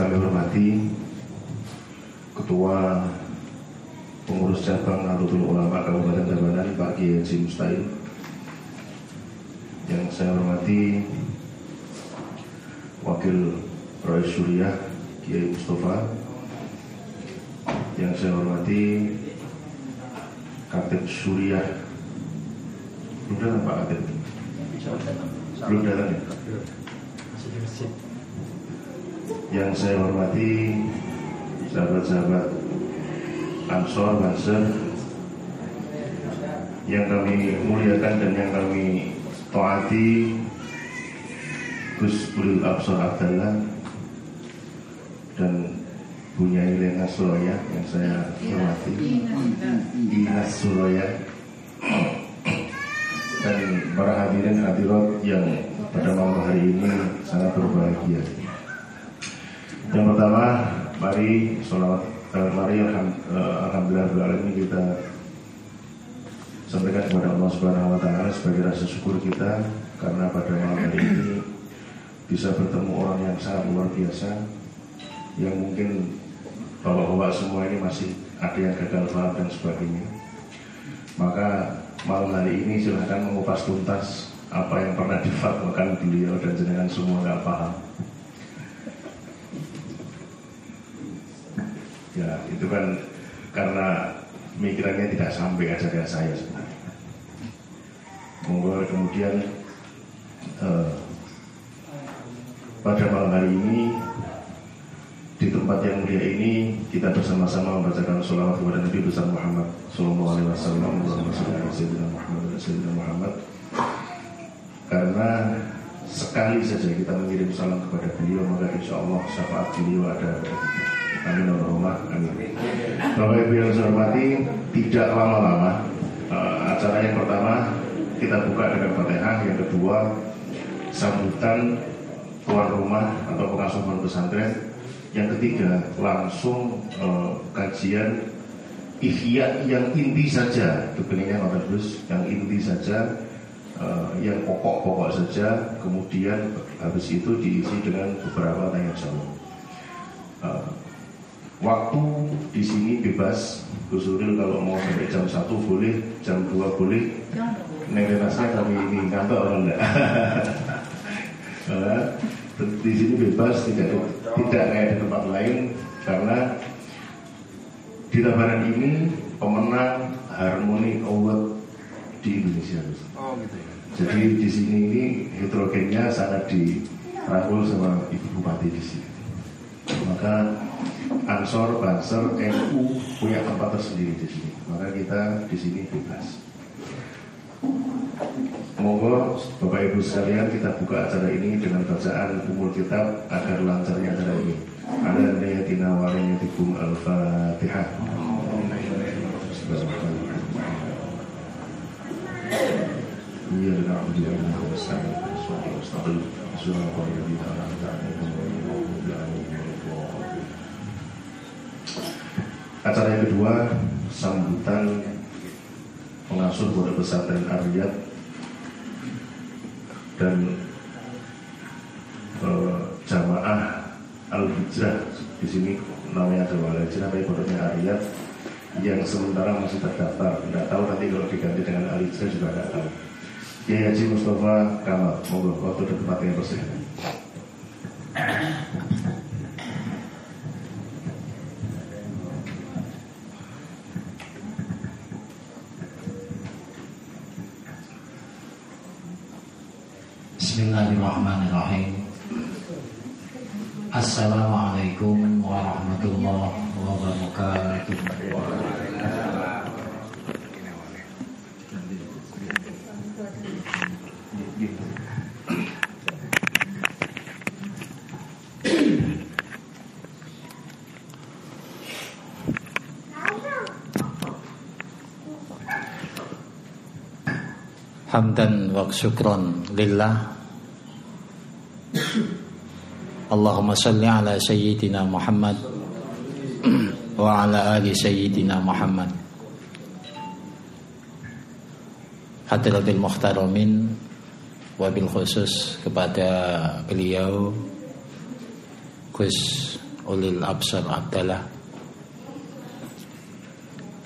kami hormati Ketua Pengurus Cabang Nahdlatul Ulama Kabupaten Tabanan Pak Kiai Mustain Yang saya hormati Wakil Roy Surya Kiai Mustafa Yang saya hormati Kapten Surya Belum datang Pak Kapten? Belum datang ya Yang saya hormati sahabat-sahabat Ansor, Banser yang kami muliakan dan yang kami taati Gus Buril Absor Abdallah dan punya Ilena Suraya yang saya hormati Inas Suraya dan para hadirin hadirat yang pada malam hari ini sangat berbahagia. Yang pertama, mari sholawat, eh, mari eh, alhamdulillah ini kita sampaikan kepada Allah Subhanahu Wa Taala sebagai rasa syukur kita karena pada malam hari ini bisa bertemu orang yang sangat luar biasa yang mungkin bapak-bapak semua ini masih ada yang gagal paham dan sebagainya. Maka malam hari ini silahkan mengupas tuntas apa yang pernah difatwakan beliau dan jenengan semua nggak paham. Ya, itu kan karena mikirannya tidak sampai ajaran saya sebenarnya. Monggo kemudian eh, pada malam hari ini di tempat yang mulia ini kita bersama-sama membacakan sholawat kepada Nabi besar Muhammad Sallallahu Alaihi Wasallam Muhammad Muhammad karena sekali saja kita mengirim salam kepada beliau maka insya Allah syafaat beliau ada Amin Allahumma Amin. Bapak Ibu yang saya hormati, tidak lama-lama uh, acara yang pertama kita buka dengan Fatihah, yang kedua sambutan tuan rumah atau pengasuh pesantren, yang ketiga langsung uh, kajian ihya yang inti saja, kepeningnya Pak Gus, yang inti saja uh, yang pokok-pokok saja, kemudian habis itu diisi dengan beberapa tanya jawab. Uh, Waktu di sini bebas, Gus kalau mau sampai jam 1 boleh, jam 2 boleh. Neng renasnya kami ini ngantuk orang enggak. di sini bebas, tidak tidak kayak di tempat lain karena di Tabanan ini pemenang Harmoni Award di Indonesia. Oh gitu ya. Jadi di sini ini heterogennya sangat dirangkul sama Ibu Bupati di sini. Maka Ansor, Banser, NU punya tempat tersendiri di sini. Maka kita di sini bebas. Monggo Bapak Ibu sekalian kita buka acara ini dengan bacaan umur kitab agar lancarnya acara ini. Ada niyatina wa niyatikum al-fatihah. Iya, Acara yang kedua sambutan pengasuh pondok pesantren Ariyat dan eh, jamaah Al Hijrah di sini namanya jamaah Al Hijrah tapi pondoknya Ariyat yang sementara masih terdaftar. Tidak tahu nanti kalau diganti dengan Al Hijrah juga tidak tahu. Kiai Haji Mustafa Kamal, monggo waktu dan tempatnya persilakan. Bismillahirrahmanirrahim. Assalamualaikum warahmatullahi wabarakatuh. Hamdan wa syukron lillah Allahumma salli ala sayyidina Muhammad wa ala ali sayyidina Muhammad Hadratil Muhtaramin wabil khusus kepada beliau Gus ulil absar adalah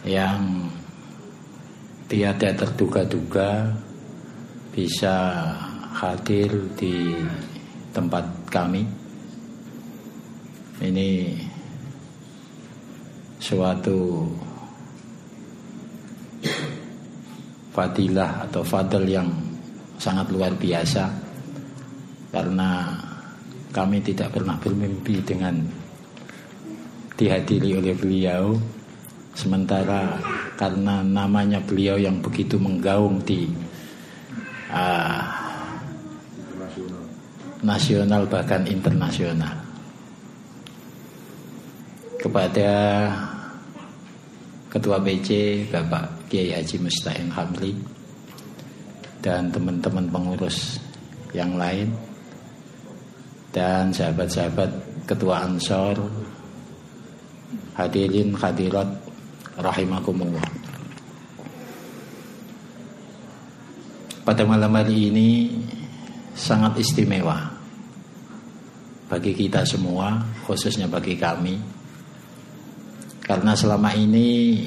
yang tiada terduga-duga bisa hadir di tempat kami. Ini suatu fadilah atau fadl yang sangat luar biasa karena kami tidak pernah bermimpi dengan dihadiri oleh beliau. Sementara karena namanya beliau yang begitu menggaung di uh, nasional bahkan internasional kepada Ketua BC Bapak Kiai Haji Musta'in Hamli dan teman-teman pengurus yang lain dan sahabat-sahabat Ketua Ansor hadirin hadirat rahimakumullah. Pada malam hari ini sangat istimewa bagi kita semua, khususnya bagi kami. Karena selama ini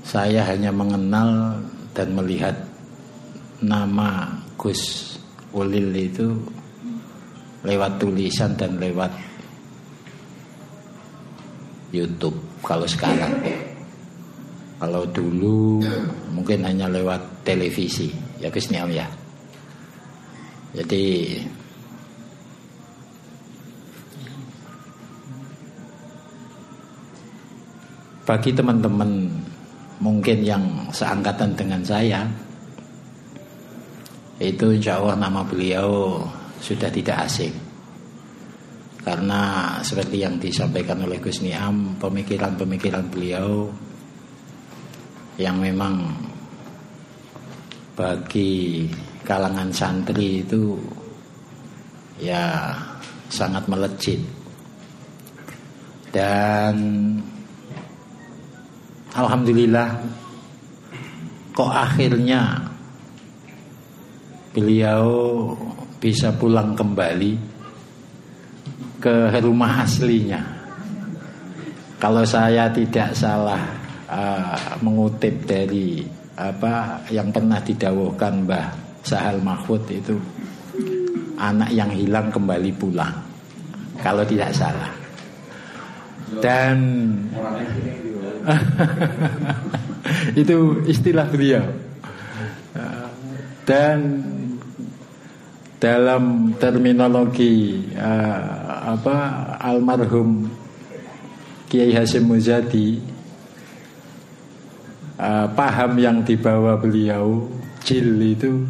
saya hanya mengenal dan melihat nama Gus Ulil itu lewat tulisan dan lewat YouTube kalau sekarang. Kalau dulu mungkin hanya lewat televisi, ya Gus Niam ya. Jadi bagi teman-teman mungkin yang seangkatan dengan saya itu insya Allah nama beliau sudah tidak asing. Karena seperti yang disampaikan oleh Gus Niam pemikiran-pemikiran beliau yang memang bagi kalangan santri itu ya sangat melejit. Dan alhamdulillah kok akhirnya beliau bisa pulang kembali ke rumah aslinya. Kalau saya tidak salah uh, mengutip dari apa yang pernah didawuhkan Mbah Sahal Mahfud itu anak yang hilang kembali pulang. Kalau tidak salah. Dan itu istilah beliau. Dan dalam terminologi uh, apa almarhum Kiai Hasim Muzadi uh, paham yang dibawa beliau jil itu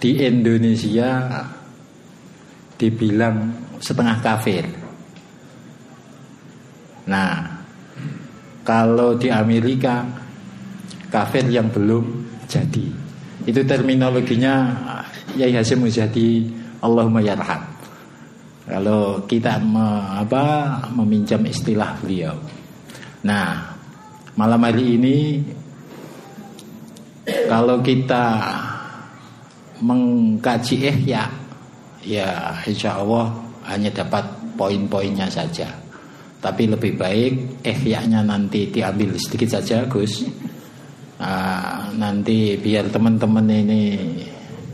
di Indonesia dibilang setengah kafir. Nah, kalau di Amerika kafir yang belum jadi. Itu terminologinya Yai Hasim Muzadi Allahumma yarham. Kalau kita me, apa, meminjam istilah beliau. Nah, malam hari ini kalau kita mengkaji ihya, ya insya Allah hanya dapat poin-poinnya saja. Tapi lebih baik ihya-nya nanti diambil sedikit saja, Gus. Nah, nanti biar teman-teman ini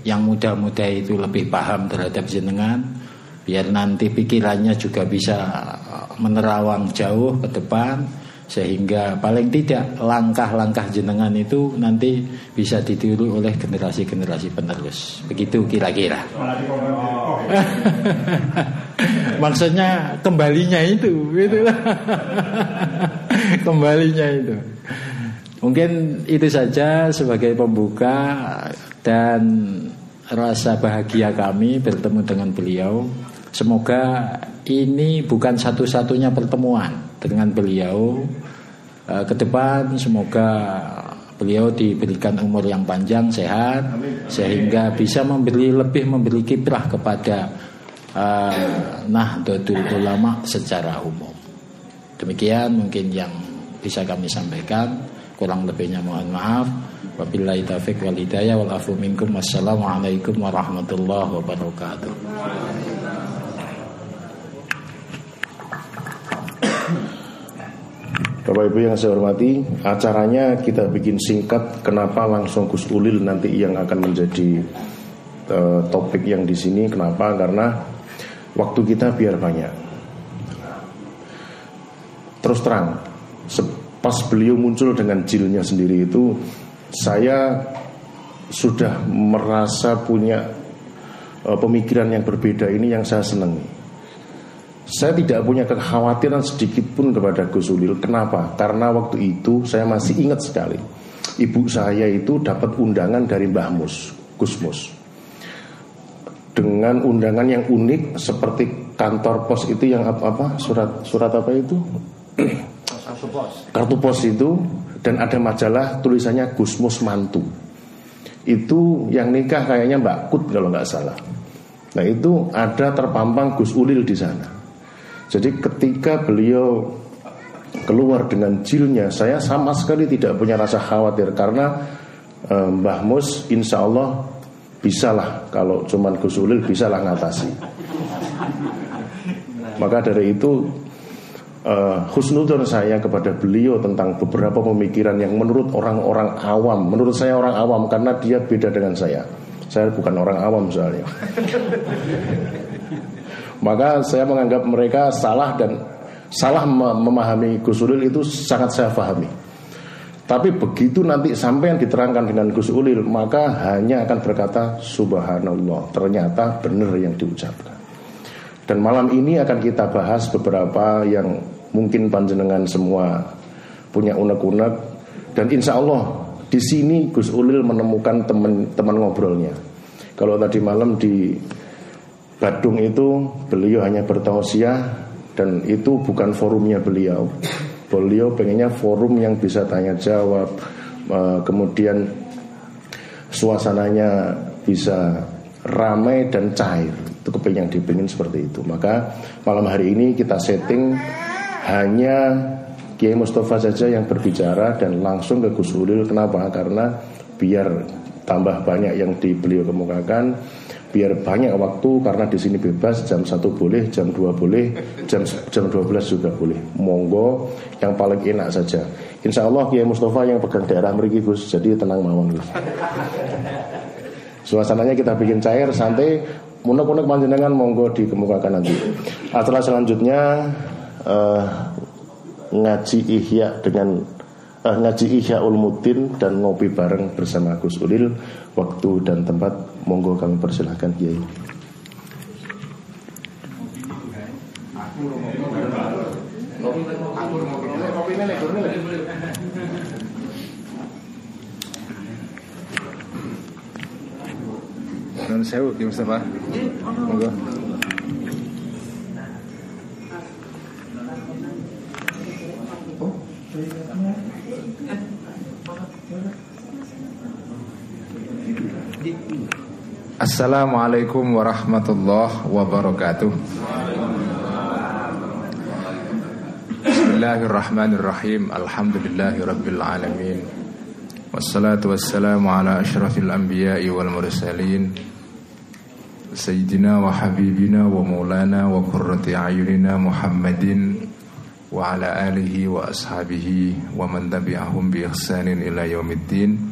yang muda-muda itu lebih paham terhadap jenengan biar nanti pikirannya juga bisa menerawang jauh ke depan sehingga paling tidak langkah-langkah jenengan itu nanti bisa ditiru oleh generasi-generasi penerus. Begitu kira-kira. Maksudnya kembalinya itu, gitu. kembalinya itu. Mungkin itu saja sebagai pembuka dan rasa bahagia kami bertemu dengan beliau. Semoga ini bukan satu-satunya pertemuan dengan beliau. Eh, ke depan semoga beliau diberikan umur yang panjang, sehat, sehingga bisa memberi lebih memberi kiprah kepada uh, Nahdlatul Ulama secara umum. Demikian mungkin yang bisa kami sampaikan. Kurang lebihnya mohon maaf. Wabillahi taufiq wal hidayah wal afu minkum. Wassalamualaikum warahmatullahi wabarakatuh. Bapak Ibu yang saya hormati, acaranya kita bikin singkat. Kenapa langsung Gus Ulil nanti yang akan menjadi uh, topik yang di sini? Kenapa? Karena waktu kita biar banyak. Terus terang, pas beliau muncul dengan jilnya sendiri itu, saya sudah merasa punya uh, pemikiran yang berbeda ini yang saya senangi. Saya tidak punya kekhawatiran sedikit pun kepada Gus Ulil. Kenapa? Karena waktu itu saya masih ingat sekali. Ibu saya itu dapat undangan dari Mbah Mus, Gus Mus. Dengan undangan yang unik seperti kantor pos itu yang apa, apa surat surat apa itu? Kartu pos. Kartu pos itu dan ada majalah tulisannya Gus Mus mantu. Itu yang nikah kayaknya Mbak Kut kalau nggak salah. Nah itu ada terpampang Gus Ulil di sana. Jadi ketika beliau keluar dengan jilnya, saya sama sekali tidak punya rasa khawatir karena e, Mbah Mus insya Allah bisalah kalau cuman Gus Ulil bisalah ngatasi. Maka dari itu uh, husnudon saya kepada beliau tentang beberapa pemikiran yang menurut orang-orang awam, menurut saya orang awam karena dia beda dengan saya. Saya bukan orang awam soalnya. Maka saya menganggap mereka salah dan salah memahami Gus Ulil itu sangat saya pahami. Tapi begitu nanti sampai yang diterangkan dengan Gus Ulil Maka hanya akan berkata Subhanallah Ternyata benar yang diucapkan. Dan malam ini akan kita bahas beberapa yang Mungkin panjenengan semua Punya unek-unek. Dan insya Allah di sini Gus Ulil menemukan teman-teman ngobrolnya. Kalau tadi malam di Badung itu beliau hanya bertausiah dan itu bukan forumnya beliau. Beliau pengennya forum yang bisa tanya jawab, kemudian suasananya bisa ramai dan cair. Itu kepengen yang dipingin seperti itu. Maka malam hari ini kita setting hanya Kiai Mustafa saja yang berbicara dan langsung ke Gus Ulil. Kenapa? Karena biar tambah banyak yang di beliau kemukakan biar banyak waktu karena di sini bebas jam satu boleh, jam 2 boleh, jam jam 12 juga boleh. Monggo yang paling enak saja. Insya Allah Kiai Mustafa yang pegang daerah meriki Gus, jadi tenang mawon Gus. Suasananya kita bikin cair, santai, munek-munek panjenengan monggo dikemukakan nanti. Acara selanjutnya uh, ngaji ihya dengan uh, ngaji ihya ulmuddin dan ngopi bareng bersama Gus Ulil waktu dan tempat monggo kami persilahkan Kiai. Non sewu Ki Mustafa. Monggo. Assalamualaikum warahmatullahi wabarakatuh Bismillahirrahmanirrahim Alhamdulillahi rabbil alamin Wassalatu wassalamu ala ashrafil anbiya'i wal mursalin Sayyidina wa habibina wa maulana wa qurrati ayunina Muhammadin Wa ala alihi wa ashabihi wa man tabi'ahum bi ihsanin ila yaumiddin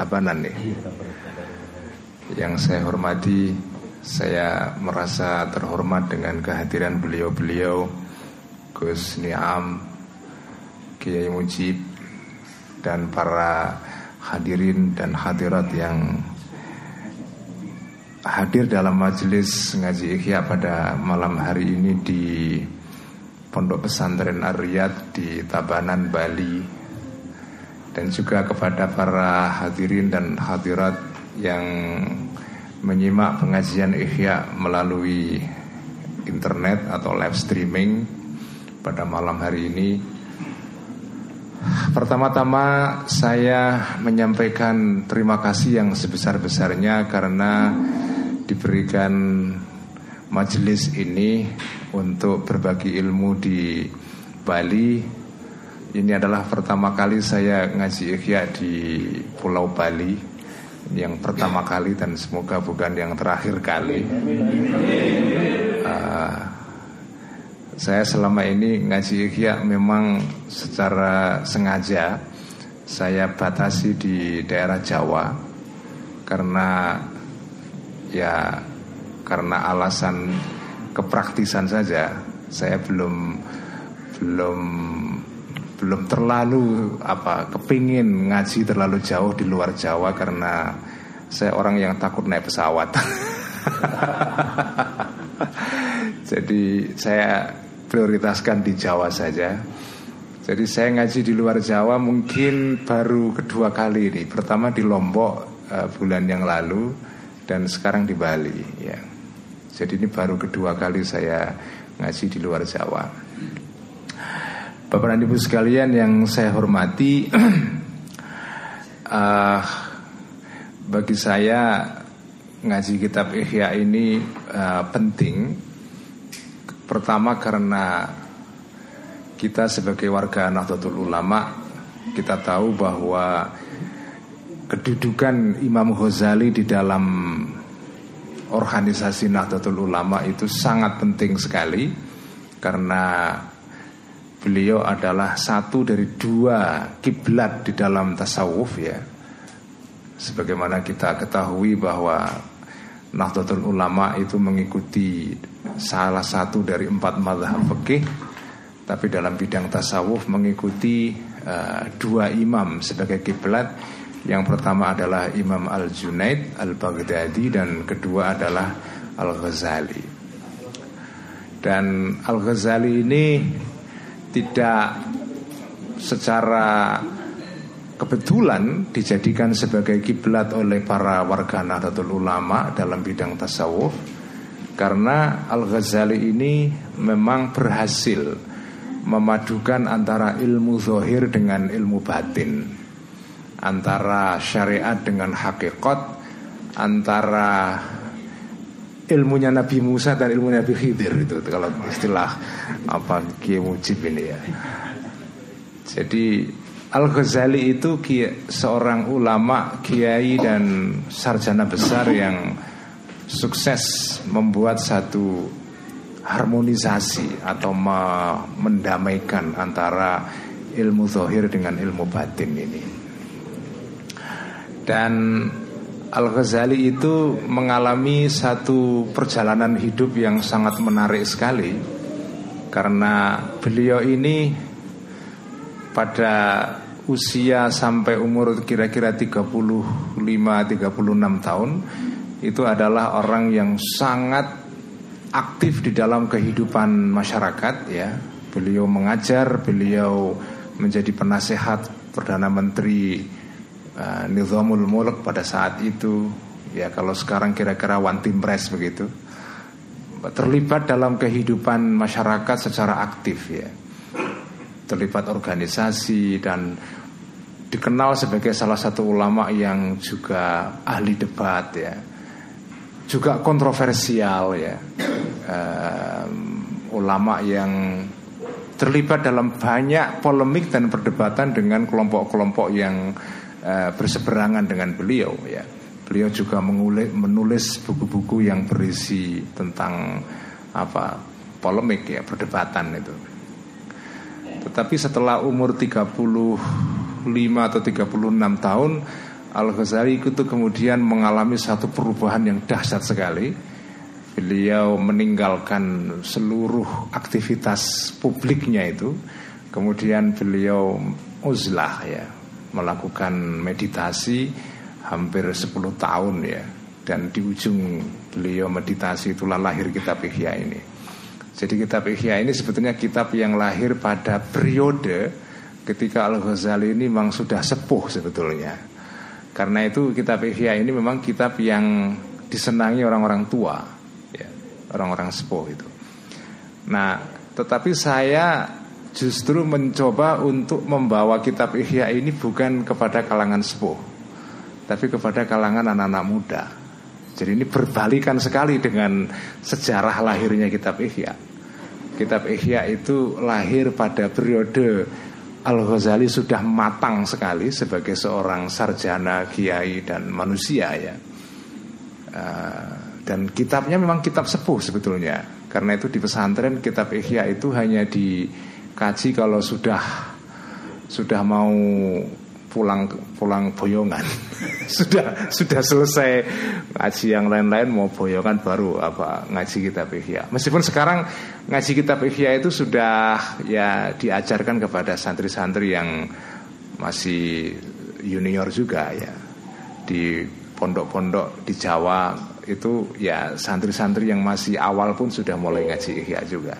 Tabanan nih. Yang saya hormati, saya merasa terhormat dengan kehadiran beliau-beliau Gus Niam, Kiai Mujib dan para hadirin dan hadirat yang hadir dalam majelis ngaji ikhya pada malam hari ini di Pondok Pesantren Ariyat di Tabanan, Bali dan juga kepada para hadirin dan hadirat yang menyimak pengajian Ihya melalui internet atau live streaming pada malam hari ini. Pertama-tama saya menyampaikan terima kasih yang sebesar-besarnya karena diberikan majelis ini untuk berbagi ilmu di Bali. Ini adalah pertama kali saya ngaji ikhya di Pulau Bali. Yang pertama kali dan semoga bukan yang terakhir kali. Uh, saya selama ini ngaji ikhya memang secara sengaja saya batasi di daerah Jawa karena ya karena alasan kepraktisan saja saya belum belum belum terlalu apa kepingin ngaji terlalu jauh di luar Jawa karena saya orang yang takut naik pesawat. Jadi saya prioritaskan di Jawa saja. Jadi saya ngaji di luar Jawa mungkin baru kedua kali ini. Pertama di Lombok uh, bulan yang lalu dan sekarang di Bali ya. Jadi ini baru kedua kali saya ngaji di luar Jawa. Bapak dan Ibu sekalian yang saya hormati, uh, bagi saya ngaji kitab Ihya ini uh, penting. Pertama karena kita sebagai warga Nahdlatul Ulama kita tahu bahwa kedudukan Imam Ghazali di dalam organisasi Nahdlatul Ulama itu sangat penting sekali karena beliau adalah satu dari dua kiblat di dalam tasawuf ya. Sebagaimana kita ketahui bahwa Nahdlatul Ulama itu mengikuti salah satu dari empat madhab fikih tapi dalam bidang tasawuf mengikuti uh, dua imam sebagai kiblat yang pertama adalah Imam Al-Junaid Al-Baghdadi dan kedua adalah Al-Ghazali. Dan Al-Ghazali ini tidak secara kebetulan dijadikan sebagai kiblat oleh para warga Nahdlatul Ulama dalam bidang tasawuf karena Al-Ghazali ini memang berhasil memadukan antara ilmu zohir dengan ilmu batin antara syariat dengan hakikat, antara ilmunya Nabi Musa dan ilmu Nabi Khidir itu kalau istilah apa Kiai Mujib ini ya. Jadi Al Ghazali itu seorang ulama, kiai dan sarjana besar yang sukses membuat satu harmonisasi atau mendamaikan antara ilmu zahir dengan ilmu batin ini. Dan Al-Ghazali itu mengalami satu perjalanan hidup yang sangat menarik sekali. Karena beliau ini pada usia sampai umur kira-kira 35-36 tahun Itu adalah orang yang sangat aktif di dalam kehidupan masyarakat ya. Beliau mengajar, beliau menjadi penasehat Perdana Menteri uh, Nizamul Mulk pada saat itu ya kalau sekarang kira-kira one team press begitu terlibat dalam kehidupan masyarakat secara aktif ya. Terlibat organisasi dan dikenal sebagai salah satu ulama yang juga ahli debat ya. Juga kontroversial ya. Um, ulama yang terlibat dalam banyak polemik dan perdebatan dengan kelompok-kelompok yang uh, berseberangan dengan beliau ya. Beliau juga mengulis, menulis buku-buku yang berisi tentang apa polemik ya perdebatan itu. Tetapi setelah umur 35 atau 36 tahun Al-Ghazali itu kemudian mengalami satu perubahan yang dahsyat sekali. Beliau meninggalkan seluruh aktivitas publiknya itu. Kemudian beliau uzlah ya, melakukan meditasi hampir 10 tahun ya dan di ujung beliau meditasi itulah lahir kitab Ihya ini. Jadi kitab Ihya ini sebetulnya kitab yang lahir pada periode ketika Al-Ghazali ini memang sudah sepuh sebetulnya. Karena itu kitab Ihya ini memang kitab yang disenangi orang-orang tua, ya, orang-orang sepuh itu. Nah, Tetapi saya justru mencoba untuk membawa kitab Ihya ini bukan kepada kalangan sepuh, tapi kepada kalangan anak-anak muda. Jadi ini berbalikan sekali dengan sejarah lahirnya kitab Ihya. Kitab Ihya itu lahir pada periode Al-Ghazali sudah matang sekali sebagai seorang sarjana, kiai dan manusia ya. Uh, dan kitabnya memang kitab sepuh sebetulnya. Karena itu di pesantren kitab Ihya itu hanya dikaji kalau sudah sudah mau pulang pulang boyongan. Sudah sudah selesai ngaji yang lain-lain mau boyongan baru apa ngaji kitab ihya. Meskipun sekarang ngaji kitab ihya itu sudah ya diajarkan kepada santri-santri yang masih junior juga ya. Di pondok-pondok di Jawa itu ya santri-santri yang masih awal pun sudah mulai ngaji ihya juga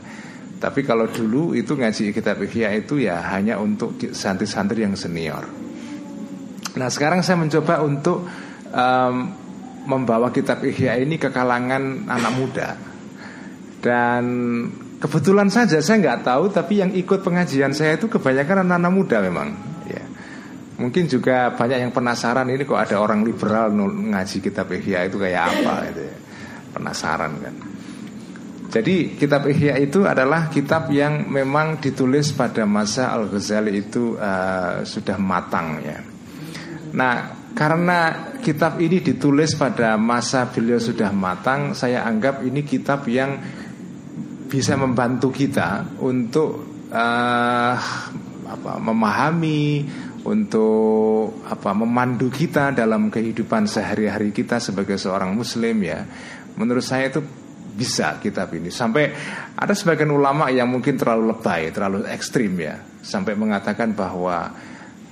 tapi kalau dulu itu ngaji kitab ihya itu ya hanya untuk santri-santri yang senior. Nah sekarang saya mencoba untuk um, membawa kitab Ihya ini ke kalangan anak muda. Dan kebetulan saja saya nggak tahu tapi yang ikut pengajian saya itu kebanyakan anak-anak muda memang ya. Mungkin juga banyak yang penasaran ini kok ada orang liberal ngaji kitab Ihya itu kayak apa gitu ya. penasaran kan jadi kitab Ihya itu adalah kitab yang memang ditulis pada masa Al Ghazali itu uh, sudah matang ya Nah, karena kitab ini ditulis pada masa beliau sudah matang, saya anggap ini kitab yang bisa membantu kita untuk uh, apa, memahami, untuk apa, memandu kita dalam kehidupan sehari-hari kita sebagai seorang Muslim ya. Menurut saya itu bisa kitab ini sampai ada sebagian ulama yang mungkin terlalu lebay, terlalu ekstrim ya, sampai mengatakan bahwa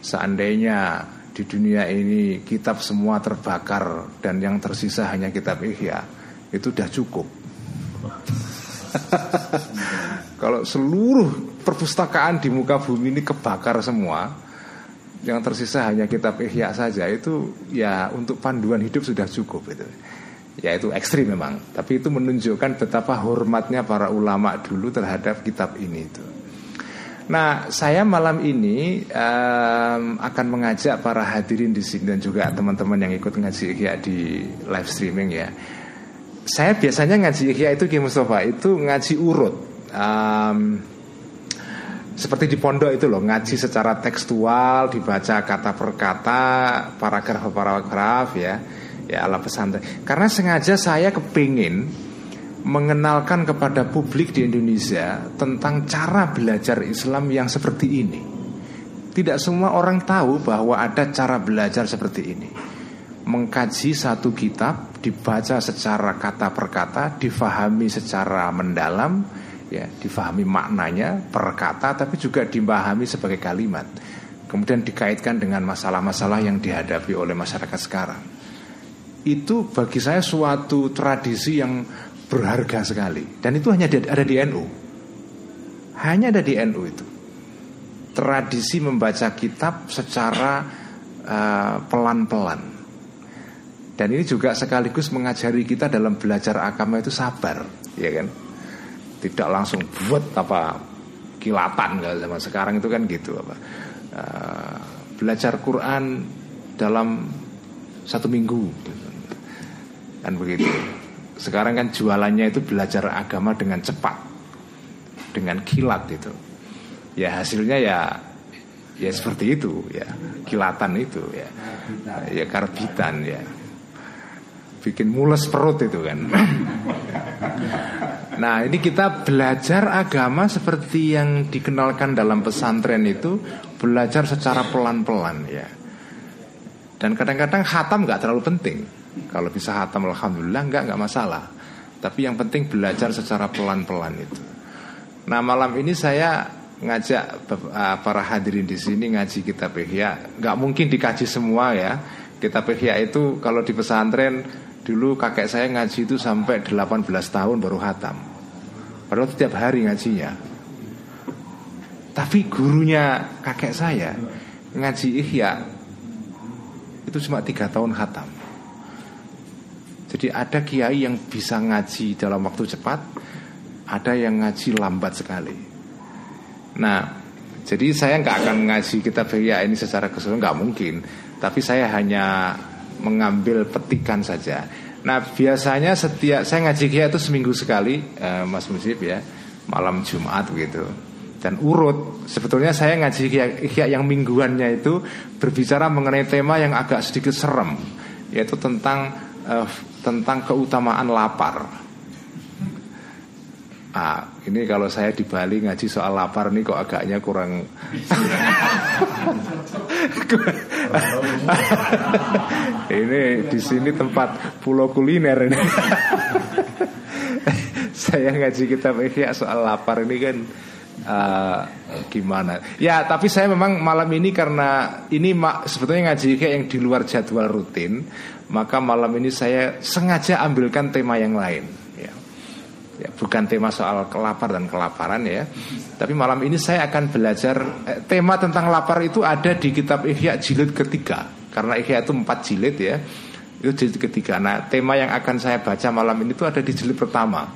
seandainya di dunia ini kitab semua terbakar dan yang tersisa hanya kitab Ihya itu sudah cukup. Kalau seluruh perpustakaan di muka bumi ini kebakar semua, yang tersisa hanya kitab Ihya saja itu ya untuk panduan hidup sudah cukup itu. Ya itu ekstrim memang, tapi itu menunjukkan betapa hormatnya para ulama dulu terhadap kitab ini itu. Nah, saya malam ini um, akan mengajak para hadirin di sini dan juga teman-teman yang ikut ngaji ikhya di live streaming ya. Saya biasanya ngaji ikhya itu Ki Mustafa itu ngaji urut. Um, seperti di pondok itu loh, ngaji secara tekstual, dibaca kata per kata, paragraf paragraf ya, ya ala pesantren. Karena sengaja saya kepingin mengenalkan kepada publik di Indonesia tentang cara belajar Islam yang seperti ini. Tidak semua orang tahu bahwa ada cara belajar seperti ini. Mengkaji satu kitab, dibaca secara kata per kata, difahami secara mendalam, ya, difahami maknanya per kata, tapi juga dipahami sebagai kalimat. Kemudian dikaitkan dengan masalah-masalah yang dihadapi oleh masyarakat sekarang. Itu bagi saya suatu tradisi yang berharga sekali. Dan itu hanya ada di NU hanya ada di NU itu. Tradisi membaca kitab secara uh, pelan-pelan. Dan ini juga sekaligus mengajari kita dalam belajar agama itu sabar ya kan? Tidak langsung buat apa kilatan kalau zaman sekarang itu kan gitu apa. Uh, belajar Quran dalam satu minggu kan begitu. Sekarang kan jualannya itu belajar agama dengan cepat. Dengan kilat itu. Ya hasilnya ya Ya seperti itu ya. Kilatan itu ya. Ya karbitan ya. Bikin mules perut itu kan. Nah ini kita belajar agama seperti yang dikenalkan dalam pesantren itu Belajar secara pelan-pelan ya. Dan kadang-kadang hatam gak terlalu penting kalau bisa hatam alhamdulillah enggak enggak masalah. Tapi yang penting belajar secara pelan-pelan itu. Nah malam ini saya ngajak uh, para hadirin di sini ngaji kitab Ihya. Enggak mungkin dikaji semua ya. Kitab Ihya itu kalau di pesantren dulu kakek saya ngaji itu sampai 18 tahun baru hatam. Padahal setiap hari ngajinya. Tapi gurunya kakek saya ngaji Ihya itu cuma tiga tahun hatam. Jadi ada kiai yang bisa ngaji dalam waktu cepat ada yang ngaji lambat sekali. Nah, jadi saya nggak akan ngaji kitab fikih ini secara keseluruhan nggak mungkin. Tapi saya hanya mengambil petikan saja. Nah biasanya setiap saya ngaji kia itu seminggu sekali, uh, Mas Musib ya, malam Jumat gitu. Dan urut, sebetulnya saya ngaji kia, yang mingguannya itu berbicara mengenai tema yang agak sedikit serem, yaitu tentang uh, tentang keutamaan lapar. Ah, ini kalau saya di Bali ngaji soal lapar nih kok agaknya kurang ini di sini tempat pulau kuliner ini. saya ngaji kitab Ihya soal lapar ini kan uh, gimana? Ya, tapi saya memang malam ini karena ini sebetulnya ngaji kayak yang di luar jadwal rutin, maka malam ini saya sengaja ambilkan tema yang lain ya, bukan tema soal kelapar dan kelaparan ya. Tapi malam ini saya akan belajar eh, tema tentang lapar itu ada di kitab Ihya jilid ketiga. Karena Ihya itu empat jilid ya. Itu jilid ketiga. Nah, tema yang akan saya baca malam ini itu ada di jilid pertama.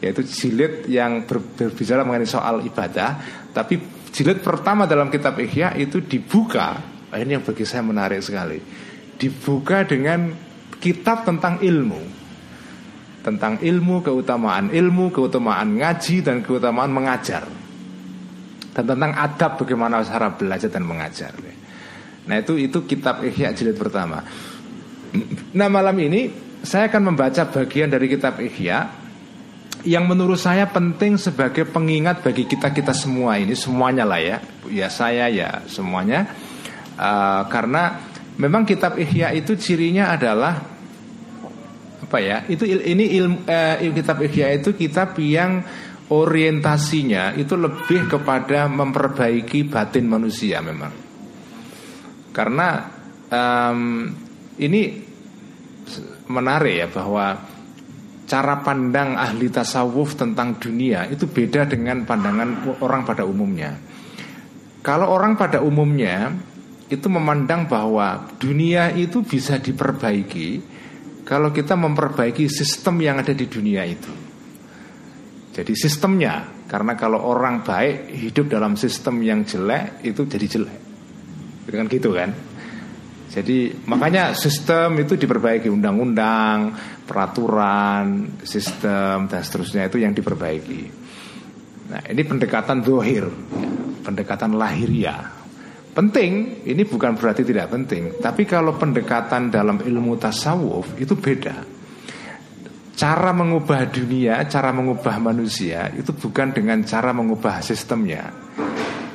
Yaitu jilid yang ber, berbicara mengenai soal ibadah, tapi jilid pertama dalam kitab Ihya itu dibuka. Ini yang bagi saya menarik sekali. Dibuka dengan kitab tentang ilmu tentang ilmu, keutamaan ilmu, keutamaan ngaji dan keutamaan mengajar. Dan tentang adab bagaimana cara belajar dan mengajar. Nah itu itu kitab Ihya jilid pertama. Nah malam ini saya akan membaca bagian dari kitab Ihya yang menurut saya penting sebagai pengingat bagi kita kita semua ini semuanya lah ya ya saya ya semuanya uh, karena memang kitab Ihya itu cirinya adalah apa ya itu ini ilmu eh, kitab Ihya itu kitab yang orientasinya itu lebih kepada memperbaiki batin manusia memang. Karena um, ini menarik ya bahwa cara pandang ahli tasawuf tentang dunia itu beda dengan pandangan orang pada umumnya. Kalau orang pada umumnya itu memandang bahwa dunia itu bisa diperbaiki kalau kita memperbaiki sistem yang ada di dunia itu. Jadi sistemnya, karena kalau orang baik hidup dalam sistem yang jelek itu jadi jelek. Dengan gitu kan? Jadi makanya sistem itu diperbaiki undang-undang, peraturan, sistem dan seterusnya itu yang diperbaiki. Nah ini pendekatan dohir, ya, pendekatan lahiriah Penting, ini bukan berarti tidak penting. Tapi kalau pendekatan dalam ilmu tasawuf itu beda. Cara mengubah dunia, cara mengubah manusia Itu bukan dengan cara mengubah sistemnya.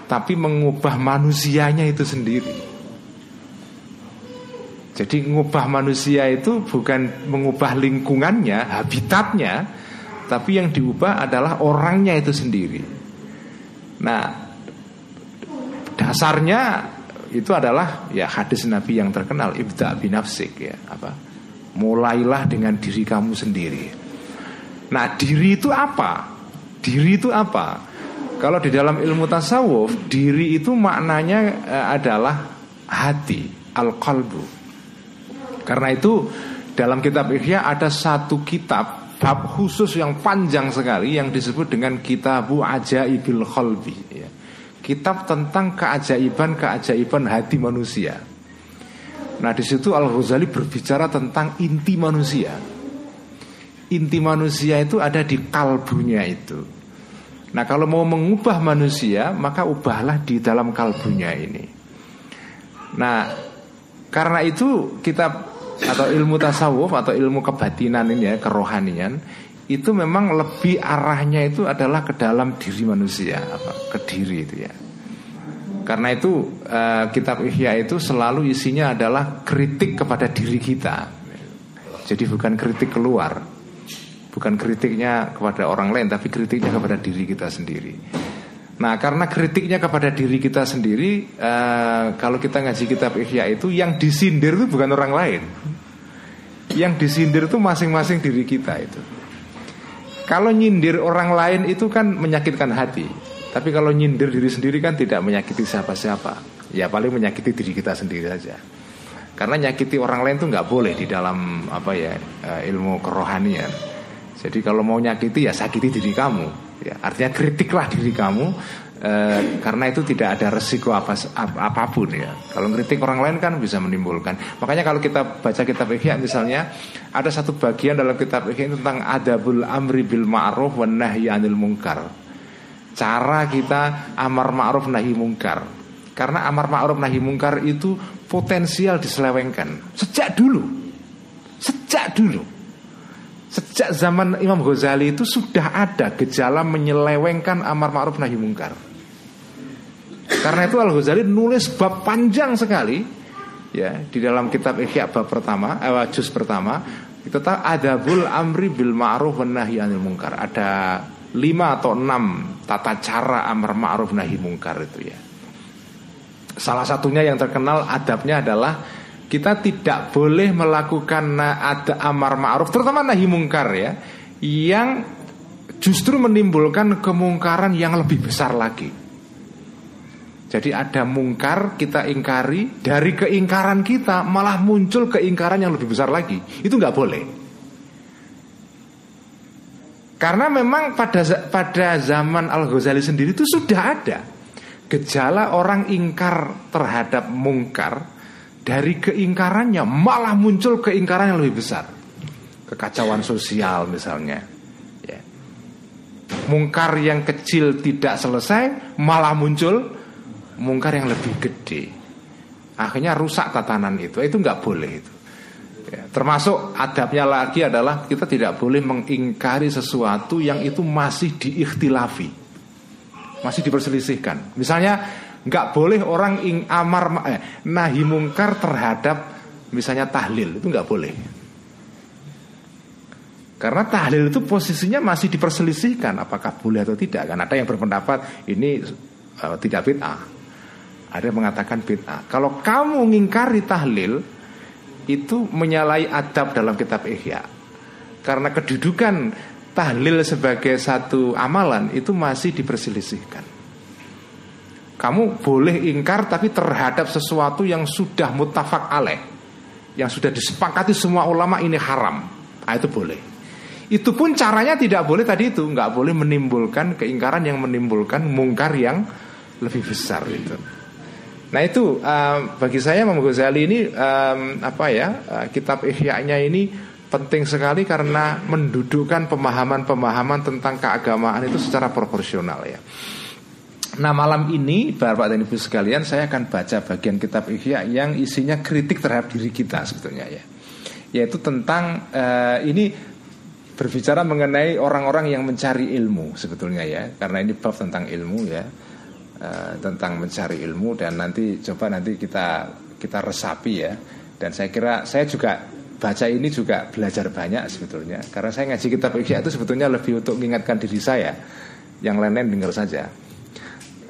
Tapi mengubah manusianya itu sendiri. Jadi mengubah manusia itu bukan mengubah lingkungannya, habitatnya, tapi yang diubah adalah orangnya itu sendiri. Nah, dasarnya itu adalah ya hadis Nabi yang terkenal ibda binafsik ya apa? Mulailah dengan diri kamu sendiri. Nah diri itu apa? Diri itu apa? Kalau di dalam ilmu tasawuf diri itu maknanya eh, adalah hati al qalbu karena itu dalam kitab Ihya ada satu kitab bab khusus yang panjang sekali yang disebut dengan kitabu ajaibil qalbi ya kitab tentang keajaiban-keajaiban hati manusia. Nah, di situ Al Ghazali berbicara tentang inti manusia. Inti manusia itu ada di kalbunya itu. Nah, kalau mau mengubah manusia, maka ubahlah di dalam kalbunya ini. Nah, karena itu kitab atau ilmu tasawuf atau ilmu kebatinan ini ya, kerohanian itu memang lebih arahnya itu adalah ke dalam diri manusia apa ke diri itu ya. Karena itu uh, kitab Ihya itu selalu isinya adalah kritik kepada diri kita. Jadi bukan kritik keluar bukan kritiknya kepada orang lain tapi kritiknya kepada diri kita sendiri. Nah karena kritiknya kepada diri kita sendiri uh, kalau kita ngaji kitab Ihya itu yang disindir itu bukan orang lain. Yang disindir itu masing-masing diri kita itu kalau nyindir orang lain itu kan menyakitkan hati. Tapi kalau nyindir diri sendiri kan tidak menyakiti siapa-siapa. Ya paling menyakiti diri kita sendiri saja. Karena nyakiti orang lain itu nggak boleh di dalam apa ya eh, ilmu kerohanian. Jadi kalau mau nyakiti ya sakiti diri kamu. Ya, artinya kritiklah diri kamu Eh, karena itu tidak ada resiko apa ap, apa pun ya. Kalau ngeritik orang lain kan bisa menimbulkan. Makanya kalau kita baca kitab Ihya misalnya ada satu bagian dalam kitab Ihya tentang adabul amri bil ma'ruf wan nahyi anil munkar. Cara kita amar ma'ruf nahi mungkar. Karena amar ma'ruf nahi mungkar itu potensial diselewengkan sejak dulu. Sejak dulu. Sejak zaman Imam Ghazali itu sudah ada gejala menyelewengkan amar ma'ruf nahi mungkar. Karena itu Al Ghazali nulis bab panjang sekali ya di dalam kitab Ihya bab pertama, eh, juz pertama tahu adabul amri bil ma'ruf wan nahyi anil munkar. Ada lima atau enam tata cara amar ma'ruf nahi mungkar itu ya. Salah satunya yang terkenal adabnya adalah kita tidak boleh melakukan ada amar ma'ruf terutama nahi mungkar ya yang justru menimbulkan kemungkaran yang lebih besar lagi. Jadi ada mungkar kita ingkari dari keingkaran kita malah muncul keingkaran yang lebih besar lagi. Itu nggak boleh. Karena memang pada pada zaman Al Ghazali sendiri itu sudah ada gejala orang ingkar terhadap mungkar dari keingkarannya malah muncul keingkaran yang lebih besar. Kekacauan sosial misalnya. Ya. Mungkar yang kecil tidak selesai malah muncul mungkar yang lebih gede. Akhirnya rusak tatanan itu. Itu nggak boleh itu. Ya, termasuk adabnya lagi adalah kita tidak boleh mengingkari sesuatu yang itu masih diikhtilafi, masih diperselisihkan. Misalnya nggak boleh orang ing amar eh, nahi mungkar terhadap misalnya tahlil itu nggak boleh. Karena tahlil itu posisinya masih diperselisihkan apakah boleh atau tidak. Kan ada yang berpendapat ini uh, tidak bid'ah. Ada yang mengatakan bid'ah. Kalau kamu ngingkari tahlil itu menyalahi adab dalam kitab Ihya. Karena kedudukan tahlil sebagai satu amalan itu masih diperselisihkan. Kamu boleh ingkar tapi terhadap sesuatu yang sudah mutafak alaih. Yang sudah disepakati semua ulama ini haram. Nah, itu boleh. Itu pun caranya tidak boleh tadi itu, nggak boleh menimbulkan keingkaran yang menimbulkan mungkar yang lebih besar itu. Nah itu um, bagi saya Imam Ghazali ini um, apa ya uh, kitab Ihya-nya ini penting sekali karena mendudukkan pemahaman-pemahaman tentang keagamaan itu secara proporsional ya. Nah malam ini Bapak dan Ibu sekalian saya akan baca bagian kitab Ihya yang isinya kritik terhadap diri kita sebetulnya ya. Yaitu tentang uh, ini berbicara mengenai orang-orang yang mencari ilmu sebetulnya ya karena ini bab tentang ilmu ya Eh, tentang mencari ilmu dan nanti coba nanti kita kita resapi ya. Dan saya kira saya juga baca ini juga belajar banyak sebetulnya. Karena saya ngaji kitab Ihya itu sebetulnya lebih untuk mengingatkan diri saya. Yang lain-lain dengar saja.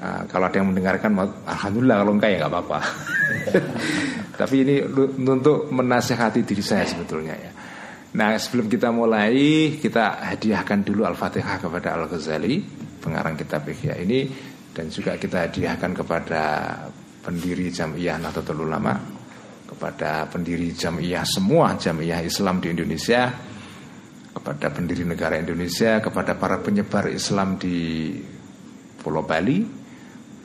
Uh, kalau ada yang mendengarkan alhamdulillah kalau enggak ya nggak apa-apa. Tapi ini untuk menasehati diri saya sebetulnya ya. Nah sebelum kita mulai kita hadiahkan dulu Al-Fatihah kepada Al-Ghazali Pengarang kitab Ihya ini dan juga kita hadiahkan kepada pendiri Jamiah Nahdlatul Ulama kepada pendiri Jamiah semua Jamiah Islam di Indonesia kepada pendiri negara Indonesia kepada para penyebar Islam di Pulau Bali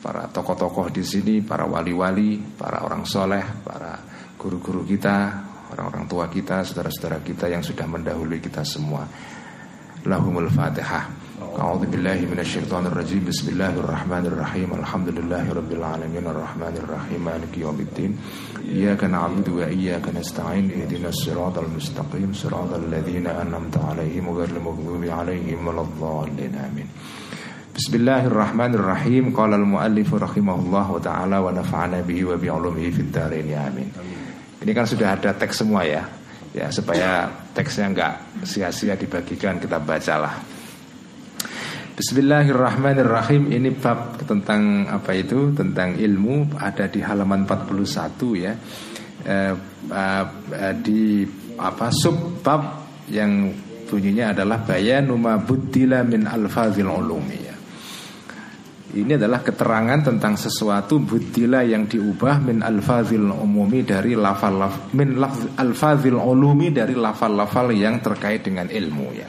para tokoh-tokoh di sini para wali-wali para orang soleh para guru-guru kita orang-orang tua kita saudara-saudara kita yang sudah mendahului kita semua. Lahumul fatihah أعوذ بالله من الشيطان الرجيم بسم الله الرحمن الرحيم الحمد لله رب العالمين الرحمن الرحيم مالك يوم الدين إياك نعبد وإياك نستعين اهدنا الصراط المستقيم صراط الذين أنعمت عليهم غير المغضوب عليهم ولا الضالين آمين بسم الله الرحمن الرحيم قال المؤلف رحمه الله تعالى ونفعنا به وبعلومه في الدارين آمين Ini kan sudah ada teks semua ya Ya supaya teksnya nggak sia-sia dibagikan kita bacalah Bismillahirrahmanirrahim Ini bab tentang apa itu Tentang ilmu ada di halaman 41 ya eh, eh, Di apa sub bab yang bunyinya adalah Bayanu ma buddila min alfazil ulumi ya. Ini adalah keterangan tentang sesuatu buddila yang diubah min alfazil umumi dari lafal laf, min laf, alfazil ulumi dari lafal-lafal yang terkait dengan ilmu ya.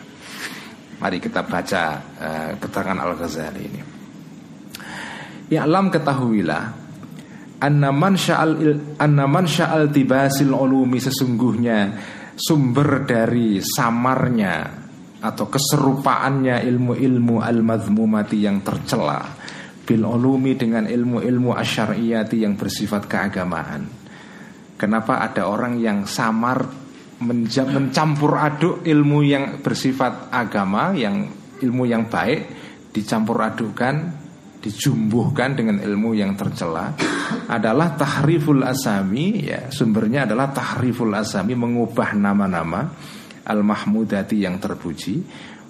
Mari kita baca uh, keterangan Al-Ghazali ini. Ya alam ketahuilah anna man sya'al anna man sya'al tibasil ulumi sesungguhnya sumber dari samarnya atau keserupaannya ilmu-ilmu al-madhmumati yang tercela bil ulumi dengan ilmu-ilmu asyariyati yang bersifat keagamaan. Kenapa ada orang yang samar mencampur aduk ilmu yang bersifat agama, yang ilmu yang baik dicampur adukkan dijumbuhkan dengan ilmu yang tercela adalah tahriful asami ya sumbernya adalah tahriful asami mengubah nama-nama al mahmudati yang terpuji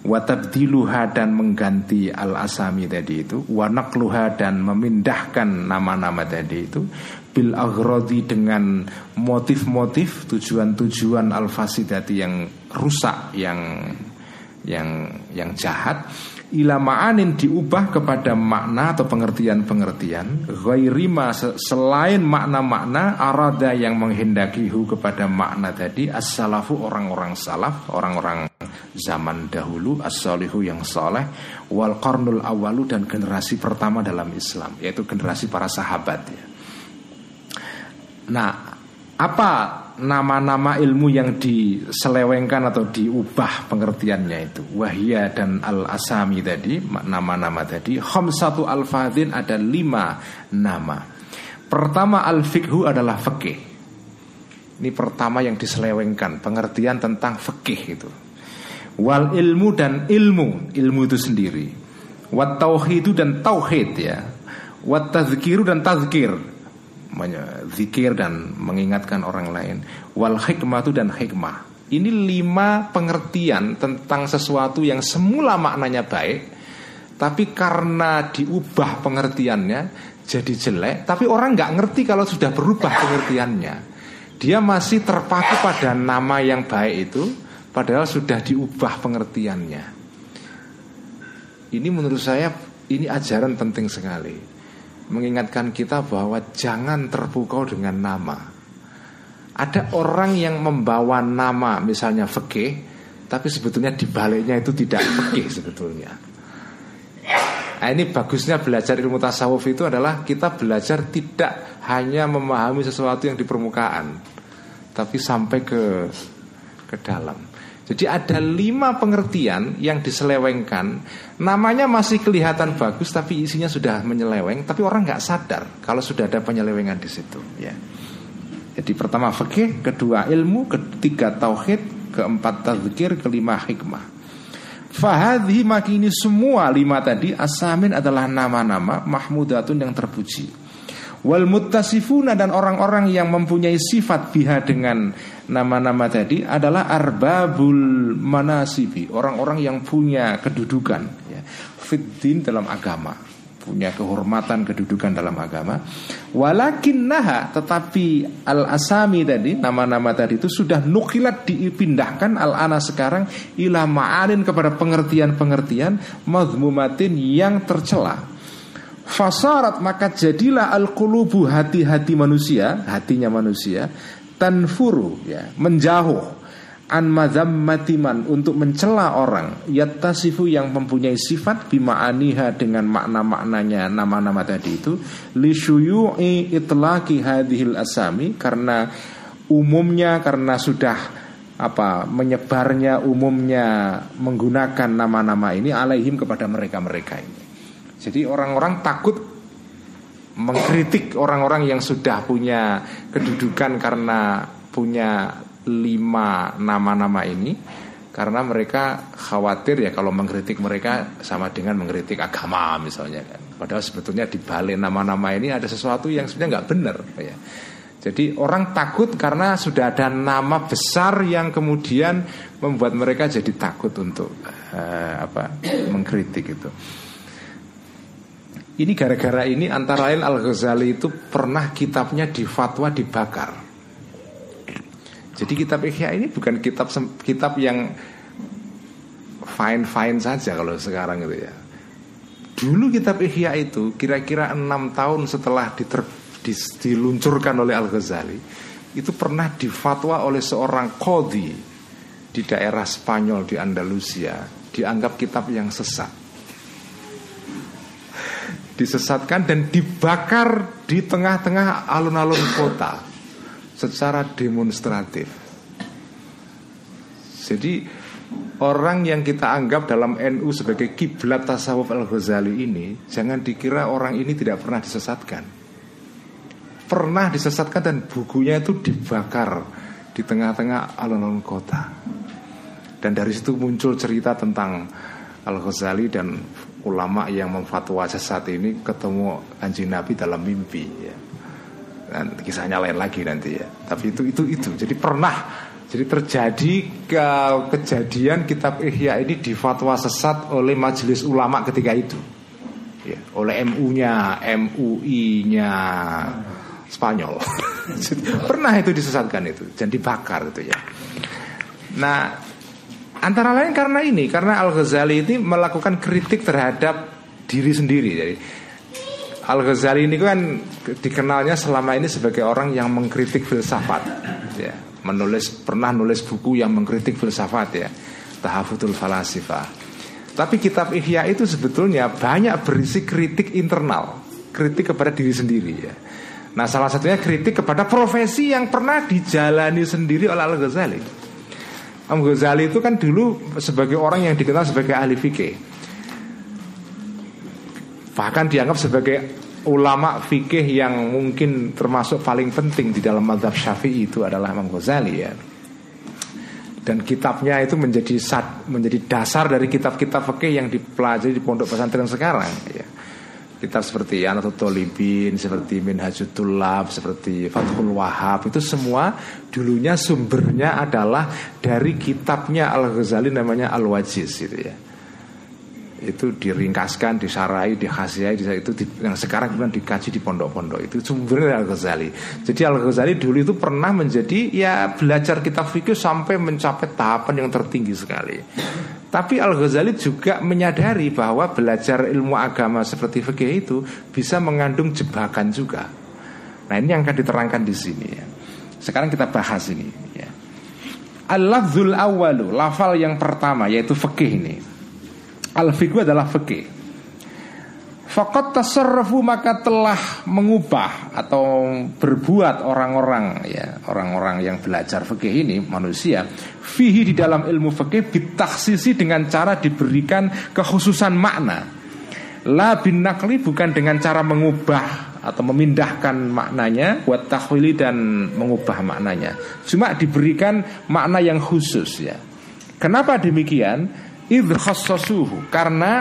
watabdiluha dan mengganti al asami tadi itu wanakluha dan memindahkan nama-nama tadi itu bil agrodi dengan motif-motif tujuan-tujuan al fasidati yang rusak yang yang yang jahat ila ma'anin diubah kepada makna atau pengertian-pengertian ghairima selain makna-makna arada yang menghendakihu kepada makna tadi as-salafu orang-orang salaf orang-orang zaman dahulu as-salihu yang soleh wal qarnul awalu dan generasi pertama dalam Islam yaitu generasi para sahabat ya. Nah, apa nama-nama ilmu yang diselewengkan atau diubah pengertiannya itu? Wahia dan al asami tadi nama-nama tadi. Satu al fadin ada lima nama. Pertama al fikhu adalah fikih. Ini pertama yang diselewengkan pengertian tentang fikih itu. Wal ilmu dan ilmu ilmu itu sendiri. Wat tauhidu dan tauhid ya. Wat tazkiru dan tazkir zikir dan mengingatkan orang lain. Wal hikmah itu dan hikmah. Ini lima pengertian tentang sesuatu yang semula maknanya baik, tapi karena diubah pengertiannya jadi jelek. Tapi orang nggak ngerti kalau sudah berubah pengertiannya. Dia masih terpaku pada nama yang baik itu, padahal sudah diubah pengertiannya. Ini menurut saya ini ajaran penting sekali mengingatkan kita bahwa jangan terpukau dengan nama. Ada orang yang membawa nama misalnya fikih, tapi sebetulnya di baliknya itu tidak fikih sebetulnya. Nah, ini bagusnya belajar ilmu tasawuf itu adalah kita belajar tidak hanya memahami sesuatu yang di permukaan, tapi sampai ke ke dalam. Jadi ada lima pengertian yang diselewengkan. Namanya masih kelihatan bagus tapi isinya sudah menyeleweng Tapi orang nggak sadar kalau sudah ada penyelewengan di situ ya. Jadi pertama fikih, kedua ilmu, ketiga tauhid, keempat tazkir, kelima hikmah. Fahadhi maki ini semua lima tadi Asamin adalah nama-nama Mahmudatun yang terpuji Wal muttasifuna dan orang-orang yang mempunyai sifat biha dengan nama-nama tadi adalah arbabul manasibi, orang-orang yang punya kedudukan ya, fiddin dalam agama, punya kehormatan kedudukan dalam agama. Walakin naha tetapi al asami tadi nama-nama tadi itu sudah nukilat dipindahkan al ana sekarang ila ma'alin kepada pengertian-pengertian mazmumatin yang tercela Fasarat maka jadilah al-qulubu hati-hati manusia, hatinya manusia tanfuru ya, menjauh an matiman untuk mencela orang. Yattasifu yang mempunyai sifat bima'aniha dengan makna-maknanya nama-nama tadi itu li syuyu'i itlaqi hadhil asami karena umumnya karena sudah apa menyebarnya umumnya menggunakan nama-nama ini alaihim kepada mereka-mereka ini jadi orang-orang takut mengkritik orang-orang yang sudah punya kedudukan karena punya lima nama-nama ini karena mereka khawatir ya kalau mengkritik mereka sama dengan mengkritik agama misalnya kan. Padahal sebetulnya di balik nama-nama ini ada sesuatu yang sebenarnya nggak benar ya. Jadi orang takut karena sudah ada nama besar yang kemudian membuat mereka jadi takut untuk uh, apa mengkritik itu. Ini gara-gara ini antara lain Al-Ghazali itu pernah kitabnya di fatwa dibakar. Jadi kitab Ihya ini bukan kitab kitab yang fine-fine saja kalau sekarang itu ya. Dulu kitab Ihya itu kira-kira enam tahun setelah diter, di, diluncurkan oleh Al-Ghazali itu pernah difatwa oleh seorang kodi di daerah Spanyol di Andalusia dianggap kitab yang sesat. Disesatkan dan dibakar di tengah-tengah alun-alun kota secara demonstratif. Jadi orang yang kita anggap dalam NU sebagai kiblat tasawuf Al-Ghazali ini jangan dikira orang ini tidak pernah disesatkan. Pernah disesatkan dan bukunya itu dibakar di tengah-tengah alun-alun kota. Dan dari situ muncul cerita tentang Al-Ghazali dan ulama yang memfatwa sesat ini ketemu anjing Nabi dalam mimpi ya. Dan kisahnya lain lagi nanti ya. Tapi itu itu itu. Jadi pernah jadi terjadi ke kejadian kitab Ihya ini difatwa sesat oleh majelis ulama ketika itu. Ya, oleh MU-nya, MUI-nya Spanyol. Pernah itu disesatkan itu dan dibakar itu ya. Nah, Antara lain karena ini, karena Al Ghazali ini melakukan kritik terhadap diri sendiri. Jadi Al Ghazali ini kan dikenalnya selama ini sebagai orang yang mengkritik filsafat, ya, menulis pernah nulis buku yang mengkritik filsafat ya, Tahafutul Falasifah. Tapi kitab Ihya itu sebetulnya banyak berisi kritik internal, kritik kepada diri sendiri ya. Nah salah satunya kritik kepada profesi yang pernah dijalani sendiri oleh Al Ghazali. Imam Ghazali itu kan dulu sebagai orang yang dikenal sebagai ahli fikih. Bahkan dianggap sebagai ulama fikih yang mungkin termasuk paling penting di dalam madhab syafi'i itu adalah Imam Ghazali ya. Dan kitabnya itu menjadi sat, menjadi dasar dari kitab-kitab fikih yang dipelajari di pondok pesantren sekarang ya kitab seperti Anatul Tolibin, seperti Minhajul Tulab, seperti Fathul Wahab itu semua dulunya sumbernya adalah dari kitabnya Al Ghazali namanya Al Wajiz gitu ya itu diringkaskan, disarai, dihasiai, itu di, yang sekarang kemudian dikaji di pondok-pondok itu sumbernya Al Ghazali. Jadi Al Ghazali dulu itu pernah menjadi ya belajar kitab fikih sampai mencapai tahapan yang tertinggi sekali. Tapi Al Ghazali juga menyadari bahwa belajar ilmu agama seperti fikih itu bisa mengandung jebakan juga. Nah ini yang akan diterangkan di sini ya. Sekarang kita bahas ini. Ya. Al-lafzul awalu, lafal yang pertama yaitu fikih ini. Al-fiqh adalah fikih. Fakat tasarrufu maka telah mengubah atau berbuat orang-orang ya orang-orang yang belajar fikih ini manusia fihi di dalam ilmu fikih bitaksisi dengan cara diberikan kekhususan makna. La bin nakli bukan dengan cara mengubah atau memindahkan maknanya buat takwili dan mengubah maknanya. Cuma diberikan makna yang khusus ya. Kenapa demikian? Idh karena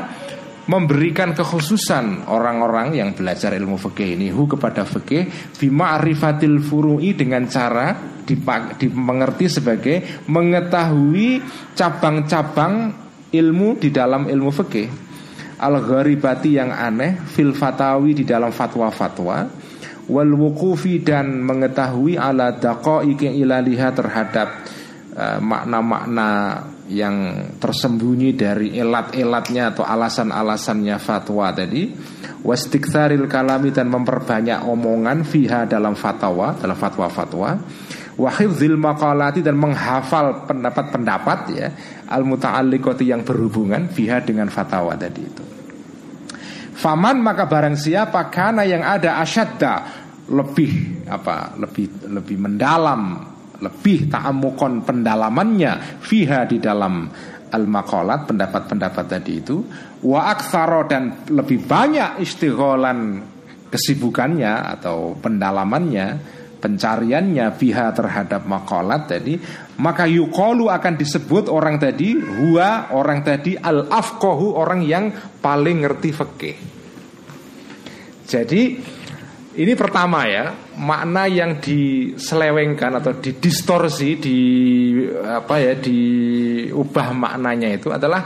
memberikan kekhususan orang-orang yang belajar ilmu fikih ini. Hu kepada fikih bima arifatil furu'i dengan cara dimengerti sebagai mengetahui cabang-cabang ilmu di dalam ilmu fikih. Al gharibati yang aneh fil fatawi di dalam fatwa-fatwa. Wal wukufi dan mengetahui ala daqaiqi ilaliha terhadap uh, makna-makna yang tersembunyi dari elat-elatnya atau alasan-alasannya fatwa tadi. Wastiktsaril kalami dan memperbanyak omongan fiha dalam fatwa dalam fatwa-fatwa. Wahifzil maqalati dan menghafal pendapat-pendapat ya. Al muta'alliqati yang berhubungan fiha dengan fatwa tadi itu. Faman maka barang siapa karena yang ada asyadda lebih apa lebih lebih mendalam lebih ta'amukon pendalamannya fiha di dalam al-maqalat pendapat-pendapat tadi itu wa aktsaro dan lebih banyak istigholan kesibukannya atau pendalamannya pencariannya fiha terhadap maqalat tadi maka yuqalu akan disebut orang tadi huwa orang tadi al afqahu orang yang paling ngerti fikih jadi ini pertama ya, makna yang diselewengkan atau didistorsi, di apa ya, diubah maknanya itu adalah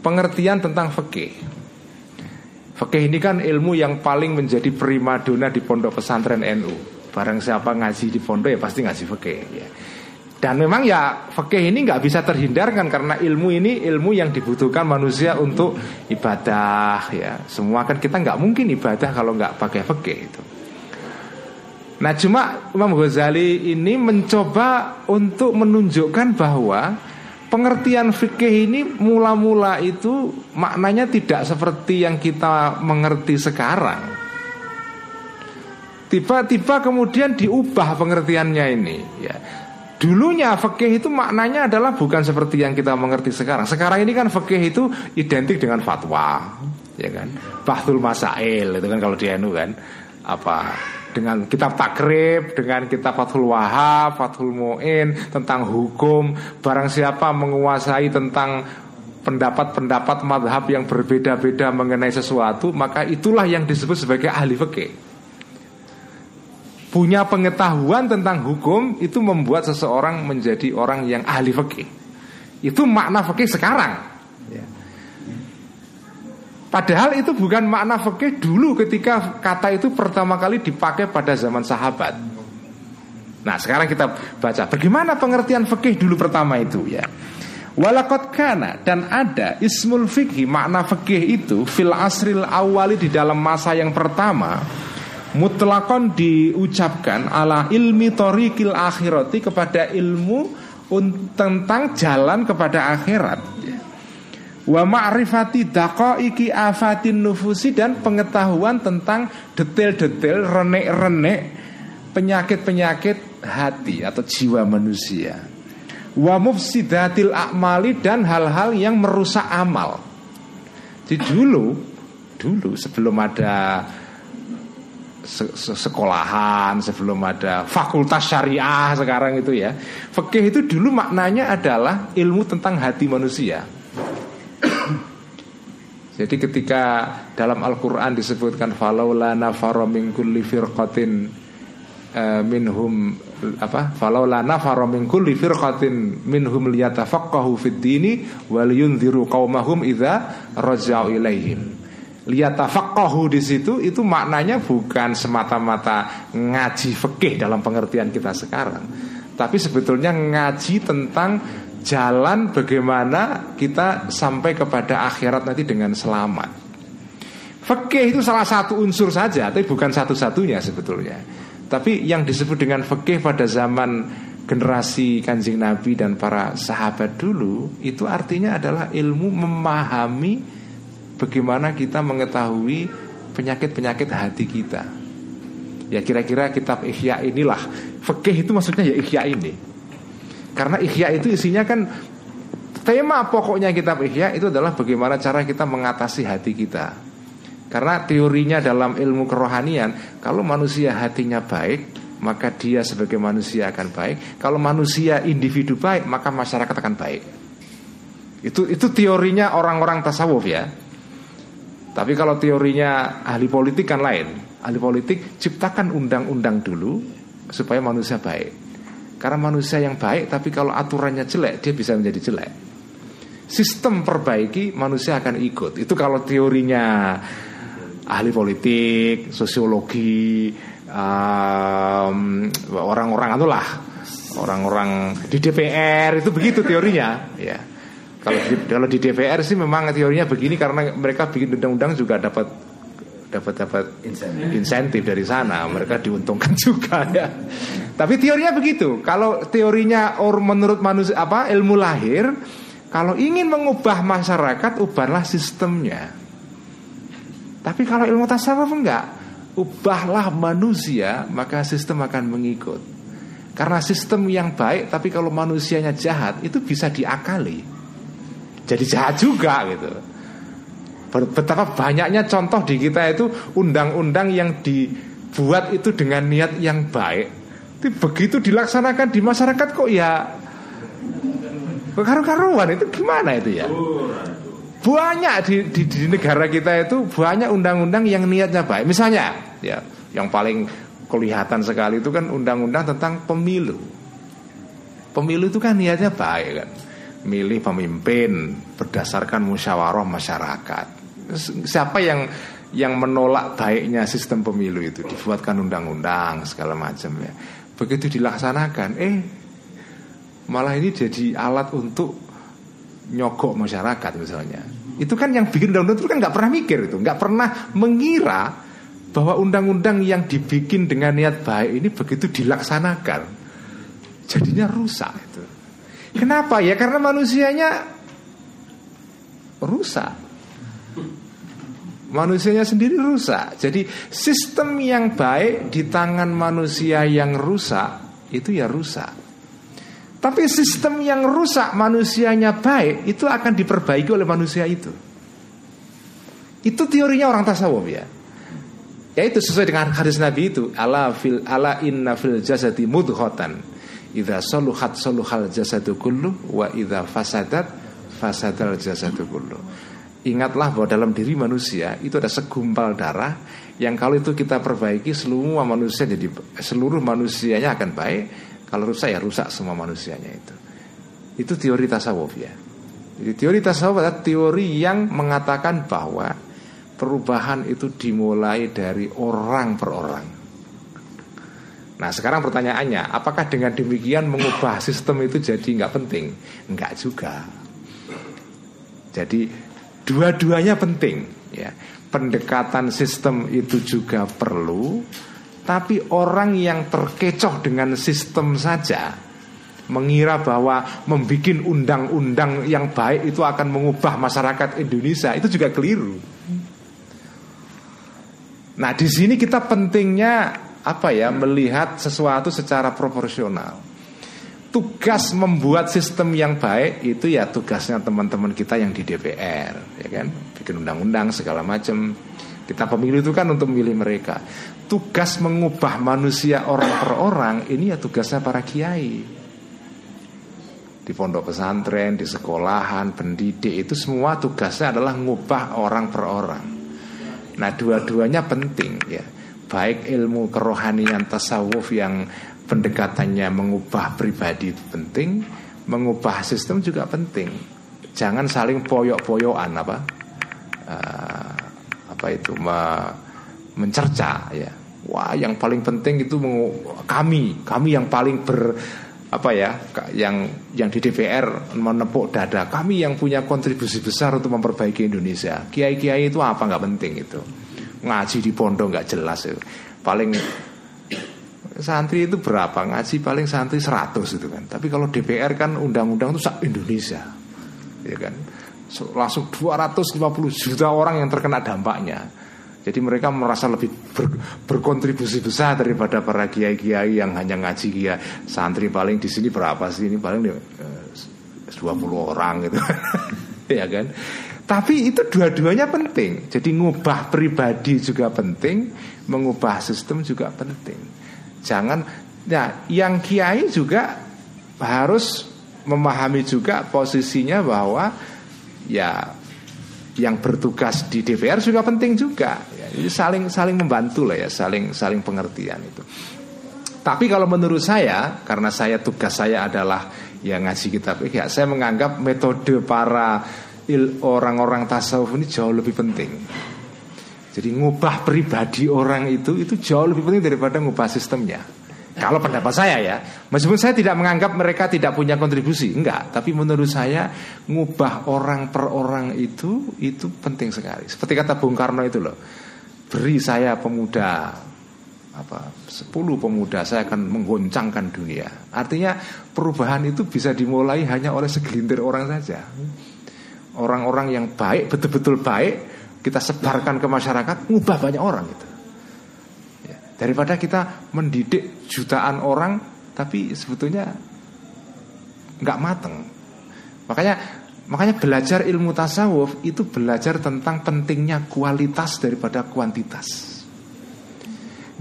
pengertian tentang fikih. Fikih ini kan ilmu yang paling menjadi primadona di pondok pesantren NU. Barang siapa ngaji di pondok ya pasti ngaji fikih ya. Dan memang ya fikih ini nggak bisa terhindarkan karena ilmu ini ilmu yang dibutuhkan manusia untuk ibadah ya. Semua kan kita nggak mungkin ibadah kalau nggak pakai fikih itu. Nah cuma Imam Ghazali ini mencoba untuk menunjukkan bahwa pengertian fikih ini mula-mula itu maknanya tidak seperti yang kita mengerti sekarang. Tiba-tiba kemudian diubah pengertiannya ini. Ya. Dulunya fikih itu maknanya adalah bukan seperti yang kita mengerti sekarang. Sekarang ini kan fikih itu identik dengan fatwa, ya kan? Bahtul masail itu kan kalau di NU kan apa dengan kitab takrib, dengan kitab Fathul Wahab, Fathul Mu'in tentang hukum, barang siapa menguasai tentang pendapat-pendapat madhab yang berbeda-beda mengenai sesuatu, maka itulah yang disebut sebagai ahli fikih. Punya pengetahuan tentang hukum itu membuat seseorang menjadi orang yang ahli fikih. Itu makna fikih sekarang. Ya. Padahal itu bukan makna fikih dulu ketika kata itu pertama kali dipakai pada zaman sahabat. Nah sekarang kita baca bagaimana pengertian fikih dulu pertama itu ya. Walakot kana dan ada ismul fikih makna fikih itu fil asril awali di dalam masa yang pertama mutlakon diucapkan ala ilmi torikil akhirati kepada ilmu tentang jalan kepada akhirat wa ma'rifati daqaiki afatin nufusi dan pengetahuan tentang detail-detail renek-renek penyakit-penyakit hati atau jiwa manusia wa mufsidatil a'mali dan hal-hal yang merusak amal. Jadi dulu dulu sebelum ada sekolahan, sebelum ada fakultas syariah sekarang itu ya. Fikih itu dulu maknanya adalah ilmu tentang hati manusia. Jadi ketika dalam Al-Qur'an disebutkan falaula nafara min kulli firqatin uh, minhum apa? Falaula nafara min kulli firqatin minhum liyatafaqahu fid dini wal yunziru qaumahum idza raja'u ilaihim. Liyatafaqahu di situ itu maknanya bukan semata-mata ngaji fikih dalam pengertian kita sekarang, tapi sebetulnya ngaji tentang jalan bagaimana kita sampai kepada akhirat nanti dengan selamat. Fikih itu salah satu unsur saja, tapi bukan satu-satunya sebetulnya. Tapi yang disebut dengan fikih pada zaman generasi kanjeng Nabi dan para sahabat dulu itu artinya adalah ilmu memahami bagaimana kita mengetahui penyakit-penyakit hati kita. Ya kira-kira kitab Ihya inilah Fikih itu maksudnya ya Ihya ini Karena Ihya itu isinya kan Tema pokoknya kitab Ihya itu adalah bagaimana cara kita mengatasi hati kita Karena teorinya dalam ilmu kerohanian Kalau manusia hatinya baik Maka dia sebagai manusia akan baik Kalau manusia individu baik Maka masyarakat akan baik itu itu teorinya orang-orang tasawuf ya tapi kalau teorinya ahli politik kan lain. Ahli politik ciptakan undang-undang dulu supaya manusia baik. Karena manusia yang baik tapi kalau aturannya jelek dia bisa menjadi jelek. Sistem perbaiki manusia akan ikut. Itu kalau teorinya ahli politik, sosiologi, orang-orang itulah orang-orang di DPR itu begitu teorinya, ya. Kalau di, kalau di DPR sih memang teorinya begini karena mereka bikin undang-undang juga dapat dapat dapat insentif. dari sana mereka diuntungkan juga ya. Tapi teorinya begitu. Kalau teorinya or menurut manusia apa ilmu lahir kalau ingin mengubah masyarakat ubahlah sistemnya. Tapi kalau ilmu tasawuf enggak. Ubahlah manusia maka sistem akan mengikut. Karena sistem yang baik tapi kalau manusianya jahat itu bisa diakali. Jadi jahat juga gitu. Betapa banyaknya contoh di kita itu undang-undang yang dibuat itu dengan niat yang baik. Tapi begitu dilaksanakan di masyarakat kok ya karu-karuan itu gimana itu ya? Banyak di, di, di negara kita itu banyak undang-undang yang niatnya baik. Misalnya, ya, yang paling kelihatan sekali itu kan undang-undang tentang pemilu. Pemilu itu kan niatnya baik kan milih pemimpin berdasarkan musyawarah masyarakat. Siapa yang yang menolak baiknya sistem pemilu itu dibuatkan undang-undang segala macam ya. Begitu dilaksanakan, eh malah ini jadi alat untuk nyogok masyarakat misalnya. Itu kan yang bikin undang-undang itu kan nggak pernah mikir itu, nggak pernah mengira bahwa undang-undang yang dibikin dengan niat baik ini begitu dilaksanakan, jadinya rusak itu. Kenapa? Ya karena manusianya rusak. Manusianya sendiri rusak. Jadi sistem yang baik di tangan manusia yang rusak itu ya rusak. Tapi sistem yang rusak manusianya baik itu akan diperbaiki oleh manusia itu. Itu teorinya orang tasawuf ya. Ya itu sesuai dengan hadis Nabi itu ala fil ala inna fil jasadi mudghatan idza saluhat saluhal jasadu kullu wa idza fasadat fasadal jasadu kullu. Ingatlah bahwa dalam diri manusia itu ada segumpal darah yang kalau itu kita perbaiki seluruh manusia jadi seluruh manusianya akan baik. Kalau rusak ya rusak semua manusianya itu. Itu teori tasawuf ya. Jadi teori tasawuf adalah teori yang mengatakan bahwa perubahan itu dimulai dari orang per orang. Nah sekarang pertanyaannya, apakah dengan demikian mengubah sistem itu jadi nggak penting? Nggak juga. Jadi Dua-duanya penting ya. Pendekatan sistem itu juga perlu, tapi orang yang terkecoh dengan sistem saja mengira bahwa membuat undang-undang yang baik itu akan mengubah masyarakat Indonesia itu juga keliru. Nah, di sini kita pentingnya apa ya melihat sesuatu secara proporsional tugas membuat sistem yang baik itu ya tugasnya teman-teman kita yang di DPR, ya kan? Bikin undang-undang segala macam. Kita pemilu itu kan untuk memilih mereka. Tugas mengubah manusia orang per orang ini ya tugasnya para kiai. Di pondok pesantren, di sekolahan, pendidik itu semua tugasnya adalah mengubah orang per orang. Nah, dua-duanya penting ya. Baik ilmu kerohanian tasawuf yang pendekatannya mengubah pribadi itu penting, mengubah sistem juga penting. Jangan saling poyok-poyokan apa uh, apa itu me, mencerca ya. Wah, yang paling penting itu kami, kami yang paling ber apa ya, yang yang di DPR menepuk dada. Kami yang punya kontribusi besar untuk memperbaiki Indonesia. Kiai-kiai itu apa nggak penting itu. Ngaji di pondok nggak jelas itu. Paling santri itu berapa? Ngaji paling santri 100 itu kan. Tapi kalau DPR kan undang-undang itu sak Indonesia. Ya kan? Langsung 250 juta orang yang terkena dampaknya. Jadi mereka merasa lebih ber, berkontribusi besar daripada para kiai-kiai yang hanya ngaji kiai. Santri paling di sini berapa sih? Ini paling eh, 20 orang gitu. Ya kan? Tapi itu dua-duanya penting. Jadi ngubah pribadi juga penting, mengubah sistem juga penting. Jangan ya yang kiai juga harus memahami juga posisinya bahwa ya yang bertugas di DPR juga penting juga. Ya, jadi saling saling membantu lah ya, saling saling pengertian itu. Tapi kalau menurut saya, karena saya tugas saya adalah yang ngaji kitab ya, saya menganggap metode para orang-orang tasawuf ini jauh lebih penting. Jadi ngubah pribadi orang itu itu jauh lebih penting daripada ngubah sistemnya. Kalau pendapat saya ya, meskipun saya tidak menganggap mereka tidak punya kontribusi, enggak. Tapi menurut saya ngubah orang per orang itu itu penting sekali. Seperti kata Bung Karno itu loh, beri saya pemuda apa sepuluh pemuda saya akan menggoncangkan dunia. Artinya perubahan itu bisa dimulai hanya oleh segelintir orang saja. Orang-orang yang baik betul-betul baik kita sebarkan ke masyarakat, ngubah banyak orang itu. Ya, daripada kita mendidik jutaan orang, tapi sebetulnya nggak mateng. Makanya makanya belajar ilmu tasawuf itu belajar tentang pentingnya kualitas daripada kuantitas.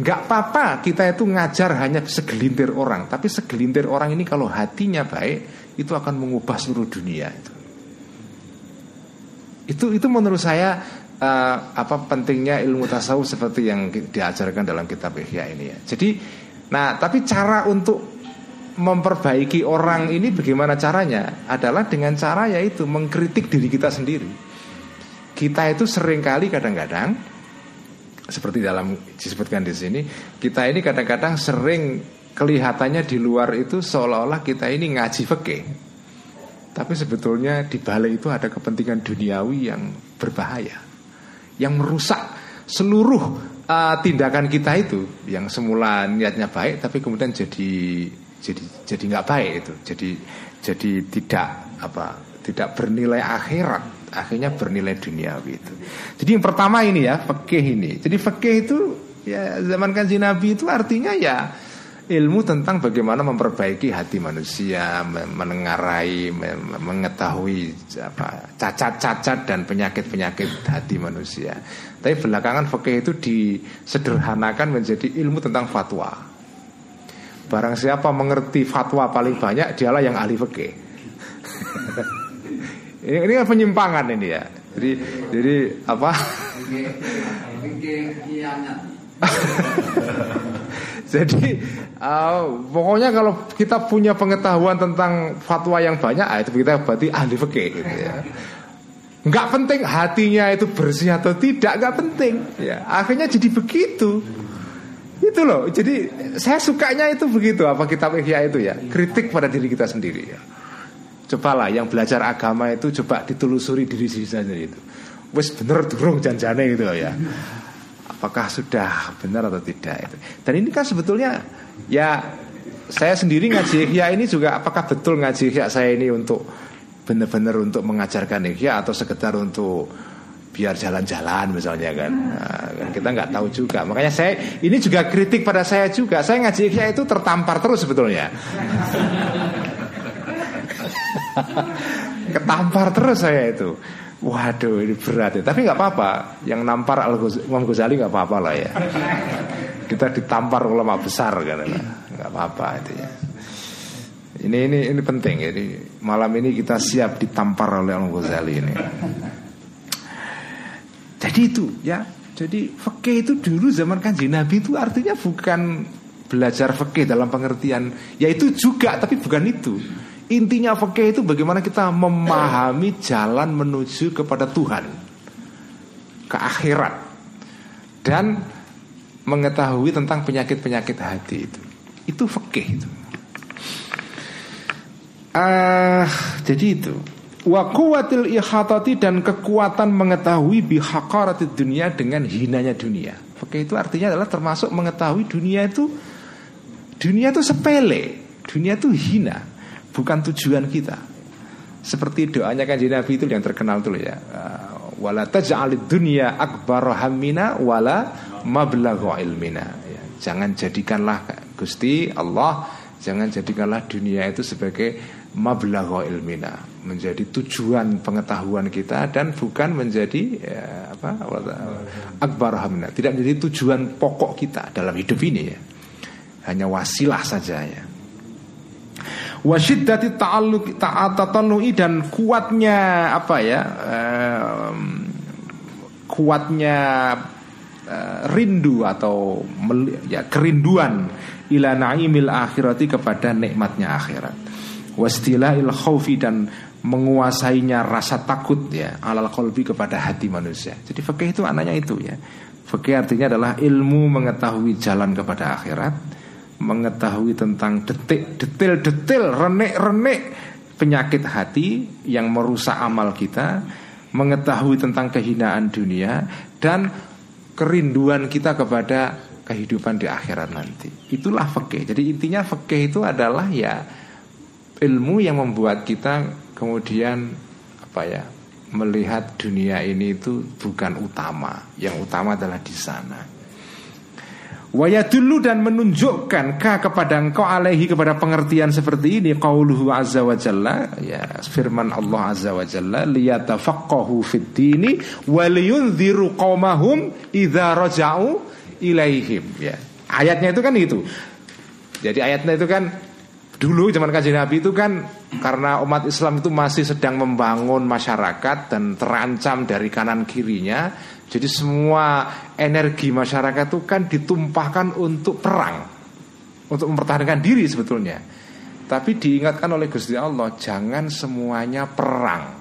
Nggak apa-apa kita itu ngajar hanya segelintir orang, tapi segelintir orang ini kalau hatinya baik itu akan mengubah seluruh dunia itu. Itu itu menurut saya uh, apa pentingnya ilmu tasawuf seperti yang diajarkan dalam kitab Ihya ini ya. Jadi nah tapi cara untuk memperbaiki orang ini bagaimana caranya adalah dengan cara yaitu mengkritik diri kita sendiri. Kita itu sering kali kadang-kadang seperti dalam disebutkan di sini, kita ini kadang-kadang sering kelihatannya di luar itu seolah-olah kita ini ngaji fikih. Tapi sebetulnya di balik itu ada kepentingan duniawi yang berbahaya yang merusak seluruh uh, tindakan kita itu. Yang semula niatnya baik tapi kemudian jadi jadi jadi nggak baik itu. Jadi jadi tidak apa tidak bernilai akhirat. Akhirnya bernilai duniawi itu. Jadi yang pertama ini ya fikih ini. Jadi fikih itu ya zaman kanji nabi itu artinya ya ilmu tentang bagaimana memperbaiki hati manusia, menengarai, mengetahui apa cacat-cacat dan penyakit-penyakit hati manusia. Tapi belakangan fikih itu disederhanakan menjadi ilmu tentang fatwa. Barang siapa mengerti fatwa paling banyak, dialah yang ahli fikih. ini, ini kan penyimpangan ini ya. Jadi jadi apa? Jadi uh, pokoknya kalau kita punya pengetahuan tentang fatwa yang banyak, ah, itu kita berarti ahli fikih gitu ya. Nggak penting hatinya itu bersih atau tidak, nggak penting. Ya, akhirnya jadi begitu. Itu loh. Jadi saya sukanya itu begitu apa kitab Ihya itu ya. Kritik pada diri kita sendiri ya. Cobalah yang belajar agama itu coba ditelusuri diri sendiri itu. Wes bener durung janjane gitu loh ya apakah sudah benar atau tidak itu. Dan ini kan sebetulnya ya saya sendiri ngaji ihya ini juga apakah betul ngaji ihya saya ini untuk benar-benar untuk mengajarkan ihya atau sekedar untuk biar jalan-jalan misalnya kan. Nah, kita nggak tahu juga. Makanya saya ini juga kritik pada saya juga. Saya ngaji ihya itu tertampar terus sebetulnya. Ketampar terus saya itu. Waduh ini berat ya. Tapi nggak apa-apa. Yang nampar Al Imam Ghazali nggak apa-apa lah ya. Kita ditampar ulama besar kan, nggak apa-apa itu ya. Ini ini ini penting. Jadi malam ini kita siap ditampar oleh Al Ghazali ini. Jadi itu ya. Jadi fakih itu dulu zaman kanji Nabi itu artinya bukan belajar fakih dalam pengertian, yaitu juga tapi bukan itu. Intinya fakih itu bagaimana kita memahami jalan menuju kepada Tuhan. Ke akhirat. Dan mengetahui tentang penyakit-penyakit hati itu. Itu fakih itu. Uh, Jadi itu. Wa kuwatil ihatati dan kekuatan mengetahui bihakarati dunia dengan hinanya dunia. Fakih itu artinya adalah termasuk mengetahui dunia itu Dunia itu sepele Dunia itu hina bukan tujuan kita. Seperti doanya kan Nabi itu yang terkenal tuh ya. Wala taj'alid dunya akbar hammina wala mablagha ilmina. Ya, jangan jadikanlah Gusti Allah jangan jadikanlah dunia itu sebagai mablagha ilmina, menjadi tujuan pengetahuan kita dan bukan menjadi ya, apa akbar hamina, tidak menjadi tujuan pokok kita dalam hidup ini ya. Hanya wasilah saja ya wasyiddati ta'alluq ta'atatallu'i dan kuatnya apa ya kuatnya uh, rindu atau ya kerinduan ila naimil akhirati kepada nikmatnya akhirat wastila'il khaufi dan menguasainya rasa takut ya alal qalbi kepada hati manusia. Jadi fikih itu anaknya itu ya. Fikih artinya adalah ilmu mengetahui jalan kepada akhirat mengetahui tentang detik, detil-detil, renek-renek penyakit hati yang merusak amal kita, mengetahui tentang kehinaan dunia dan kerinduan kita kepada kehidupan di akhirat nanti. Itulah fakih. Jadi intinya fakih itu adalah ya ilmu yang membuat kita kemudian apa ya melihat dunia ini itu bukan utama. Yang utama adalah di sana. Wayadullu dan menunjukkan ka kepada engkau alaihi kepada pengertian seperti ini? Qauluhu azza wa jalla. Ya firman Allah azza wa jalla liyatafaqahu fid dini wa liyunziru qaumahum idza raja'u ilaihim. Ya ayatnya itu kan itu jadi ayatnya itu kan dulu zaman kajian Nabi itu kan karena umat Islam itu masih sedang membangun masyarakat dan terancam dari kanan kirinya jadi semua energi masyarakat itu kan ditumpahkan untuk perang. Untuk mempertahankan diri sebetulnya. Tapi diingatkan oleh Gusti Allah Jangan semuanya perang.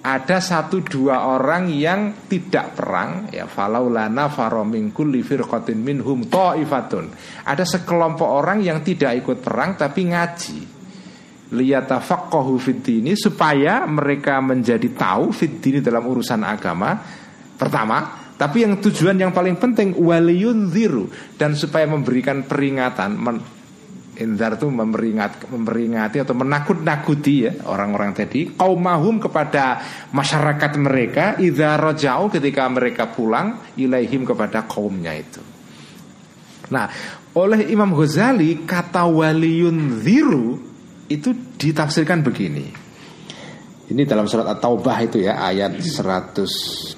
Ada satu dua orang yang tidak perang ya falaulana faromingkul lifirqatin minhum ta'ifatun. Ada sekelompok orang yang tidak ikut perang tapi ngaji. Liyatafaqahu fid ini supaya mereka menjadi tahu fid dalam urusan agama Pertama, tapi yang tujuan yang paling penting waliyun ziru dan supaya memberikan peringatan men, Indar itu memperingat, memperingati atau menakut-nakuti ya orang-orang tadi kaum mahum kepada masyarakat mereka idza rajau ketika mereka pulang ilaihim kepada kaumnya itu. Nah, oleh Imam Ghazali kata waliyun ziru itu ditafsirkan begini. Ini dalam surat At-Taubah itu ya ayat 122.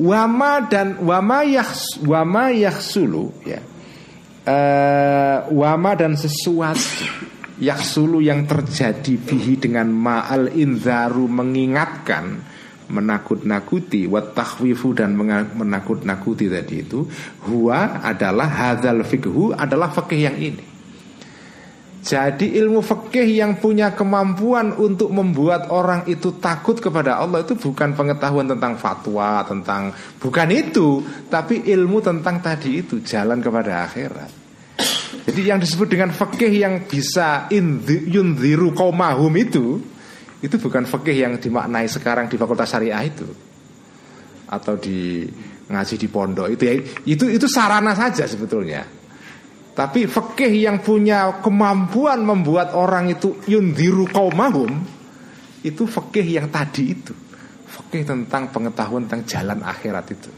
Wama dan wama yahs, wama yahsulu ya uh, wama dan sesuatu yaksulu yang terjadi bihi dengan ma'al inzaru mengingatkan menakut-nakuti watahwifu dan menakut-nakuti tadi itu huwa adalah hadzal fikhu adalah fikih yang ini jadi ilmu fikih yang punya kemampuan untuk membuat orang itu takut kepada Allah itu bukan pengetahuan tentang fatwa, tentang bukan itu, tapi ilmu tentang tadi itu jalan kepada akhirat. Jadi yang disebut dengan fikih yang bisa yundhiru kaumahum itu itu bukan fikih yang dimaknai sekarang di fakultas syariah itu atau di ngaji di pondok itu ya itu itu sarana saja sebetulnya tapi fikih yang punya kemampuan membuat orang itu yundiru kaumahum itu fikih yang tadi itu. Fikih tentang pengetahuan tentang jalan akhirat itu.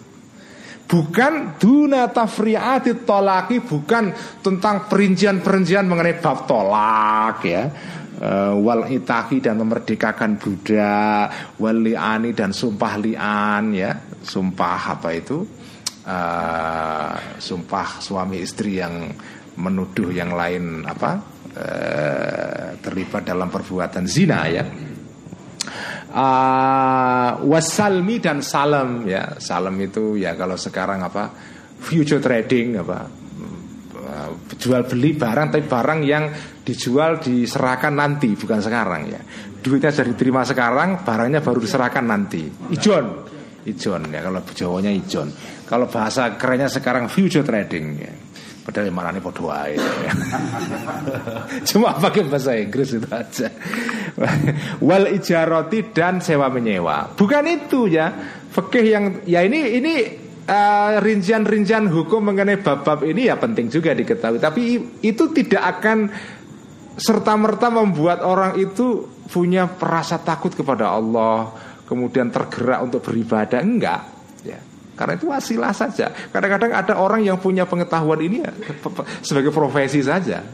Bukan duna tafri'ati tolaki Bukan tentang perincian-perincian mengenai bab tolak ya uh, Wal itaki dan memerdekakan budak Wal li'ani dan sumpah li'an ya Sumpah apa itu uh, sumpah suami istri yang menuduh yang lain apa uh, terlibat dalam perbuatan zina ya. Uh, wasalmi dan salam ya. Salam itu ya kalau sekarang apa future trading apa uh, jual beli barang tapi barang yang dijual diserahkan nanti bukan sekarang ya. Duitnya sudah diterima sekarang barangnya baru diserahkan nanti. Ijon. Ijon ya kalau jawanya ijon kalau bahasa kerennya sekarang future trading ya. Padahal yang ini podo ya. Cuma pakai bahasa Inggris itu aja. Wal ijaroti dan sewa menyewa. Bukan itu ya. Fikih yang Ya ini ini uh, rincian-rincian hukum mengenai bab-bab ini ya penting juga diketahui. Tapi itu tidak akan serta-merta membuat orang itu punya perasa takut kepada Allah Kemudian tergerak untuk beribadah. Enggak karena itu wasilah saja. Kadang-kadang ada orang yang punya pengetahuan ini ya, sebagai profesi saja.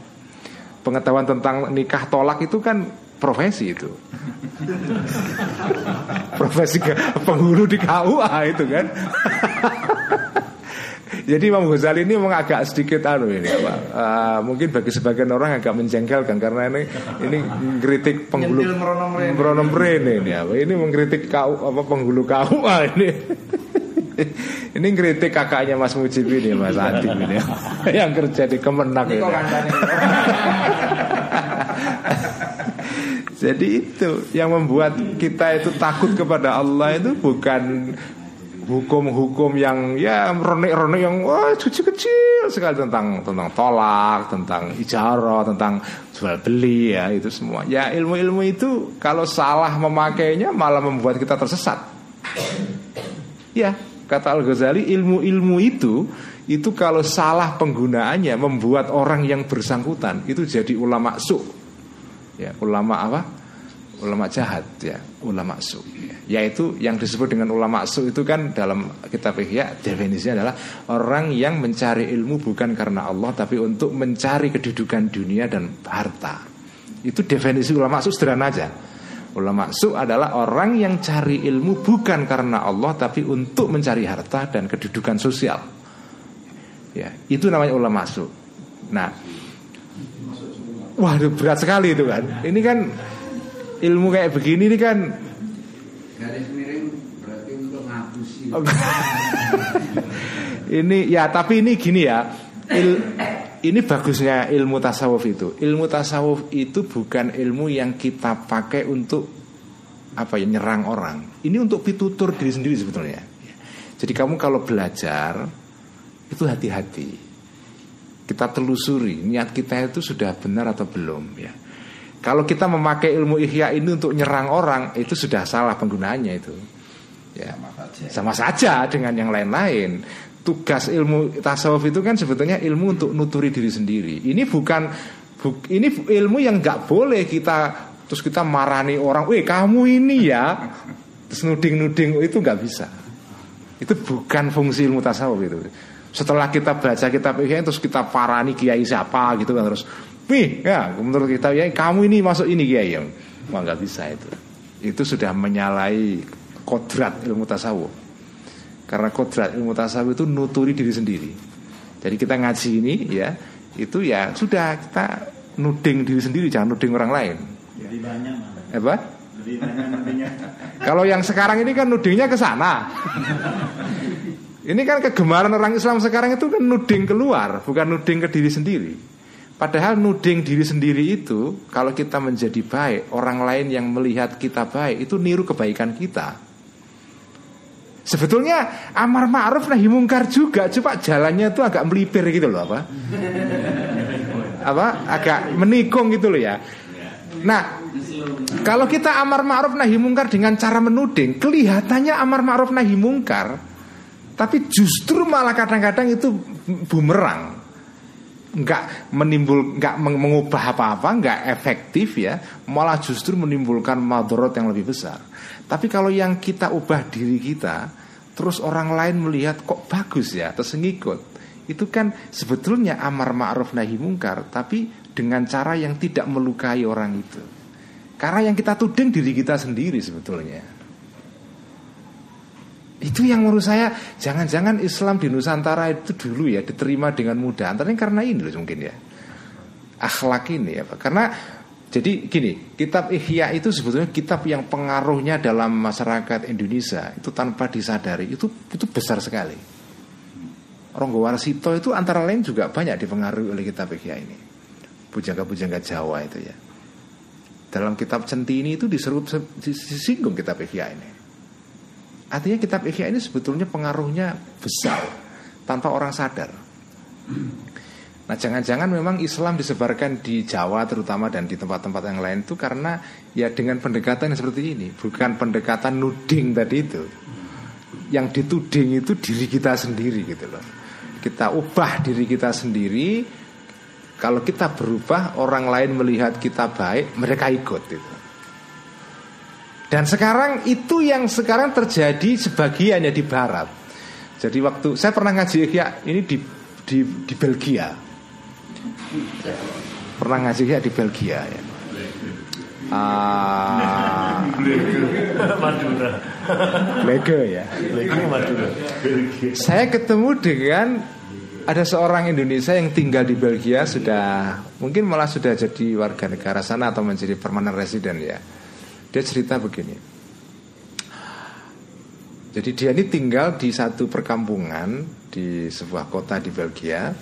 Pengetahuan tentang nikah tolak itu kan profesi itu. profesi penghulu di KUA itu kan. Jadi Imam Ghazali ini memang agak sedikit anu ini apa? Uh, mungkin bagi sebagian orang agak menjengkelkan karena ini ini mengkritik penghulu meronom ini apa? Ini mengkritik kau apa penghulu KUA ini. ini ngeritik kakaknya Mas Mujib ini Mas Adi ini yang kerja di Kemenak ini. Jadi itu yang membuat kita itu takut kepada Allah itu bukan hukum-hukum yang ya ronek-ronek yang wah kecil-kecil sekali tentang tentang tolak, tentang ijarah, tentang jual beli ya itu semua. Ya ilmu-ilmu itu kalau salah memakainya malah membuat kita tersesat. Ya, Kata Al-Ghazali ilmu-ilmu itu itu kalau salah penggunaannya membuat orang yang bersangkutan itu jadi ulama su. Ya, ulama apa? Ulama jahat ya, ulama su. Ya. Yaitu yang disebut dengan ulama su itu kan dalam kitab Ihya definisinya adalah orang yang mencari ilmu bukan karena Allah tapi untuk mencari kedudukan dunia dan harta. Itu definisi ulama su sederhana aja. Ulama su adalah orang yang cari ilmu bukan karena Allah tapi untuk mencari harta dan kedudukan sosial. Ya, itu namanya ulama su. Nah, wah berat sekali itu kan. Ini kan ilmu kayak begini ini kan garis miring berarti untuk ngapusi. ini ya, tapi ini gini ya. Il, ini bagusnya ilmu tasawuf itu. Ilmu tasawuf itu bukan ilmu yang kita pakai untuk apa ya nyerang orang. Ini untuk pitutur diri sendiri sebetulnya. Jadi kamu kalau belajar itu hati-hati. Kita telusuri niat kita itu sudah benar atau belum ya. Kalau kita memakai ilmu ihya ini untuk nyerang orang itu sudah salah penggunaannya itu. Ya. Sama saja, sama saja dengan yang lain-lain. Tugas ilmu tasawuf itu kan sebetulnya ilmu untuk nuturi diri sendiri. Ini bukan bu, ini ilmu yang nggak boleh kita terus kita marani orang, "Weh, kamu ini ya." Terus nuding-nuding oh, itu nggak bisa. Itu bukan fungsi ilmu tasawuf itu. Setelah kita baca kitab ihya terus kita parani kiai siapa gitu kan terus, "Wih, ya menurut kita ya kamu ini masuk ini kiai." Ya. Wah, nggak bisa itu. Itu sudah menyalahi kodrat ilmu tasawuf. Karena kodrat ilmu tasawuf itu nuturi diri sendiri. Jadi kita ngaji ini ya, itu ya sudah kita nuding diri sendiri, jangan nuding orang lain. Lebih banyak Apa? Lebih banyak nudingnya. Kalau yang sekarang ini kan nudingnya ke sana. ini kan kegemaran orang Islam sekarang itu kan nuding keluar, bukan nuding ke diri sendiri. Padahal nuding diri sendiri itu kalau kita menjadi baik, orang lain yang melihat kita baik itu niru kebaikan kita. Sebetulnya amar ma'ruf nahi mungkar juga, cuma jalannya itu agak melipir gitu loh apa? apa? Agak menikung gitu loh ya. Nah, kalau kita amar ma'ruf nahi mungkar dengan cara menuding, kelihatannya amar ma'ruf nahi mungkar, tapi justru malah kadang-kadang itu bumerang. Enggak menimbul enggak mengubah apa-apa, enggak efektif ya, malah justru menimbulkan madorot yang lebih besar. Tapi kalau yang kita ubah diri kita, terus orang lain melihat kok bagus ya, terus ngikut. Itu kan sebetulnya amar ma'ruf nahi mungkar, tapi dengan cara yang tidak melukai orang itu. Karena yang kita tuding diri kita sendiri sebetulnya. Itu yang menurut saya jangan-jangan Islam di Nusantara itu dulu ya diterima dengan mudah. Antara karena ini loh mungkin ya. Akhlak ini ya, Karena jadi gini, kitab Ihya itu sebetulnya kitab yang pengaruhnya dalam masyarakat Indonesia itu tanpa disadari itu itu besar sekali. Ronggo Warsito itu antara lain juga banyak dipengaruhi oleh kitab Ihya ini. Pujangga-pujangga Jawa itu ya. Dalam kitab Centini itu diserut disinggung kitab Ihya ini. Artinya kitab Ihya ini sebetulnya pengaruhnya besar tanpa orang sadar. Nah jangan-jangan memang Islam disebarkan di Jawa terutama dan di tempat-tempat yang lain itu karena ya dengan pendekatan yang seperti ini Bukan pendekatan nuding tadi itu. Yang dituding itu diri kita sendiri gitu loh. Kita ubah diri kita sendiri. Kalau kita berubah orang lain melihat kita baik mereka ikut gitu. Dan sekarang itu yang sekarang terjadi sebagiannya di barat. Jadi waktu saya pernah ngaji ya ini di, di, di Belgia Pernah ngaji ya di Belgia ya. Ah, Madura. Lege ya. Lagi Madura. Saya ketemu dengan ada seorang Indonesia yang tinggal di Belgia sudah mungkin malah sudah jadi warga negara sana atau menjadi permanent resident ya. Dia cerita begini. Jadi dia ini tinggal di satu perkampungan di sebuah kota di Belgia.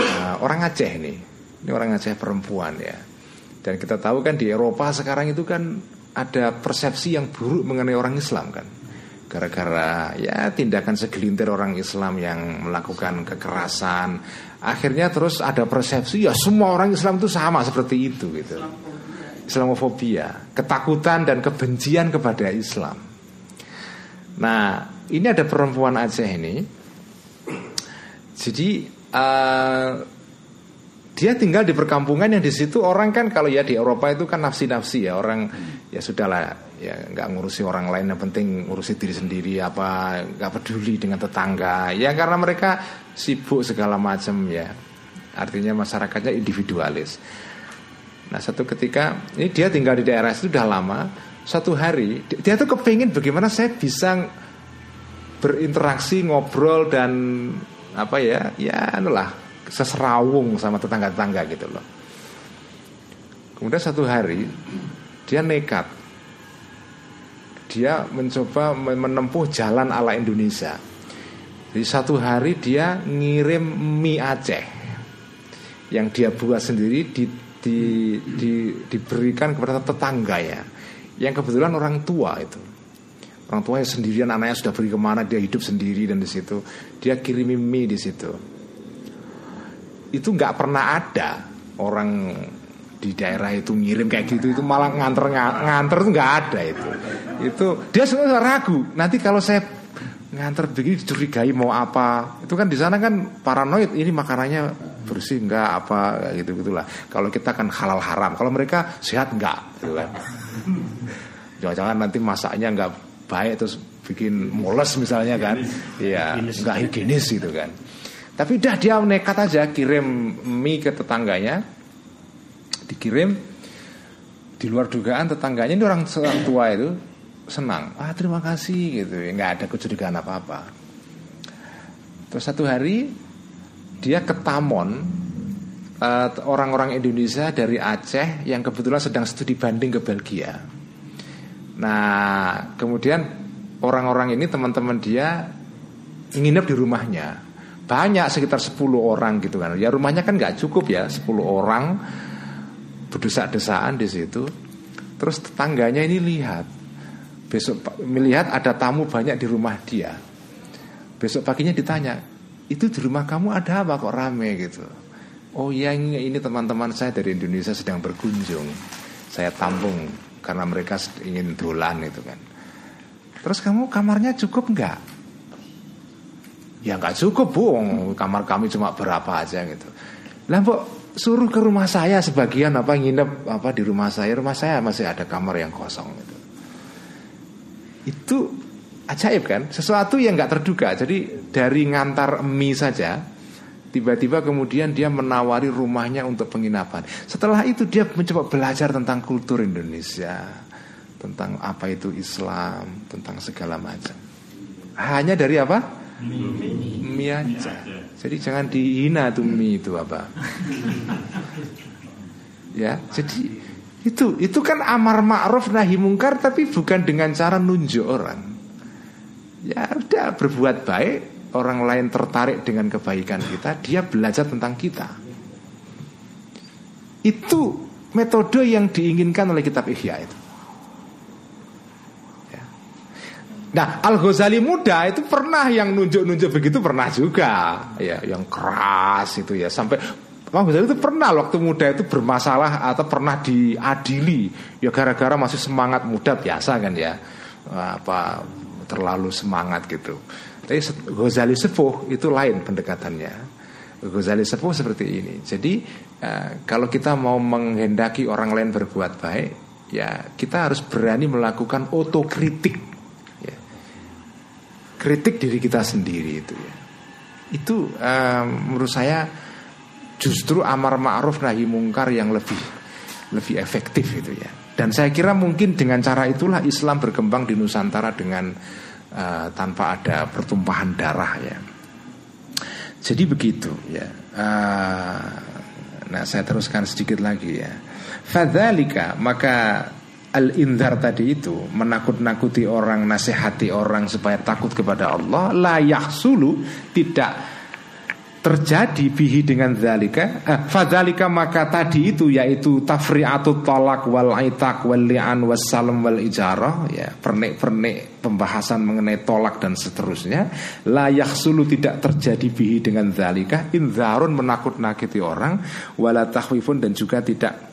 Nah, orang Aceh nih. Ini orang Aceh perempuan ya. Dan kita tahu kan di Eropa sekarang itu kan ada persepsi yang buruk mengenai orang Islam kan. Gara-gara ya tindakan segelintir orang Islam yang melakukan kekerasan, akhirnya terus ada persepsi ya semua orang Islam itu sama seperti itu gitu. Islamofobia, ketakutan dan kebencian kepada Islam. Nah, ini ada perempuan Aceh ini. Jadi uh, dia tinggal di perkampungan yang di situ orang kan kalau ya di Eropa itu kan nafsi-nafsi ya orang ya sudahlah ya nggak ngurusi orang lain yang penting ngurusi diri sendiri apa nggak peduli dengan tetangga ya karena mereka sibuk segala macam ya artinya masyarakatnya individualis. Nah satu ketika ini dia tinggal di daerah itu sudah lama satu hari dia tuh kepingin bagaimana saya bisa berinteraksi ngobrol dan apa ya ya anulah seserawung sama tetangga-tetangga gitu loh. Kemudian satu hari dia nekat. Dia mencoba menempuh jalan ala Indonesia. Di satu hari dia ngirim mie Aceh yang dia buat sendiri di, di, di, diberikan kepada tetangga ya, yang kebetulan orang tua itu. Orang tuanya sendirian, anaknya sudah pergi ke mana, dia hidup sendiri dan di situ. Dia kirimi mie di situ. Itu nggak pernah ada orang di daerah itu ngirim kayak gitu. Itu malah nganter nganter tuh nggak ada itu. Itu dia sebenarnya ragu. Nanti kalau saya nganter begini dicurigai mau apa. Itu kan di sana kan paranoid ini makanannya bersih enggak apa gitu gitulah. Kalau kita kan halal haram. Kalau mereka sehat enggak gitu kan. Jangan-jangan nanti masaknya enggak baik terus bikin moles misalnya kan. Iya enggak higienis gitu kan. Tapi udah dia nekat aja kirim mie ke tetangganya. Dikirim di luar dugaan tetangganya. Ini orang orang tua itu senang. Ah terima kasih gitu. Nggak ada kecurigaan apa apa terus satu hari dia ke Tamon eh, orang-orang Indonesia dari Aceh yang kebetulan sedang studi banding ke Belgia nah kemudian orang-orang ini teman-teman dia nginep di rumahnya. Banyak sekitar 10 orang gitu kan. Ya rumahnya kan nggak cukup ya 10 orang. Berdesak-desaan di situ. Terus tetangganya ini lihat. Besok melihat ada tamu banyak di rumah dia. Besok paginya ditanya, itu di rumah kamu ada apa kok rame? gitu? Oh ya ini, ini teman-teman saya dari Indonesia sedang berkunjung. Saya tampung karena mereka ingin dolan itu kan. Terus kamu kamarnya cukup nggak? Ya nggak cukup bung, kamar kami cuma berapa aja gitu. Lah suruh ke rumah saya sebagian apa nginep apa di rumah saya, rumah saya masih ada kamar yang kosong gitu. Itu ajaib kan Sesuatu yang nggak terduga Jadi dari ngantar mie saja Tiba-tiba kemudian dia menawari rumahnya untuk penginapan Setelah itu dia mencoba belajar tentang kultur Indonesia Tentang apa itu Islam Tentang segala macam Hanya dari apa? Mie, mie aja Jadi jangan dihina tuh mie itu apa Ya, jadi itu itu kan amar ma'ruf nahi mungkar tapi bukan dengan cara nunjuk orang. Ya udah berbuat baik, orang lain tertarik dengan kebaikan kita, dia belajar tentang kita. Itu metode yang diinginkan oleh kitab Ihya itu. Ya. Nah, Al Ghazali muda itu pernah yang nunjuk-nunjuk begitu pernah juga, ya, yang keras itu ya sampai Imam Ghazali itu pernah waktu muda itu bermasalah atau pernah diadili ya gara-gara masih semangat muda biasa kan ya apa terlalu semangat gitu. Tapi Ghazali sepuh itu lain pendekatannya. Ghazali sepuh seperti ini. Jadi uh, kalau kita mau menghendaki orang lain berbuat baik, ya kita harus berani melakukan otokritik. Ya. Kritik diri kita sendiri itu ya. Itu uh, menurut saya justru amar ma'ruf nahi mungkar yang lebih lebih efektif itu ya. Dan saya kira mungkin dengan cara itulah Islam berkembang di Nusantara dengan uh, tanpa ada pertumpahan darah ya. Jadi begitu ya. Uh, nah saya teruskan sedikit lagi ya. Fadzalika maka al-indhar tadi itu menakut-nakuti orang, nasihati orang supaya takut kepada Allah, la yahsulu tidak terjadi bihi dengan zalika eh, fadzalika maka tadi itu yaitu tafri'atut talak wal aitak wal li'an was salam wal ijarah ya pernik-pernik pembahasan mengenai tolak dan seterusnya la yahsulu tidak terjadi bihi dengan zalika inzarun menakut-nakuti orang wala tahwifun dan juga tidak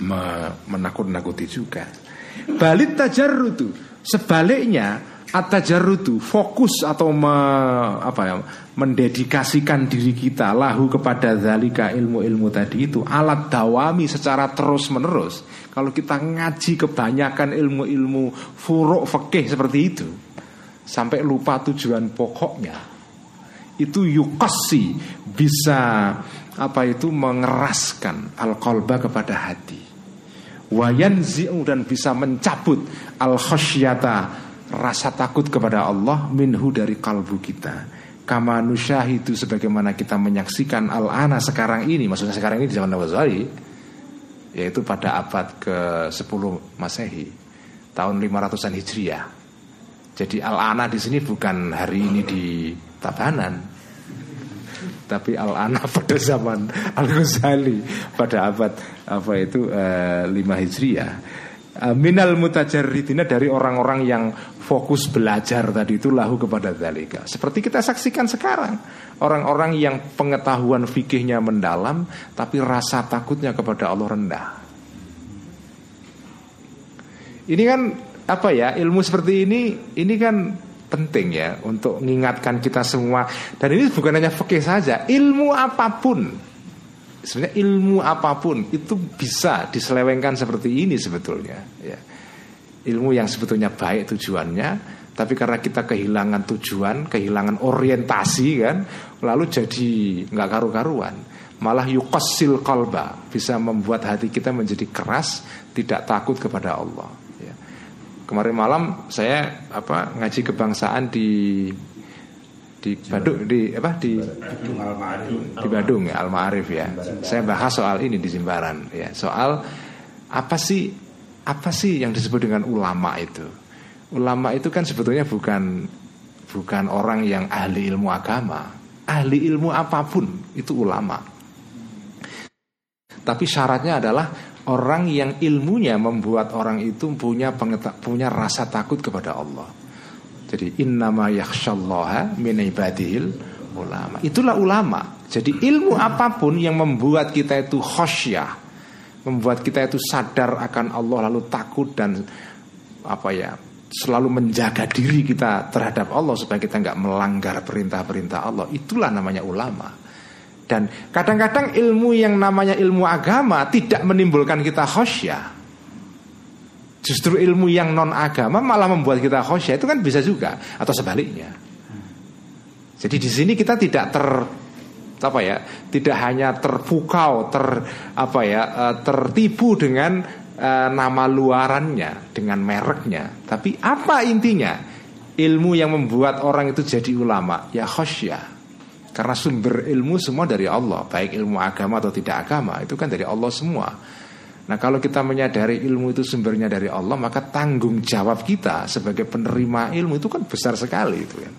me menakut-nakuti juga. Balit tajarrutu sebaliknya At-tajarrudu fokus atau me, apa ya, mendedikasikan diri kita lahu kepada zalika ilmu-ilmu tadi itu alat dawami secara terus-menerus. Kalau kita ngaji kebanyakan ilmu-ilmu furuk fikih seperti itu sampai lupa tujuan pokoknya. Itu yukasi bisa apa itu mengeraskan al-qalba kepada hati. Wayanzi'u dan bisa mencabut al-khasyata rasa takut kepada Allah minhu dari kalbu kita kama nusyahidu sebagaimana kita menyaksikan al-ana sekarang ini maksudnya sekarang ini di zaman Ghazali yaitu pada abad ke-10 Masehi tahun 500-an Hijriah. Jadi al-ana di sini bukan hari ini di Tabanan tapi al-ana pada zaman Al-Ghazali pada abad apa itu eh, 5 Hijriah Eh, minal mutajarridina dari orang-orang yang fokus belajar tadi itu lahu kepada dalika. Seperti kita saksikan sekarang, orang-orang yang pengetahuan fikihnya mendalam tapi rasa takutnya kepada Allah rendah. Ini kan apa ya ilmu seperti ini ini kan penting ya untuk mengingatkan kita semua dan ini bukan hanya fikih saja ilmu apa pun sebenarnya ilmu apa pun itu bisa diselewengkan seperti ini sebetulnya ya ilmu yang sebetulnya baik tujuannya tapi karena kita kehilangan tujuan kehilangan orientasi kan lalu jadi nggak karu-karuan malah yukosil kolba bisa membuat hati kita menjadi keras tidak takut kepada Allah ya. kemarin malam saya apa ngaji kebangsaan di di Badung di apa? Di di Badung ya Al Ma'arif ya. Saya bahas soal ini di Jimbaran ya. Soal apa sih apa sih yang disebut dengan ulama itu? Ulama itu kan sebetulnya bukan bukan orang yang ahli ilmu agama. Ahli ilmu apa pun itu ulama. Tapi syaratnya adalah orang yang ilmunya membuat orang itu punya punya rasa takut kepada Allah. Jadi innama yakhsyallaha min ibadil ulama. Itulah ulama. Jadi ilmu apa pun yang membuat kita itu khosyah, membuat kita itu sadar akan Allah lalu takut dan apa ya selalu menjaga diri kita terhadap Allah supaya kita nggak melanggar perintah-perintah Allah. Itulah namanya ulama. Dan kadang-kadang ilmu yang namanya ilmu agama tidak menimbulkan kita khosyah. Justru ilmu yang non agama malah membuat kita khosyah itu kan bisa juga atau sebaliknya. Jadi di sini kita tidak ter apa ya, tidak hanya terpukau, ter apa ya, eh, tertipu dengan uh, nama luarannya, dengan mereknya. Tapi apa intinya? Ilmu yang membuat orang itu jadi ulama, ya khosyah. Karena sumber ilmu semua dari Allah Baik ilmu agama atau tidak agama Itu kan dari Allah semua Nah kalau kita menyadari ilmu itu sumbernya dari Allah Maka tanggung jawab kita sebagai penerima ilmu itu kan besar sekali itu kan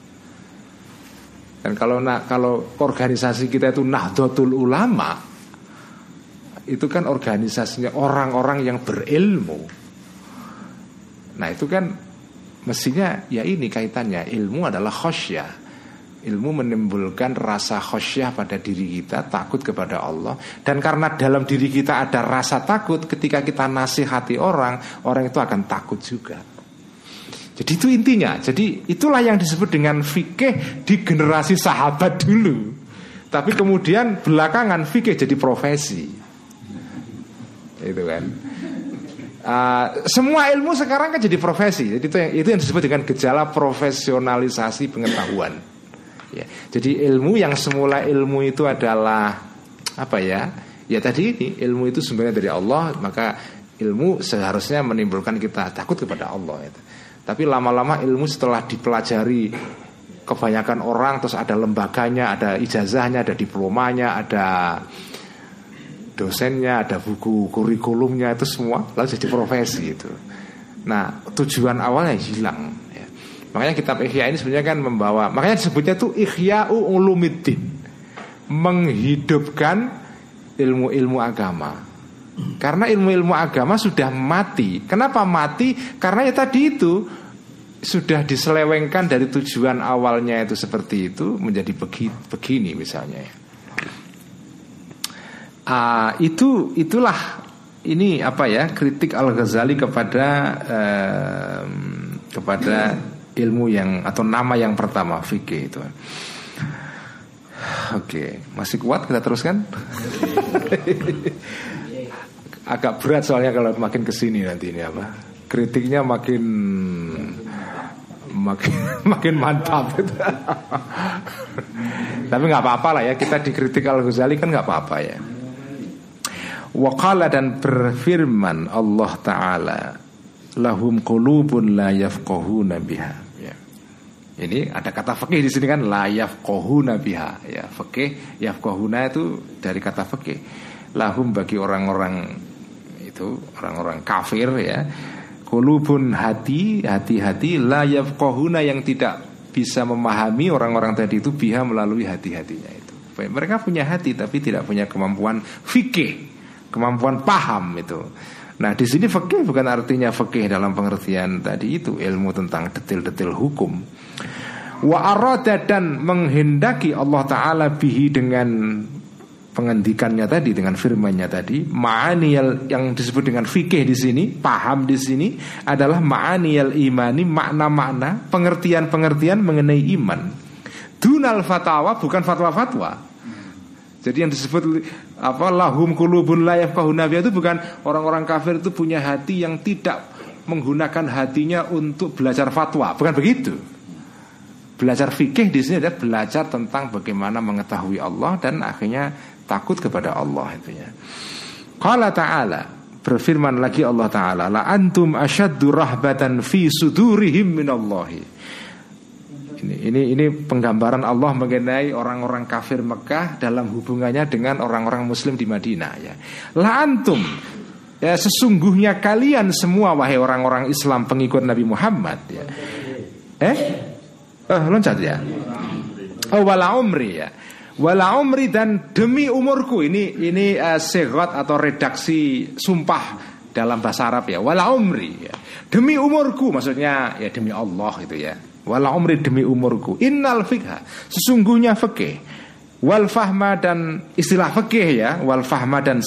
Dan kalau nah, kalau organisasi kita itu Nahdlatul Ulama Itu kan organisasinya orang-orang yang berilmu. Nah itu kan mestinya ya ini kaitannya. Ilmu adalah khosyah Ilmu menimbulkan rasa khosyah pada diri kita, takut kepada Allah. Dan karena dalam diri kita ada rasa takut, ketika kita nasihati orang, orang itu akan takut juga. Jadi itu intinya. Jadi itulah yang disebut dengan fikih di generasi sahabat dulu. Tapi kemudian belakangan fikih jadi profesi. Itu kan. Uh, semua ilmu sekarang kan jadi profesi. Jadi itu yang, itu yang disebut dengan gejala profesionalisasi pengetahuan. Ya. Jadi ilmu yang semula ilmu itu adalah apa ya? Ya tadi ini ilmu itu sebenarnya dari Allah, maka ilmu seharusnya menimbulkan kita takut kepada Allah. Ya. Tapi lama-lama ilmu setelah dipelajari kebanyakan orang, terus ada lembaganya, ada ijazahnya, ada diplomanya, ada dosennya, ada buku kurikulumnya itu semua lalu jadi profesi itu. Nah tujuan awalnya hilang. Makanya kitab Ihya ini sebenarnya kan membawa Makanya disebutnya tuh Ihya'u Ulumiddin. Menghidupkan ilmu-ilmu agama. Karena ilmu-ilmu agama sudah mati. Kenapa mati? Karena ya tadi itu Sudah diselewengkan dari tujuan awalnya itu seperti itu Menjadi begini, begini misalnya uh, Itu itulah ini apa ya kritik Al Ghazali kepada uh, kepada ilmu yang atau nama yang pertama fikih itu. Oke, masih kuat kita teruskan? Agak berat soalnya kalau makin ke sini nanti ini apa? Kritiknya makin makin makin mantap. Tapi nggak apa-apa lah ya kita dikritik Al Ghazali kan nggak apa-apa ya. Wakala dan berfirman Allah Ta'ala lahum qulubun la yafqahuna biha. Ya. Ini ada kata fikih di sini kan la yafqahuna biha. Ya fikih yafqahuna itu dari kata fikih lahum bagi orang-orang itu orang-orang kafir ya. Qulubun hati hati-hati la yafqahuna yang tidak bisa memahami orang-orang tadi itu biha melalui hati-hatinya itu. Mereka punya hati tapi tidak punya kemampuan fikih kemampuan paham itu Nah di sini fakih bukan artinya fakih dalam pengertian tadi itu ilmu tentang detil-detil hukum. Wa arada dan menghendaki Allah Taala bihi dengan pengendikannya tadi dengan firmannya tadi ma'aniyal yang disebut dengan fikih di sini paham di sini adalah ma'aniyal imani makna-makna pengertian-pengertian mengenai iman dunal fatwa bukan fatwa-fatwa jadi yang disebut apa lahum kulubun la yafqahuna biha itu bukan orang-orang kafir itu punya hati yang tidak menggunakan hatinya untuk belajar fatwa, bukan begitu. Belajar fikih di sini adalah belajar tentang bagaimana mengetahui Allah dan akhirnya takut kepada Allah itu ya. Qala ta'ala berfirman lagi Allah taala la antum asyaddu rahbatan fi sudurihim minallahi. Ini, ini ini penggambaran Allah mengenai orang-orang kafir Mekah dalam hubungannya dengan orang-orang Muslim di Madinah ya. La antum ya sesungguhnya kalian semua wahai orang-orang Islam pengikut Nabi Muhammad ya. Eh? Oh, loncat ya. Oh, wala umri ya. Wala umri dan demi umurku ini ini uh, segot atau redaksi sumpah dalam bahasa Arab ya. Wala umri ya. Demi umurku maksudnya ya demi Allah gitu ya. Wala umri demi umurku. Innal fikha sesungguhnya fikih. Wal fahma dan istilah fikih ya, wal fahma dan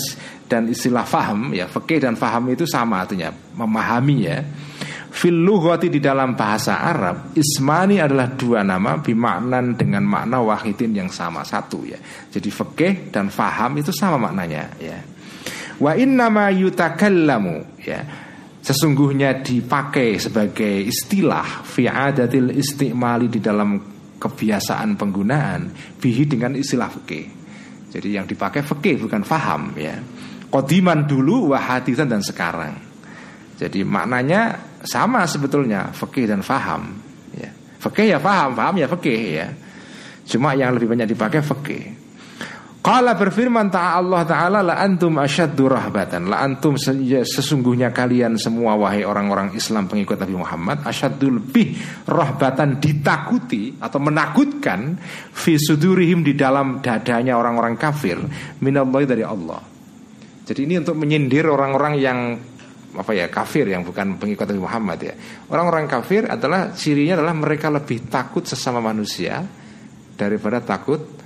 dan istilah faham ya, fikih dan faham itu sama artinya memahami ya. Fil lughati di dalam bahasa Arab Ismani adalah dua nama Bimaknan dengan makna wahidin yang sama Satu ya. Jadi fikih dan faham itu sama maknanya ya. Wa innama yutakallamu ya Sesungguhnya dipakai sebagai istilah Fi'adatil istimali di dalam kebiasaan penggunaan Bihi dengan istilah fikih Jadi yang dipakai fikih bukan faham ya Kodiman dulu wahadisan dan sekarang Jadi maknanya sama sebetulnya fikih dan faham ya. Fikih ya faham, faham ya fikih ya. Cuma yang lebih banyak dipakai fikih. Qala berfirman ta Allah taala la antum asyaddu rahbatan la antum sesungguhnya kalian semua wahai orang-orang Islam pengikut Nabi Muhammad asyaddu lebih rahbatan ditakuti atau menakutkan fi sudurihim di dalam dadanya orang-orang kafir minallahi dari Allah. Jadi ini untuk menyindir orang-orang yang apa ya kafir yang bukan pengikut Nabi Muhammad ya. Orang-orang kafir adalah cirinya adalah mereka lebih takut sesama manusia daripada takut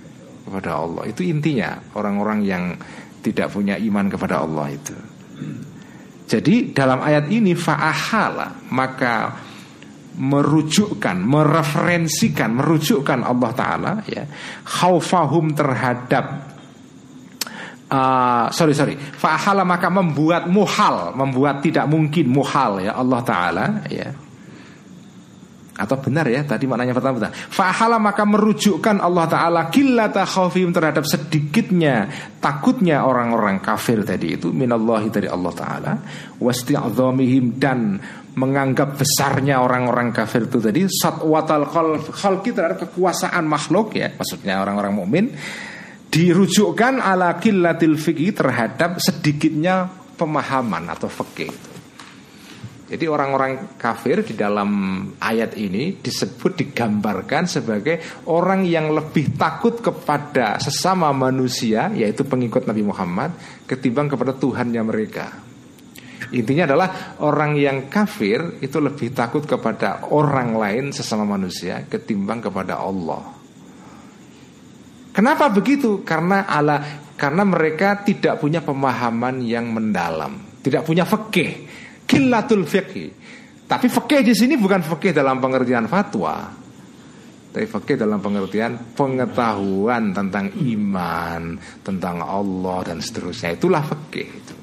kepada Allah. Itu intinya orang-orang yang tidak punya iman kepada Allah itu. Jadi dalam ayat ini fa'ahala maka merujukkan, mereferensikan, merujukkan Allah Taala ya, khaufahum terhadap uh, sorry sorry fahala maka membuat muhal membuat tidak mungkin muhal ya Allah Taala ya atau benar ya tadi maknanya pertama. Fahala maka merujukkan Allah Taala killata khaufim terhadap sedikitnya takutnya orang-orang kafir tadi itu minallahi dari Allah Taala wasti'adzamihim dan menganggap besarnya orang-orang kafir itu tadi satwatal khalqi terhadap kekuasaan makhluk ya maksudnya orang-orang mukmin dirujukkan ala killatil fikih terhadap sedikitnya pemahaman atau fikih Jadi orang-orang kafir di dalam ayat ini disebut digambarkan sebagai orang yang lebih takut kepada sesama manusia yaitu pengikut Nabi Muhammad ketimbang kepada Tuhannya mereka. Intinya adalah orang yang kafir itu lebih takut kepada orang lain sesama manusia ketimbang kepada Allah. Kenapa begitu? Karena ala karena mereka tidak punya pemahaman yang mendalam, tidak punya fikih, kilatul fikih. Tapi fikih di sini bukan fikih dalam pengertian fatwa, tapi fikih dalam pengertian pengetahuan tentang iman, tentang Allah dan seterusnya. Itulah fikih itu.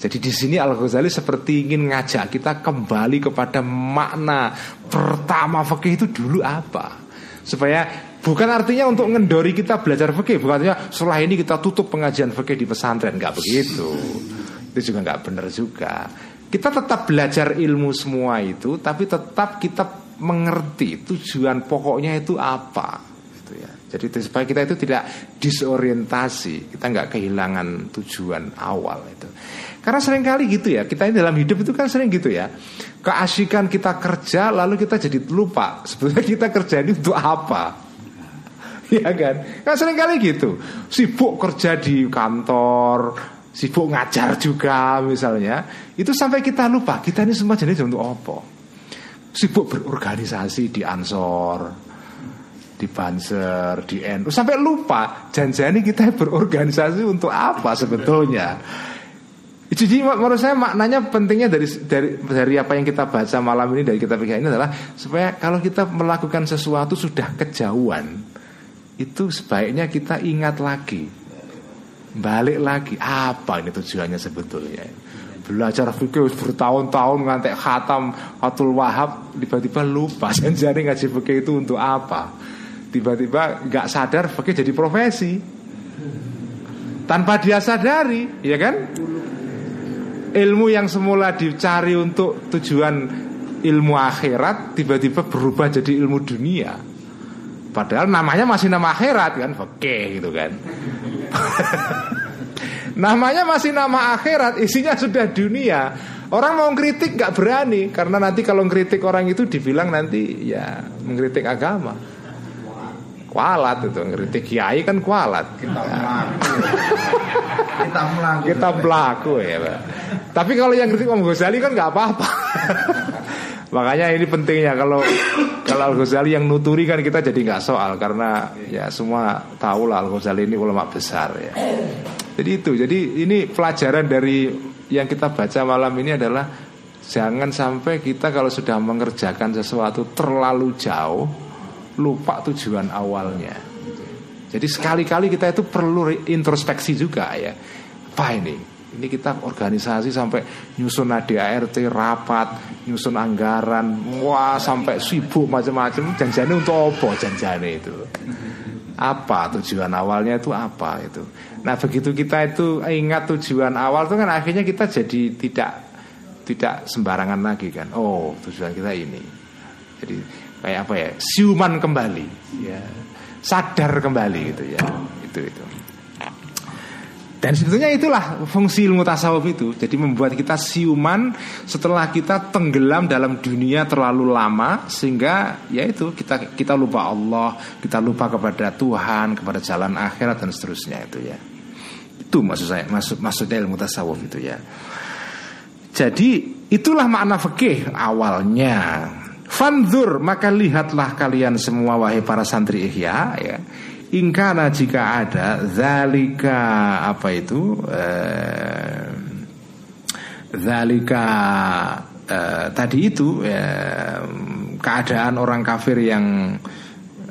Jadi di sini Al Ghazali seperti ingin ngajak kita kembali kepada makna pertama fikih itu dulu apa, supaya Bukan artinya untuk ngendori kita belajar fikih, bukan artinya setelah ini kita tutup pengajian fikih di pesantren, nggak begitu. Itu juga nggak benar juga. Kita tetap belajar ilmu semua itu, tapi tetap kita mengerti tujuan pokoknya itu apa. Gitu ya. Jadi supaya kita itu tidak disorientasi, kita nggak kehilangan tujuan awal itu. Karena sering kali gitu ya, kita ini dalam hidup itu kan sering gitu ya. Keasikan kita kerja, lalu kita jadi lupa sebetulnya kita kerja ini untuk apa. ya kan? Kan sering kali gitu. Sibuk kerja di kantor, sibuk ngajar juga misalnya. Itu sampai kita lupa kita ini semua jenis untuk apa? Sibuk berorganisasi di ansor, di Banser, di NU sampai lupa janjani kita berorganisasi untuk apa sebetulnya. Jadi menurut saya maknanya pentingnya dari dari dari apa yang kita baca malam ini dari kita ini adalah supaya kalau kita melakukan sesuatu sudah kejauhan itu sebaiknya kita ingat lagi balik lagi. Apa ini tujuannya sebetulnya? Belajar fikih bertahun-tahun ngantek khatam Fatul Wahab tiba-tiba lupa janjani ngaji fikih itu untuk apa. Tiba-tiba nggak sadar fikih jadi profesi. Tanpa dia sadari ya kan? Ilmu yang semula dicari untuk tujuan ilmu akhirat tiba-tiba berubah jadi ilmu dunia. Padahal namanya masih nama akhirat kan fikih gitu kan Namanya masih nama akhirat, isinya sudah dunia. Orang mau kritik nggak berani karena nanti kalau kritik orang itu dibilang nanti ya mengkritik agama. Kualat itu ngeritik kiai kan kualat. Kita melaku. Kita melaku. Kita pelaku ya, Pak. Tapi kalau yang kritik Om Ghazali kan nggak apa-apa. Makanya ini pentingnya kalau kalau Al Ghazali yang nuturi kan kita jadi nggak soal karena ya semua tahu lah Al Ghazali ini ulama besar ya. Jadi itu, jadi ini pelajaran dari yang kita baca malam ini adalah jangan sampai kita kalau sudah mengerjakan sesuatu terlalu jauh lupa tujuan awalnya. Jadi sekali-kali kita itu perlu introspeksi juga ya. Apa ini? Ini kita organisasi sampai nyusun ADART, rapat, nyusun anggaran, wah sampai sibuk macam-macam. Janjane untuk apa janjane itu? Apa tujuan awalnya itu apa itu? Nah begitu kita itu ingat tujuan awal itu kan akhirnya kita jadi tidak tidak sembarangan lagi kan. Oh tujuan kita ini. Jadi kayak apa ya? Siuman kembali, ya. sadar kembali gitu ya. Itu itu. Dan sebetulnya itulah fungsi ilmu tasawuf itu. Jadi membuat kita siuman setelah kita tenggelam dalam dunia terlalu lama sehingga ya itu kita kita lupa Allah, kita lupa kepada Tuhan, kepada jalan akhirat dan seterusnya itu ya. Itu maksud saya, maksud maksudnya ilmu tasawuf itu ya. Jadi itulah makna fikih awalnya. Fanzur maka lihatlah kalian semua wahai para santri ihya ya Ingkana jika ada Zalika Apa itu? Eh, Zalika eh, Tadi itu eh, Keadaan orang kafir yang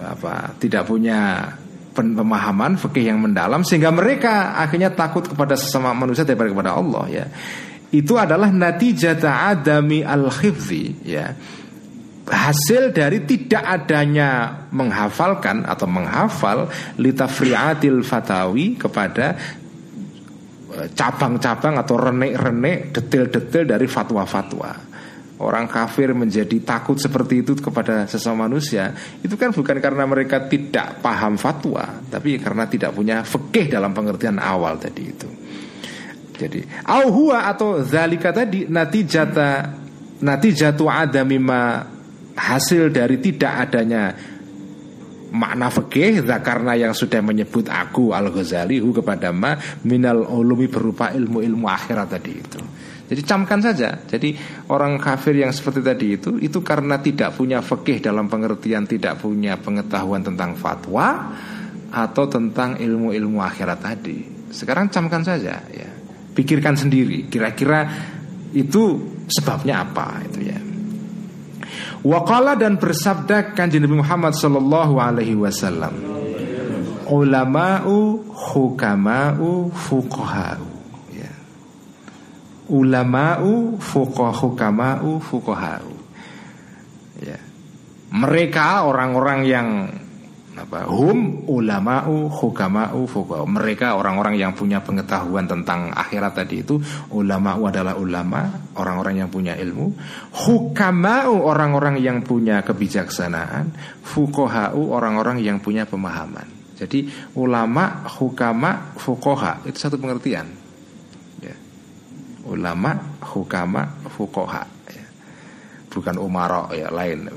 apa Tidak punya pemahaman fikih yang mendalam sehingga mereka akhirnya takut kepada sesama manusia daripada kepada Allah ya. Itu adalah natijah adami al khifzi ya hasil dari tidak adanya menghafalkan atau menghafal litafriatil fatawi kepada eh, cabang-cabang atau renek-renek detail-detail dari fatwa-fatwa. Orang kafir menjadi takut seperti itu kepada sesama manusia Itu kan bukan karena mereka tidak paham fatwa Tapi karena tidak punya fikih dalam pengertian awal tadi itu Jadi Auhua atau zalika tadi Natijata Natijatu adamima hasil dari tidak adanya makna fikih karena yang sudah menyebut aku Al Ghazali hu kepada ma minal ulumi berupa ilmu-ilmu akhirat tadi itu. Jadi camkan saja. Jadi orang kafir yang seperti tadi itu itu karena tidak punya fikih dalam pengertian tidak punya pengetahuan tentang fatwa atau tentang ilmu-ilmu akhirat tadi. Sekarang camkan saja ya. Pikirkan sendiri kira-kira itu sebabnya apa itu ya. Waqala dan bersabda kanjeng Nabi Muhammad sallallahu alaihi wasallam. Ulama'u hukama'u fuqaha'u. Ya. Ulama'u fuqah hukama'u fuqaha'u. Ya. Mereka orang-orang yang apa hum ulama'u hukama'u fuqaha mereka orang-orang yang punya pengetahuan tentang akhirat tadi itu ulama'u adalah ulama orang-orang yang punya ilmu. Hukama'u orang-orang yang punya kebijaksanaan. Fuqaha'u orang-orang yang punya pemahaman. Jadi ulama hukama fuqaha itu satu pengertian. Ya. ulama hukama fuqaha ya. bukan umara ya lain.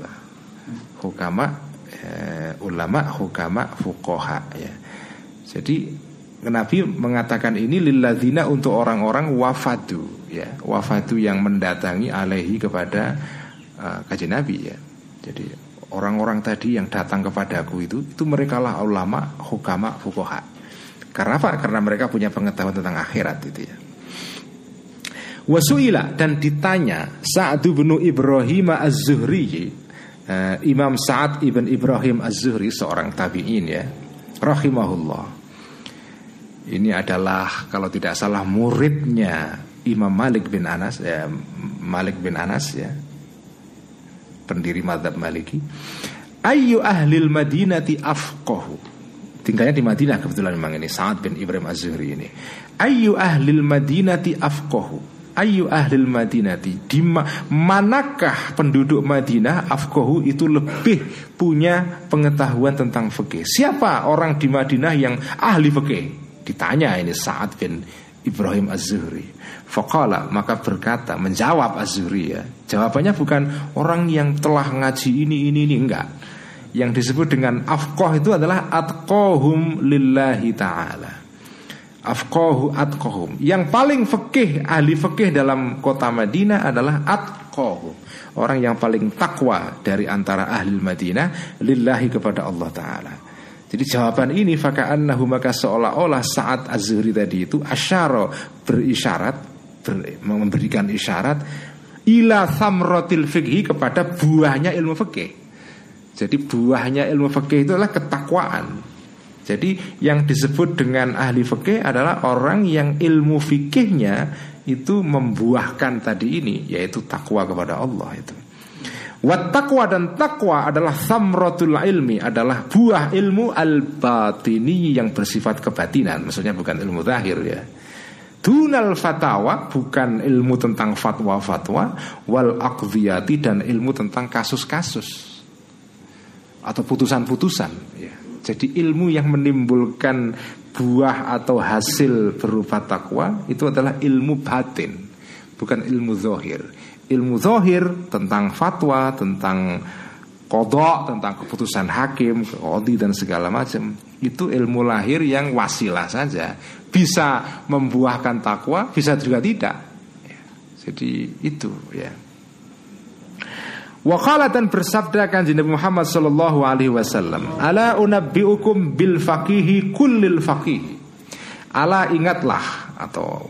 Hukama eh, ulama, hukama, fukoha ya. Jadi Nabi mengatakan ini lilladzina untuk orang-orang wafatu ya, wafatu yang mendatangi alaihi kepada uh, kajian Nabi ya. Jadi orang-orang tadi yang datang kepadaku itu itu mereka lah ulama, hukama, fukoha. Karena apa? Karena mereka punya pengetahuan tentang akhirat itu ya. Wasuila dan ditanya Sa'ad bin Ibrahim Az-Zuhri eh, Imam Sa'ad ibn Ibrahim Az-Zuhri seorang tabi'in ya rahimahullah. Ini adalah kalau tidak salah muridnya Imam Malik bin Anas ya Malik bin Anas ya pendiri madhab Maliki. Ayu ahlil madinati afqahu? Tinggalnya di Madinah kebetulan memang ini Sa'ad bin Ibrahim Az-Zuhri ini. Ayu ahlil madinati afqahu ayu ahlil madinati? Di manakah penduduk Madinah afqahu itu lebih punya pengetahuan tentang fikih? Siapa orang di Madinah yang ahli fikih? Ditanya ini Sa'ad bin Ibrahim Az-Zuhri. Faqala maka berkata menjawab Az-Zuhri ya Jawabannya bukan orang yang telah ngaji ini ini ini enggak. Yang disebut dengan afqah itu adalah atqahum lillahi ta'ala Afqahu atqahum Yang paling fikih ahli fikih dalam kota Madinah adalah atqahu Orang yang paling takwa dari antara ahli Madinah Lillahi kepada Allah Ta'ala jadi jawaban ini faka'annahu maka seolah-olah saat Az-Zuhri tadi itu asyara berisyarat ber, memberikan isyarat ila samrotil fikhi kepada buahnya ilmu fikih. Jadi buahnya ilmu fikih itu adalah ketakwaan. Jadi yang disebut dengan ahli fikih adalah orang yang ilmu fikihnya itu membuahkan tadi ini yaitu takwa kepada Allah itu. Wat takwa dan takwa adalah samrotul ilmi adalah buah ilmu al batini yang bersifat kebatinan. Maksudnya bukan ilmu zahir ya. Dunal fatawa bukan ilmu tentang fatwa-fatwa wal akdhiyati dan ilmu tentang kasus-kasus atau putusan-putusan ya. Jadi ilmu yang menimbulkan buah atau hasil berupa takwa itu adalah ilmu batin, bukan ilmu zahir ilmu zohir tentang fatwa, tentang kodok, tentang keputusan hakim, kodi dan segala macam. Itu ilmu lahir yang wasilah saja. Bisa membuahkan takwa, bisa juga tidak. Ya, jadi itu ya. Wakala dan bersabda kan Nabi Muhammad Sallallahu Alaihi Wasallam, Ala unabbiukum bil fakihi kullil fakihi. Ala ingatlah atau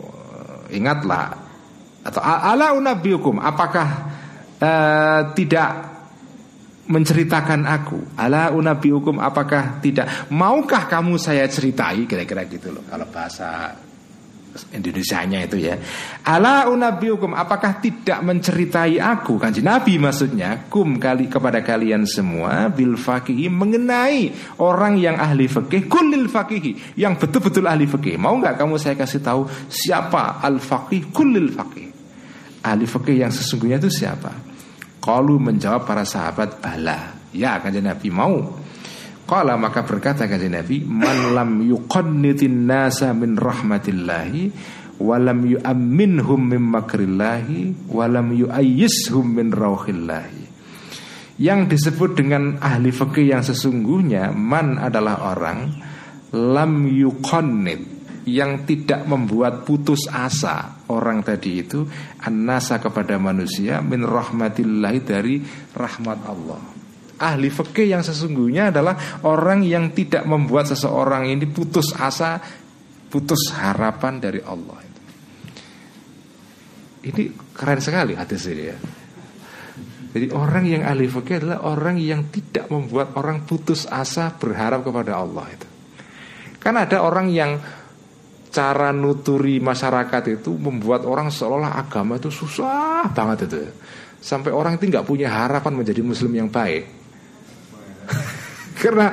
ingatlah atau ala unabiukum apakah uh, tidak menceritakan aku? Ala unabiukum apakah tidak? Maukah kamu saya ceritai? Kira-kira gitu loh kalau bahasa Indonesia-nya itu ya. Ala unabiukum apakah tidak menceritai aku kanji Nabi maksudnya? Kum kali kepada kalian semua bil fakihi mengenai orang yang ahli fikih kulil fakihi yang betul-betul ahli fikih. Mau nggak kamu saya kasih tahu siapa al fakih kulil fakih ahli fikih yang sesungguhnya itu siapa? Kalau menjawab para sahabat bala, ya kanjeng Nabi mau. Kala maka berkata kanjeng Nabi, man lam yuqannitin nasa min rahmatillahi walam yu'amminhum min makrillahi walam yu'ayyishum min rauhillahi. Yang disebut dengan ahli fikih yang sesungguhnya man adalah orang lam yuqannit yang tidak membuat putus asa orang tadi itu anasa kepada manusia min rahmatillahi dari rahmat Allah. Ahli fikih yang sesungguhnya adalah orang yang tidak membuat seseorang ini putus asa, putus harapan dari Allah. Ini keren sekali hadis ini ya. Jadi orang yang ahli fikih adalah orang yang tidak membuat orang putus asa berharap kepada Allah itu. Kan ada orang yang cara nuturi masyarakat itu membuat orang seolah-olah agama itu susah banget itu sampai orang itu nggak punya harapan menjadi muslim yang baik karena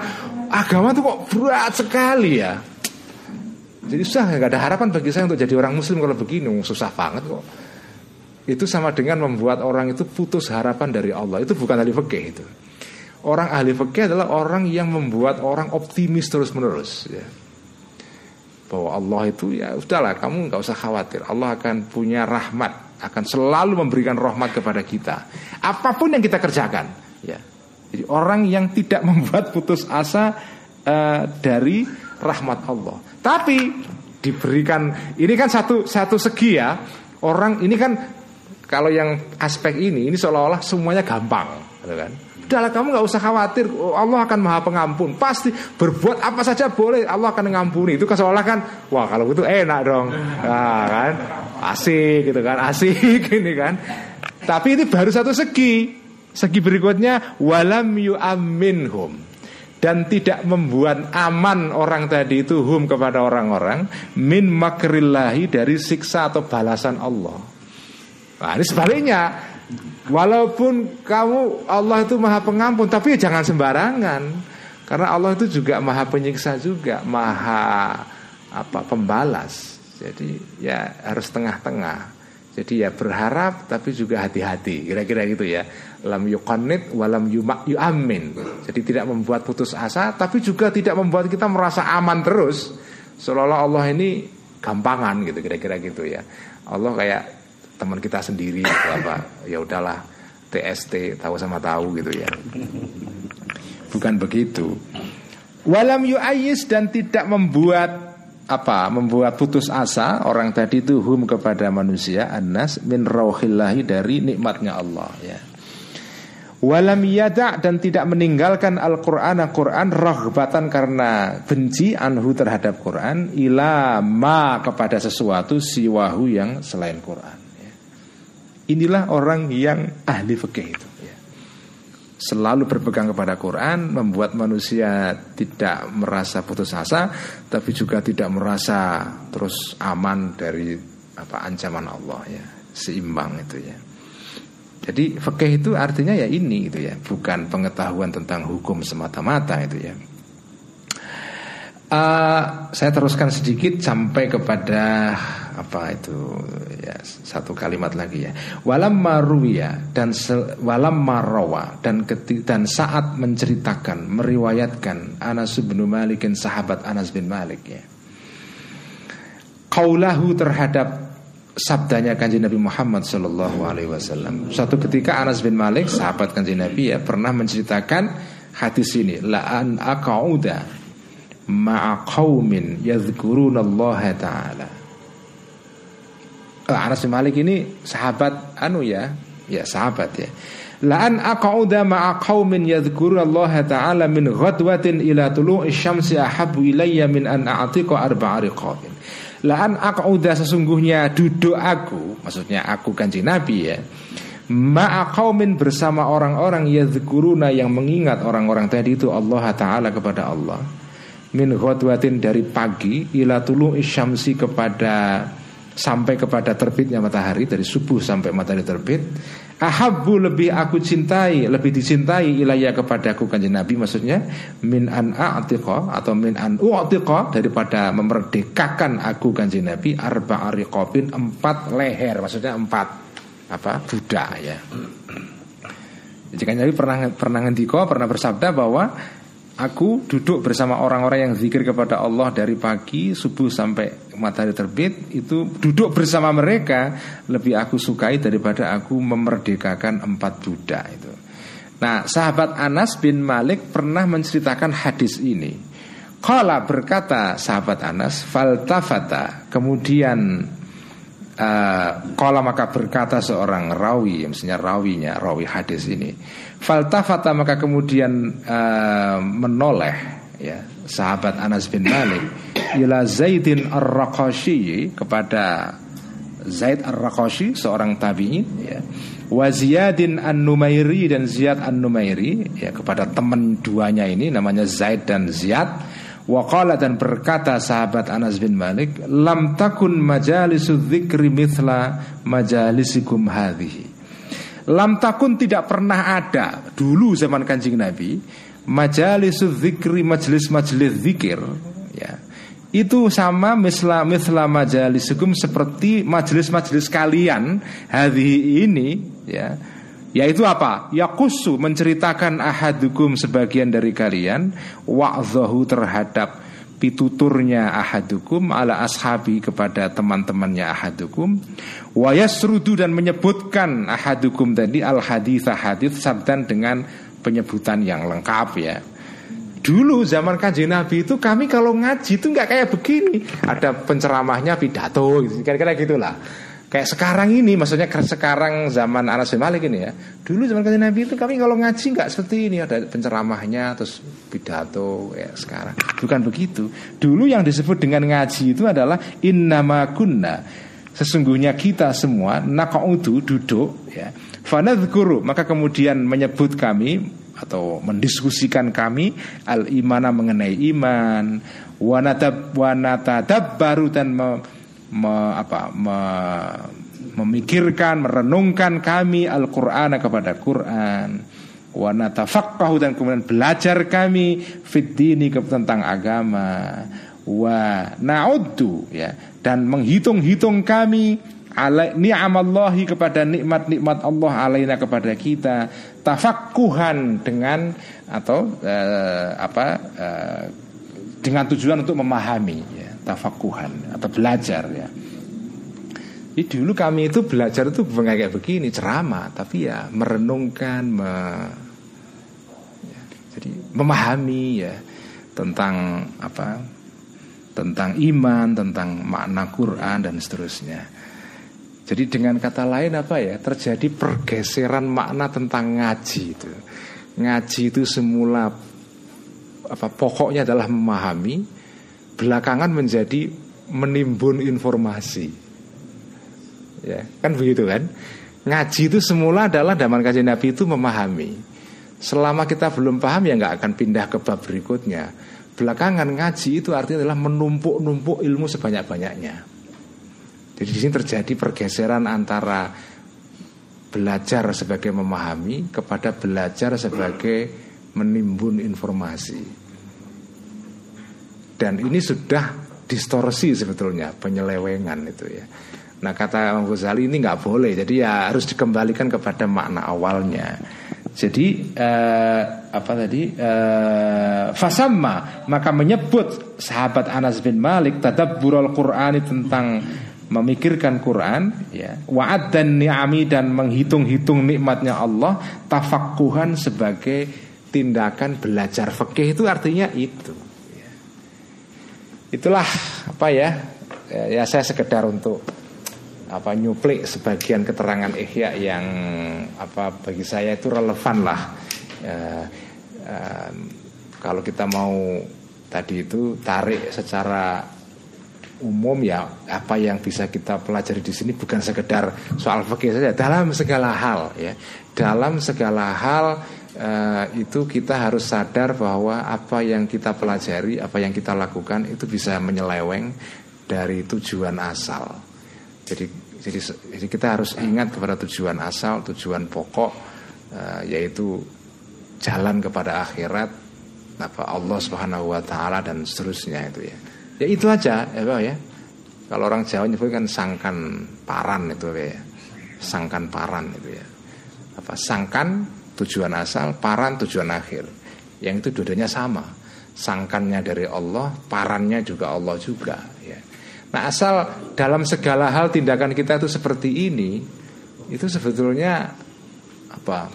agama itu kok berat sekali ya. Jadi susah nggak ada harapan bagi saya untuk jadi orang muslim kalau begini. Susah banget kok. Itu sama dengan membuat orang itu putus harapan dari Allah. Itu bukan ahli fikih itu. Orang ahli fikih adalah orang yang membuat orang optimis terus menerus ya. Bahwa Allah itu ya udahlah kamu nggak usah khawatir. Allah akan punya rahmat akan selalu memberikan rahmat kepada kita. Apa pun yang kita kerjakan jadi orang yang tidak membuat putus asa uh, dari rahmat Allah tapi diberikan ini kan satu satu segi ya orang ini kan kalau yang aspek ini ini seolah-olah semuanya gampang gitu kan Sudahlah kamu nggak usah khawatir, Oh, Allah akan maha pengampun. Pasti berbuat apa saja boleh, Allah akan mengampuni. Itu kan seolah kan, wah kalau itu enak dong, nah, kan, asik gitu kan, asik ini kan. Tapi ini baru satu segi. Segi berikutnya walam yu'amminhum dan tidak membuat aman orang tadi itu hum kepada orang-orang min makrillahi dari siksa atau balasan Allah. Nah, ini sebaliknya. Walaupun kamu Allah itu maha pengampun Tapi jangan sembarangan Karena Allah itu juga maha penyiksa juga Maha apa pembalas Jadi ya harus tengah-tengah jadi ya berharap tapi juga hati-hati kira-kira gitu ya. Lam yuqannit walam yumak yu'amin. Jadi tidak membuat putus asa tapi juga tidak membuat kita merasa aman terus. Seolah-olah Allah ini gampangan gitu kira-kira gitu ya. Allah kayak teman kita sendiri gitu apa. Ya udahlah TST tahu sama tahu gitu ya. Bukan begitu. Walam yu'ayis dan tidak membuat apa membuat putus asa orang tadi itu hum kepada manusia anas min rauhillahi dari nikmatnya Allah ya. Walam yada dan tidak meninggalkan Al-Quran Al-Quran rahbatan karena benci anhu terhadap Quran ila kepada sesuatu siwahu yang selain Quran. Ya. Inilah orang yang ahli fikih itu. Ya. Selalu berpegang kepada Quran membuat manusia tidak merasa putus asa, tapi juga tidak merasa terus aman dari apa ancaman Allah ya, seimbang itu ya. Jadi fikih itu artinya ya ini gitu ya, bukan pengetahuan tentang hukum semata-mata itu ya. Uh, saya teruskan sedikit sampai kepada apa itu ya satu kalimat lagi ya. Walam maruya dan se, walam marawa dan keti, dan saat menceritakan meriwayatkan Anas bin Malikin sahabat Anas bin Malik ya. Kaulahu terhadap sabdanya kanji Nabi Muhammad Shallallahu Alaihi Wasallam. Suatu ketika Anas bin Malik, sahabat kanji Nabi ya, pernah menceritakan hadis ini. Laan akauda ma'a qaumin yadhkuruna Allah Ta'ala. Eh, Anas bin Malik ini sahabat anu ya, ya sahabat ya. La'an aqauda ma'a qaumin yadhkuruna Allah Ta'ala min ghadwatin ila tulu'i syamsi ahabbu ilayya min an a'tiqa arba'a riqabin. La'an aqauda sesungguhnya duduk aku Maksudnya aku kanji Nabi ya Ma'aqaumin bersama orang-orang Yadhkuruna yang mengingat orang-orang tadi itu Allah Ta'ala kepada Allah. Min ghadwatin dari pagi Ila tulu isyamsi kepada Sampai kepada terbitnya matahari Dari subuh sampai matahari terbit. Ahabbu lebih aku cintai Lebih dicintai ilayah kepadaku kanjeng Nabi. Maksudnya Min an a'tiqa Atau min an u'tiqa Daripada memerdekakan aku kanjeng Nabi Arba ariqobin Empat leher. Maksudnya empat Apa budak ya. Jadi Nabi pernah pernah ngendiko, pernah bersabda bahwa Aku duduk bersama orang-orang yang zikir kepada Allah dari pagi subuh sampai matahari terbit itu duduk bersama mereka lebih aku sukai daripada aku memerdekakan empat budak itu. Nah, sahabat Anas bin Malik pernah menceritakan hadis ini. Kala berkata sahabat Anas, faltafata. Kemudian uh, kala maka berkata seorang rawi, maksudnya rawinya, rawi hadis ini. Faltafata maka kemudian uh, menoleh ya sahabat Anas bin Malik ila Zaidin ar-Raqashi kepada Zaid ar-Raqashi seorang tabi'in ya wa Ziyadin an-Numairi dan Ziyad an-Numairi ya kepada teman duanya ini namanya Zaid dan Ziyad Waqala dan berkata sahabat Anas bin Malik Lam takun majalisu dzikri mithla majalisikum hadhihi Lam takun tidak pernah ada dulu zaman Kanjeng Nabi majalisu dzikri majelis-majelis zikir ya. Itu sama misla misla majalisukum seperti majelis-majelis kalian hari ini ya. Yaitu apa? Yakusu menceritakan ahadukum sebagian dari kalian wa'zahu terhadap pituturnya ahadukum ala ashabi kepada teman-temannya ahadukum wa yasrudu dan menyebutkan ahadukum tadi al hadis hadis sabdan dengan penyebutan yang lengkap ya. Dulu zaman kanjeng Nabi itu kami kalau ngaji itu nggak kayak begini. Ada penceramahnya pidato gitu, Kira-kira gitulah Kayak sekarang ini, maksudnya sekarang zaman Anas bin Malik ini ya. Dulu zaman kanjeng Nabi itu kami kalau ngaji nggak seperti ini ada penceramahnya terus pidato ya sekarang. Bukan begitu. Dulu yang disebut dengan ngaji itu adalah innama kunna. Sesungguhnya kita semua nakaudu duduk ya. Fanadhkuru maka kemudian menyebut kami atau mendiskusikan kami al imana mengenai iman wanatab wanatadab baru dan me, me, apa, me, memikirkan, merenungkan kami Al-Qur'an kepada Quran. Wa dan kemudian belajar kami fit dini tentang agama. Wa na'uddu ya dan menghitung-hitung kami ala ni'amallahi kepada nikmat-nikmat Allah alaina kepada kita tafakkuhan dengan atau uh, apa uh, dengan tujuan untuk memahami ya, tafakuhan atau belajar ya. Jadi dulu kami itu belajar itu bukan kayak begini ceramah, tapi ya merenungkan, me, ya, jadi memahami ya tentang apa, tentang iman, tentang makna Quran dan seterusnya. Jadi dengan kata lain apa ya terjadi pergeseran makna tentang ngaji itu. Ngaji itu semula apa pokoknya adalah memahami, belakangan menjadi menimbun informasi. Ya, kan begitu kan? Ngaji itu semula adalah zaman kajian Nabi itu memahami. Selama kita belum paham ya nggak akan pindah ke bab berikutnya. Belakangan ngaji itu artinya adalah menumpuk-numpuk ilmu sebanyak-banyaknya. Jadi di sini terjadi pergeseran antara belajar sebagai memahami kepada belajar sebagai menimbun informasi. Dan ini sudah distorsi sebetulnya penyelewengan itu ya. Nah kata Imam Ghazali ini nggak boleh, jadi ya harus dikembalikan kepada makna awalnya. Jadi eh, apa tadi? Eh, fasamma maka menyebut sahabat Anas bin Malik tadabbur Qur'ani tentang memikirkan Quran ya. Wa'ad dan ni'ami dan menghitung-hitung nikmatnya Allah tafakkuhan sebagai tindakan belajar fikih. Itu artinya itu itulah apa ya ya saya sekedar untuk apa nyuplik sebagian keterangan ihya yang apa bagi saya itu relevan lah. Ya, um, kalau kita mau tadi itu tarik secara umum ya apa yang bisa kita pelajari di sini bukan sekedar soal fikih saja dalam segala hal ya. Dalam segala hal uh, itu kita harus sadar bahwa apa yang kita pelajari, apa yang kita lakukan itu bisa menyeleweng dari tujuan asal. Jadi, jadi, jadi kita harus ingat kepada tujuan asal, tujuan pokok, uh, yaitu jalan kepada akhirat, apa Allah Subhanahu Wa Taala dan seterusnya itu ya. Ya itu aja, ya ya. Kalau orang Jawa nyebut kan sangkan paran itu ya. Sangkan paran itu ya. Apa sangkan tujuan asal, paran tujuan akhir. Yang itu dua-duanya sama. Sangkannya dari Allah, parannya juga Allah juga. Ya. Nah asal dalam segala hal tindakan kita itu seperti ini, itu sebetulnya apa?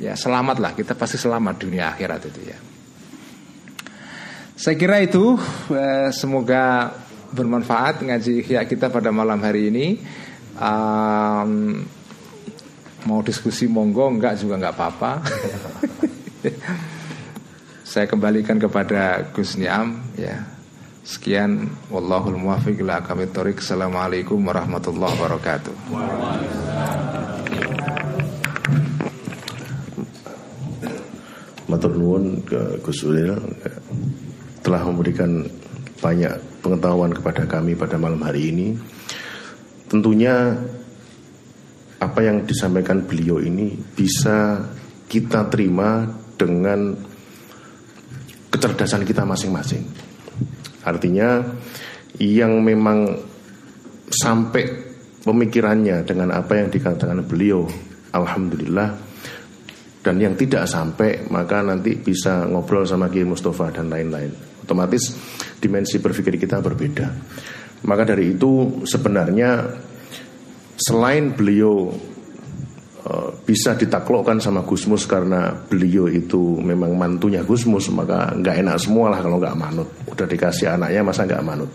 Ya selamatlah kita pasti selamat dunia akhirat itu ya. Saya kira itu eh, semoga bermanfaat ngaji ikhya kita pada malam hari ini. Um, Mau diskusi monggo enggak juga enggak apa-apa. Saya kembalikan kepada Gus Niam ya. Sekian wallahul muwaffiq ila aqwamit thoriq. Assalamualaikum warahmatullahi wabarakatuh. Matur nuwun ke Gus Ulil ya, telah memberikan banyak pengetahuan kepada kami pada malam hari ini. Tentunya apa yang disampaikan beliau ini bisa kita terima dengan kecerdasan kita masing-masing. Artinya yang memang sampai pemikirannya dengan apa yang dikatakan beliau, alhamdulillah. Dan yang tidak sampai maka nanti bisa ngobrol sama Kiai Mustafa dan lain-lain. Otomatis dimensi berpikir kita berbeda. Maka dari itu sebenarnya selain beliau uh, bisa ditaklukkan sama Gusmus karena beliau itu memang mantunya Gusmus maka nggak enak semua lah kalau nggak manut udah dikasih anaknya masa nggak manut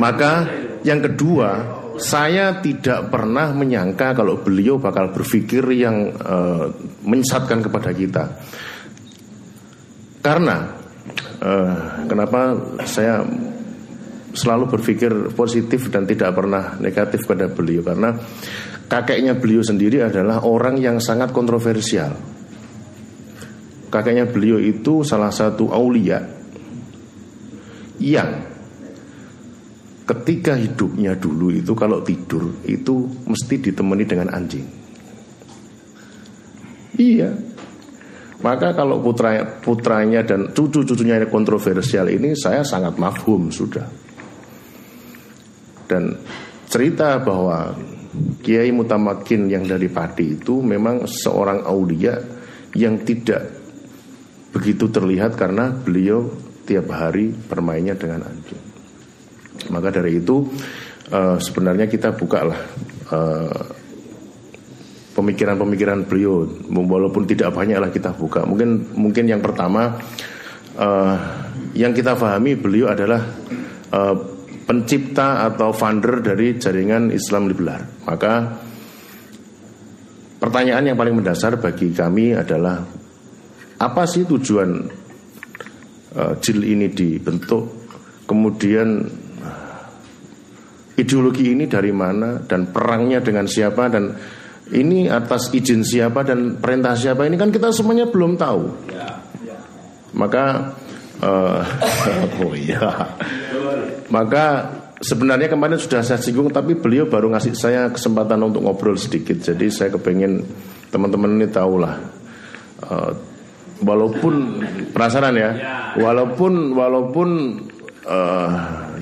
maka Yang kedua, saya tidak pernah menyangka kalau beliau bakal berpikir yang eh, menyesatkan kepada kita. Karena eh, kenapa saya selalu berpikir positif dan tidak pernah negatif pada beliau karena kakeknya beliau sendiri adalah orang yang sangat kontroversial. Kakeknya beliau itu salah satu aulia yang ketika hidupnya dulu itu kalau tidur itu mesti ditemani dengan anjing. Iya. Maka kalau putra putranya dan cucu-cucunya kontroversial ini saya sangat mafhum sudah. Dan cerita bahwa Kiai Mutamakin yang dari Pati itu memang seorang aulia yang tidak begitu terlihat karena beliau tiap hari bermainnya dengan anjing. Maka dari itu uh, sebenarnya kita bukalah uh, pemikiran-pemikiran beliau walaupun tidak banyaklah kita buka. Mungkin mungkin yang pertama uh, yang kita pahami beliau adalah uh, pencipta atau founder dari jaringan Islam Liberal. Maka pertanyaan yang paling mendasar bagi kami adalah apa sih tujuan uh, jil ini dibentuk? Kemudian ideologi ini dari mana dan perangnya dengan siapa dan ini atas izin siapa dan perintah siapa ini kan kita semuanya belum tahu. Maka uh, oh iya. Maka sebenarnya kemarin sudah saya singgung tapi beliau baru ngasih saya kesempatan untuk ngobrol sedikit. Jadi saya kepengen teman-teman ini tahulah uh, walaupun penasaran ya, walaupun walaupun uh,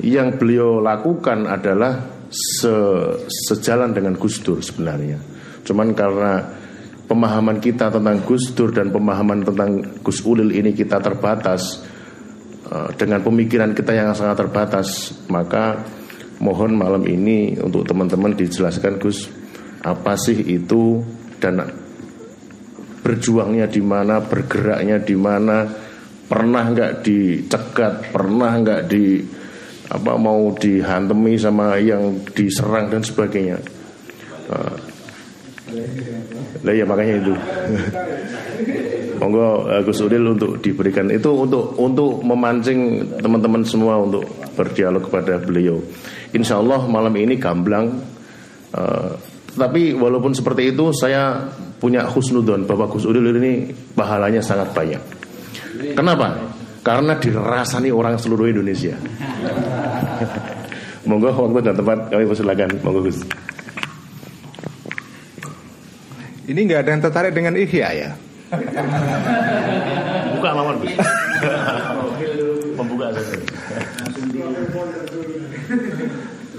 yang beliau lakukan adalah se sejalan dengan Gus Dur sebenarnya. Cuman karena pemahaman kita tentang Gus Dur dan pemahaman tentang Gus Ulil ini kita terbatas dengan pemikiran kita yang sangat terbatas, maka mohon malam ini untuk teman-teman dijelaskan Gus apa sih itu dan berjuangnya di mana, bergeraknya di mana, pernah nggak dicegat, pernah nggak di apa mau dihantemi sama yang diserang dan sebagainya. Uh, lah ya makanya itu. Monggo uh, Gus Udil untuk diberikan itu untuk untuk memancing teman-teman semua untuk berdialog kepada beliau. Insya Allah malam ini gamblang. Uh, tapi walaupun seperti itu saya punya husnudon bahwa Gus Udil ini pahalanya sangat banyak. Kenapa? Karena dirasani orang seluruh Indonesia. Monggo waktu dan tempat kami persilakan. Monggo Gus. Ini nggak ada yang tertarik dengan ihya ya? Buka lawan. Membuka saja.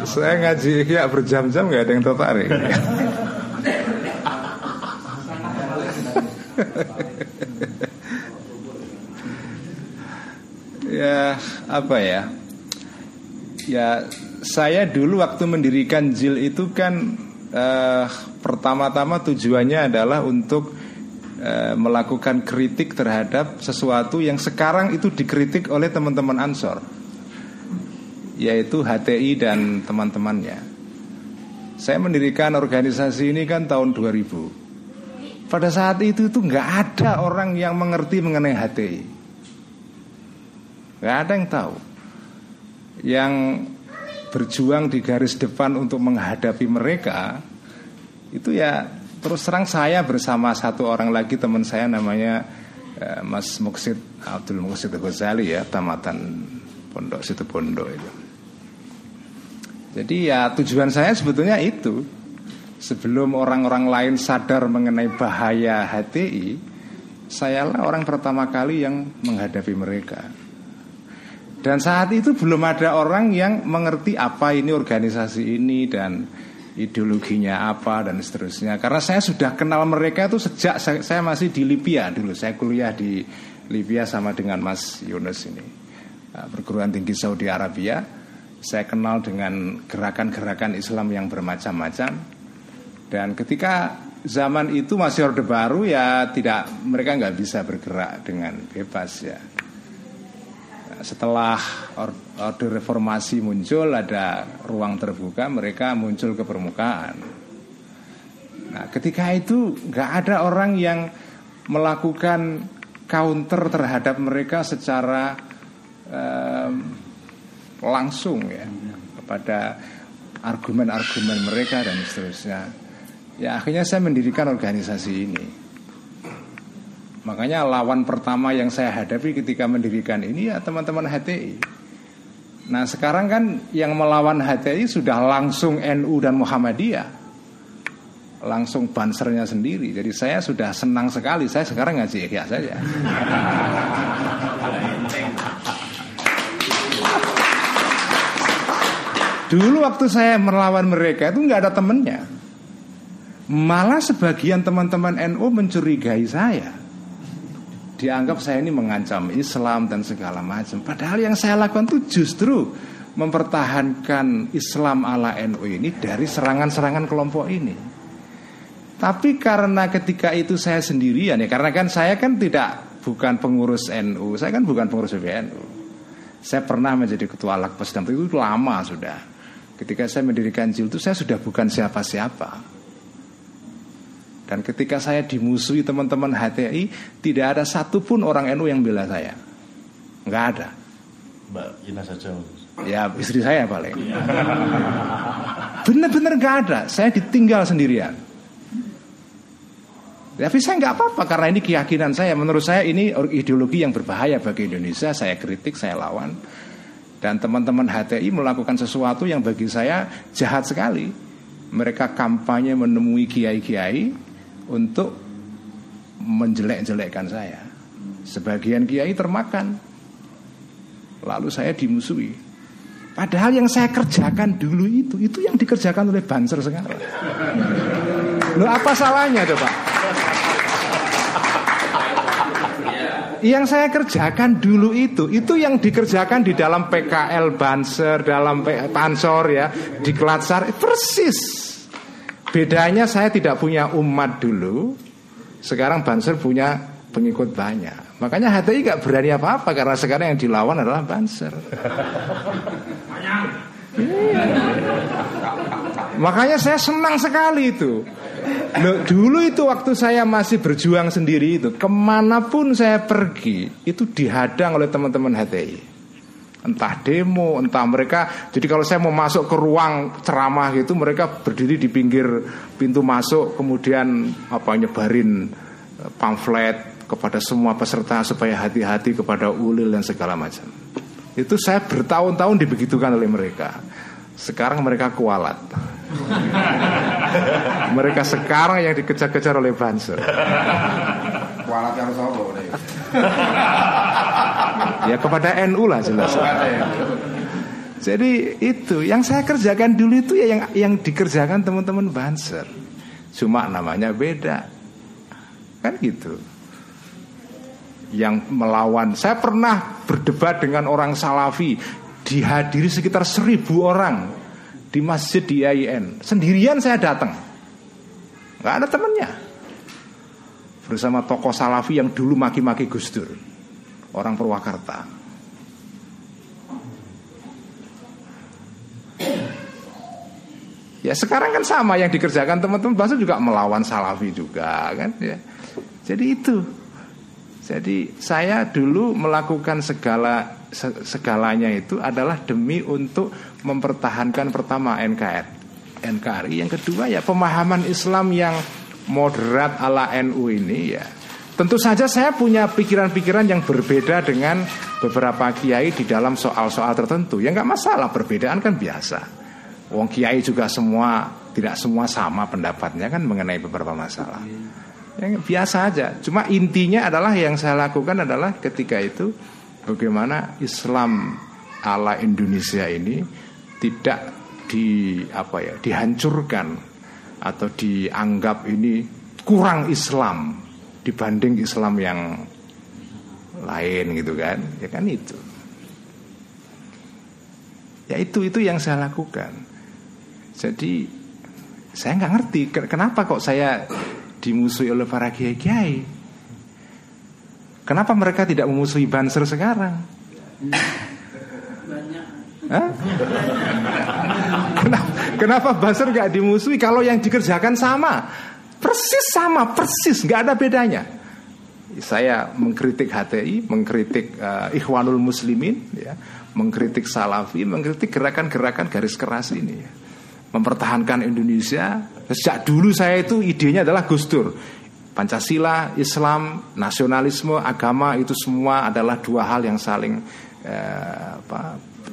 Saya ngaji ihya berjam-jam nggak ada yang tertarik. ya apa ya? Ya saya dulu waktu mendirikan JIL itu kan eh, pertama-tama tujuannya adalah untuk eh, melakukan kritik terhadap sesuatu yang sekarang itu dikritik oleh teman-teman Ansor, yaitu HTI dan teman-temannya. Saya mendirikan organisasi ini kan tahun 2000. Pada saat itu itu nggak ada orang yang mengerti mengenai HTI, nggak ada yang tahu. Yang berjuang di garis depan untuk menghadapi mereka itu ya terus terang saya bersama satu orang lagi teman saya namanya eh, Mas Muksid Abdul Muksid Ghazali ya tamatan Pondok Situ Pondok itu. Jadi ya tujuan saya sebetulnya itu sebelum orang-orang lain sadar mengenai bahaya HTI, sayalah orang pertama kali yang menghadapi mereka. Dan saat itu belum ada orang yang mengerti apa ini organisasi ini dan ideologinya apa dan seterusnya. Karena saya sudah kenal mereka itu sejak saya, masih di Libya dulu. Saya kuliah di Libya sama dengan Mas Yunus ini. Nah, perguruan tinggi Saudi Arabia. Saya kenal dengan gerakan-gerakan Islam yang bermacam-macam. Dan ketika zaman itu masih orde baru ya tidak mereka nggak bisa bergerak dengan bebas ya. Setelah or- orde reformasi muncul ada ruang terbuka mereka muncul ke permukaan. Nah, ketika itu nggak ada orang yang melakukan counter terhadap mereka secara em, langsung ya kepada argumen-argumen mereka dan seterusnya. Ya akhirnya saya mendirikan organisasi ini. Makanya lawan pertama yang saya hadapi ketika mendirikan ini ya teman-teman HTI. Nah sekarang kan yang melawan HTI sudah langsung NU dan Muhammadiyah. Langsung bansernya sendiri. Jadi saya sudah senang sekali. Saya sekarang ngaji ihya saja. Dulu waktu saya melawan mereka itu nggak ada temennya. Malah sebagian teman-teman NU mencurigai saya dianggap saya ini mengancam Islam dan segala macam. Padahal yang saya lakukan itu justru mempertahankan Islam ala NU ini dari serangan-serangan kelompok ini. Tapi karena ketika itu saya sendirian ya, karena kan saya kan tidak bukan pengurus NU, saya kan bukan pengurus PBNU. Saya pernah menjadi ketua Lakpes dan itu lama sudah. Ketika saya mendirikan JIL itu saya sudah bukan siapa-siapa. Dan ketika saya dimusuhi teman-teman HTI, tidak ada satupun orang NU yang bela saya. Nggak ada. Mbak Ina saja. Ya istri saya paling. Benar-benar nggak ada. Saya ditinggal sendirian. Tapi saya nggak apa-apa karena ini keyakinan saya. Menurut saya ini ideologi yang berbahaya bagi Indonesia. Saya kritik, saya lawan. Dan teman-teman HTI melakukan sesuatu yang bagi saya jahat sekali. Mereka kampanye menemui kiai-kiai untuk menjelek-jelekkan saya. Sebagian kiai termakan. Lalu saya dimusuhi. Padahal yang saya kerjakan dulu itu, itu yang dikerjakan oleh Banser sekarang. Loh apa salahnya coba? Yang saya kerjakan dulu itu, itu yang dikerjakan di dalam PKL Banser, dalam Pansor ya, di Kelatsar, persis. Bedanya saya tidak punya umat dulu, sekarang Banser punya pengikut banyak. Makanya HTI gak berani apa-apa karena sekarang yang dilawan adalah Banser. Iya. Makanya saya senang sekali itu. Loh, dulu itu waktu saya masih berjuang sendiri itu, ke mana pun saya pergi itu dihadang oleh teman-teman HTI. Entah demo, entah mereka. Jadi kalau saya mau masuk ke ruang ceramah gitu, mereka berdiri di pinggir pintu masuk, kemudian apa nyebarin eh, pamflet kepada semua peserta supaya hati-hati kepada ulil dan segala macam. Itu saya bertahun-tahun dibegitukan oleh mereka. Sekarang mereka kualat. mereka sekarang yang dikejar-kejar oleh Banser. Kualat sapa nih? Ya kepada NU lah jelas. Jadi itu yang saya kerjakan dulu itu ya yang yang dikerjakan teman-teman Banser. Cuma namanya beda. Kan gitu. Yang melawan. Saya pernah berdebat dengan orang Salafi dihadiri sekitar seribu orang di masjid di IAIN. Sendirian saya datang. nggak ada temannya. Bersama tokoh Salafi yang dulu maki-maki Gus Dur. Orang Purwakarta. Ya sekarang kan sama yang dikerjakan teman-teman bahasa juga melawan Salafi juga kan ya. Jadi itu. Jadi saya dulu melakukan segala se- segalanya itu adalah demi untuk mempertahankan pertama NKR NKRI yang kedua ya pemahaman Islam yang moderat ala NU ini ya tentu saja saya punya pikiran-pikiran yang berbeda dengan beberapa kiai di dalam soal-soal tertentu. Ya nggak masalah perbedaan kan biasa. Wong kiai juga semua tidak semua sama pendapatnya kan mengenai beberapa masalah. Yang biasa aja. Cuma intinya adalah yang saya lakukan adalah ketika itu bagaimana Islam ala Indonesia ini tidak di apa ya dihancurkan atau dianggap ini kurang Islam dibanding Islam yang lain gitu kan ya kan itu ya itu itu yang saya lakukan jadi saya nggak ngerti kenapa kok saya dimusuhi oleh para kiai-kiai. Kenapa mereka tidak memusuhi Banser sekarang? Kenapa, kenapa buzzer nggak dimusuhi kalau yang dikerjakan sama? Persis sama, persis, nggak ada bedanya. Saya mengkritik HTI, mengkritik uh, Ikhwanul Muslimin, ya, mengkritik Salafi, mengkritik gerakan-gerakan garis keras ini. Ya. Mempertahankan Indonesia. Sejak dulu saya itu idenya adalah Gus Dur. Pancasila, Islam, nasionalisme, agama itu semua adalah dua hal yang saling eh,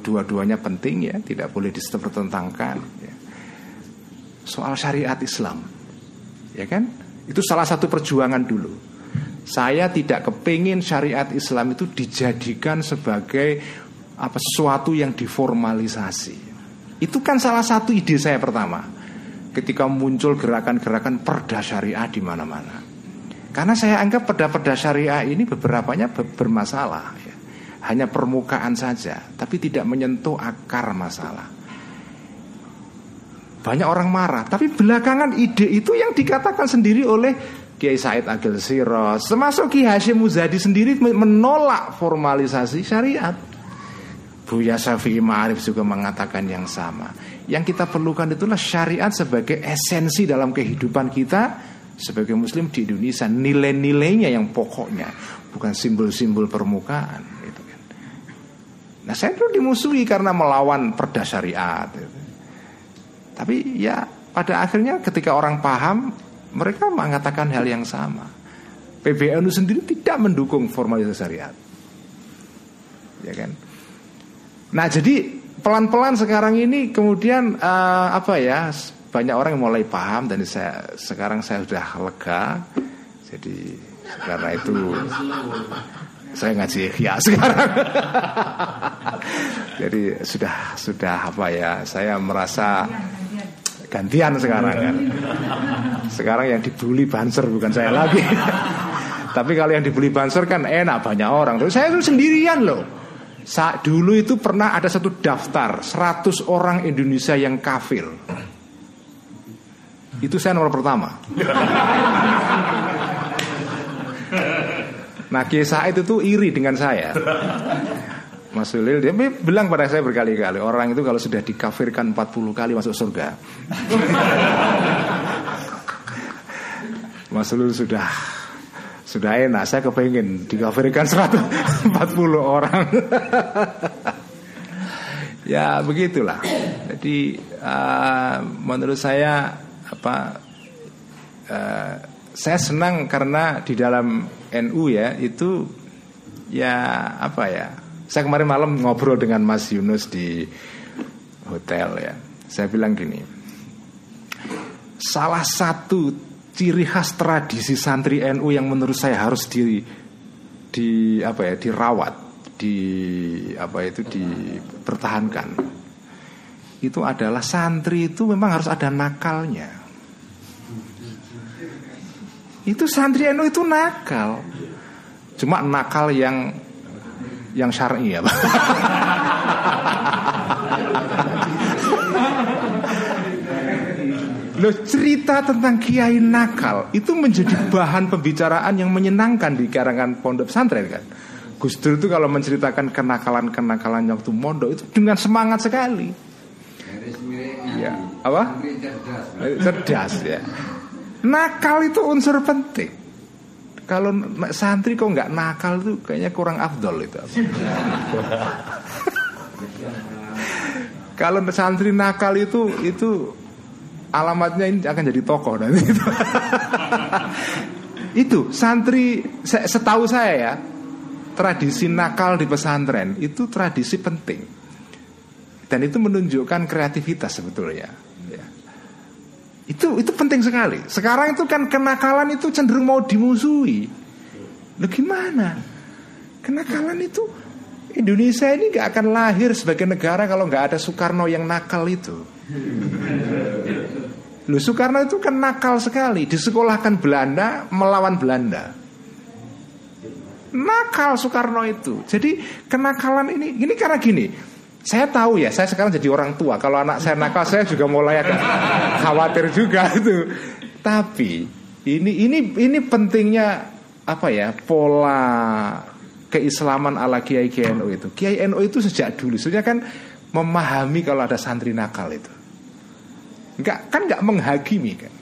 dua-duanya penting ya, tidak boleh dipertentangkan. Ya. Soal syariat Islam, ya kan? Itu salah satu perjuangan dulu. Saya tidak kepingin syariat Islam itu dijadikan sebagai apa sesuatu yang diformalisasi. Itu kan salah satu ide saya pertama. Ketika muncul gerakan-gerakan perda syariah di mana-mana. Karena saya anggap perda-perda syariah ini beberapanya bermasalah ya. Hanya permukaan saja, tapi tidak menyentuh akar masalah. Banyak orang marah, tapi belakangan ide itu yang dikatakan sendiri oleh Kiai Said Agil Siros, termasuk Kiai Hashim Muzadi sendiri menolak formalisasi syariat. Buya Syafi'i Ma'arif juga mengatakan yang sama. Yang kita perlukan itulah syariat sebagai esensi dalam kehidupan kita sebagai muslim di Indonesia nilai-nilainya yang pokoknya bukan simbol-simbol permukaan gitu kan. Nah saya itu dimusuhi karena melawan perda syariat gitu. Tapi ya pada akhirnya ketika orang paham mereka mengatakan hal yang sama PBNU sendiri tidak mendukung formalisasi syariat ya kan Nah jadi pelan-pelan sekarang ini kemudian uh, apa ya banyak orang yang mulai paham dan saya sekarang saya sudah lega. Jadi karena itu saya ngaji ya sekarang. Jadi sudah sudah apa ya? Saya merasa gantian sekarang kan. Sekarang yang dibully banser bukan saya lagi. Tapi kalau yang dibully banser kan enak banyak orang. Terus saya itu sendirian loh. Saat dulu itu pernah ada satu daftar 100 orang Indonesia yang kafir. Itu saya nomor pertama. Nah Kiai Said itu iri dengan saya. Mas Ulil dia bilang pada saya berkali-kali orang itu kalau sudah dikafirkan 40 kali masuk surga. Mas Ulil sudah sudah enak. Saya kepengen dikafirkan 140 orang. Ya begitulah. Jadi uh, menurut saya apa uh, saya senang karena di dalam NU ya itu ya apa ya saya kemarin malam ngobrol dengan Mas Yunus di hotel ya. Saya bilang gini salah satu ciri khas tradisi santri NU yang menurut saya harus di di apa ya dirawat di apa itu dipertahankan itu adalah santri itu memang harus ada nakalnya. Itu santri NU itu nakal. Cuma nakal yang yang syar'i ya Loh cerita tentang kiai nakal itu menjadi bahan pembicaraan yang menyenangkan di karangan pondok pesantren kan. Gus Dur itu kalau menceritakan kenakalan-kenakalan waktu mondok itu dengan semangat sekali. Ya, apa? Cerdas ya. Nakal itu unsur penting. Kalau santri kok nggak nakal itu kayaknya kurang afdol itu. Kalau santri nakal itu itu alamatnya ini akan jadi tokoh dan itu. itu santri setahu saya ya tradisi nakal di pesantren itu tradisi penting dan itu menunjukkan kreativitas sebetulnya ya. Itu itu penting sekali. Sekarang itu kan kenakalan itu cenderung mau dimusuhi. Lo gimana? Kenakalan itu Indonesia ini gak akan lahir sebagai negara kalau nggak ada Soekarno yang nakal itu. Loh Soekarno itu kan nakal sekali. Disekolahkan Belanda melawan Belanda. Nakal Soekarno itu. Jadi kenakalan ini Ini karena gini Saya tahu ya Saya sekarang jadi orang tua Kalau anak saya nakal Saya juga mulai agak khawatir juga itu Tapi Ini ini ini pentingnya Apa ya Pola keislaman ala Kiai Kiai itu. Kiai NU itu sejak dulu sebenarnya kan memahami kalau ada santri nakal itu. Enggak kan enggak menghakimi kan.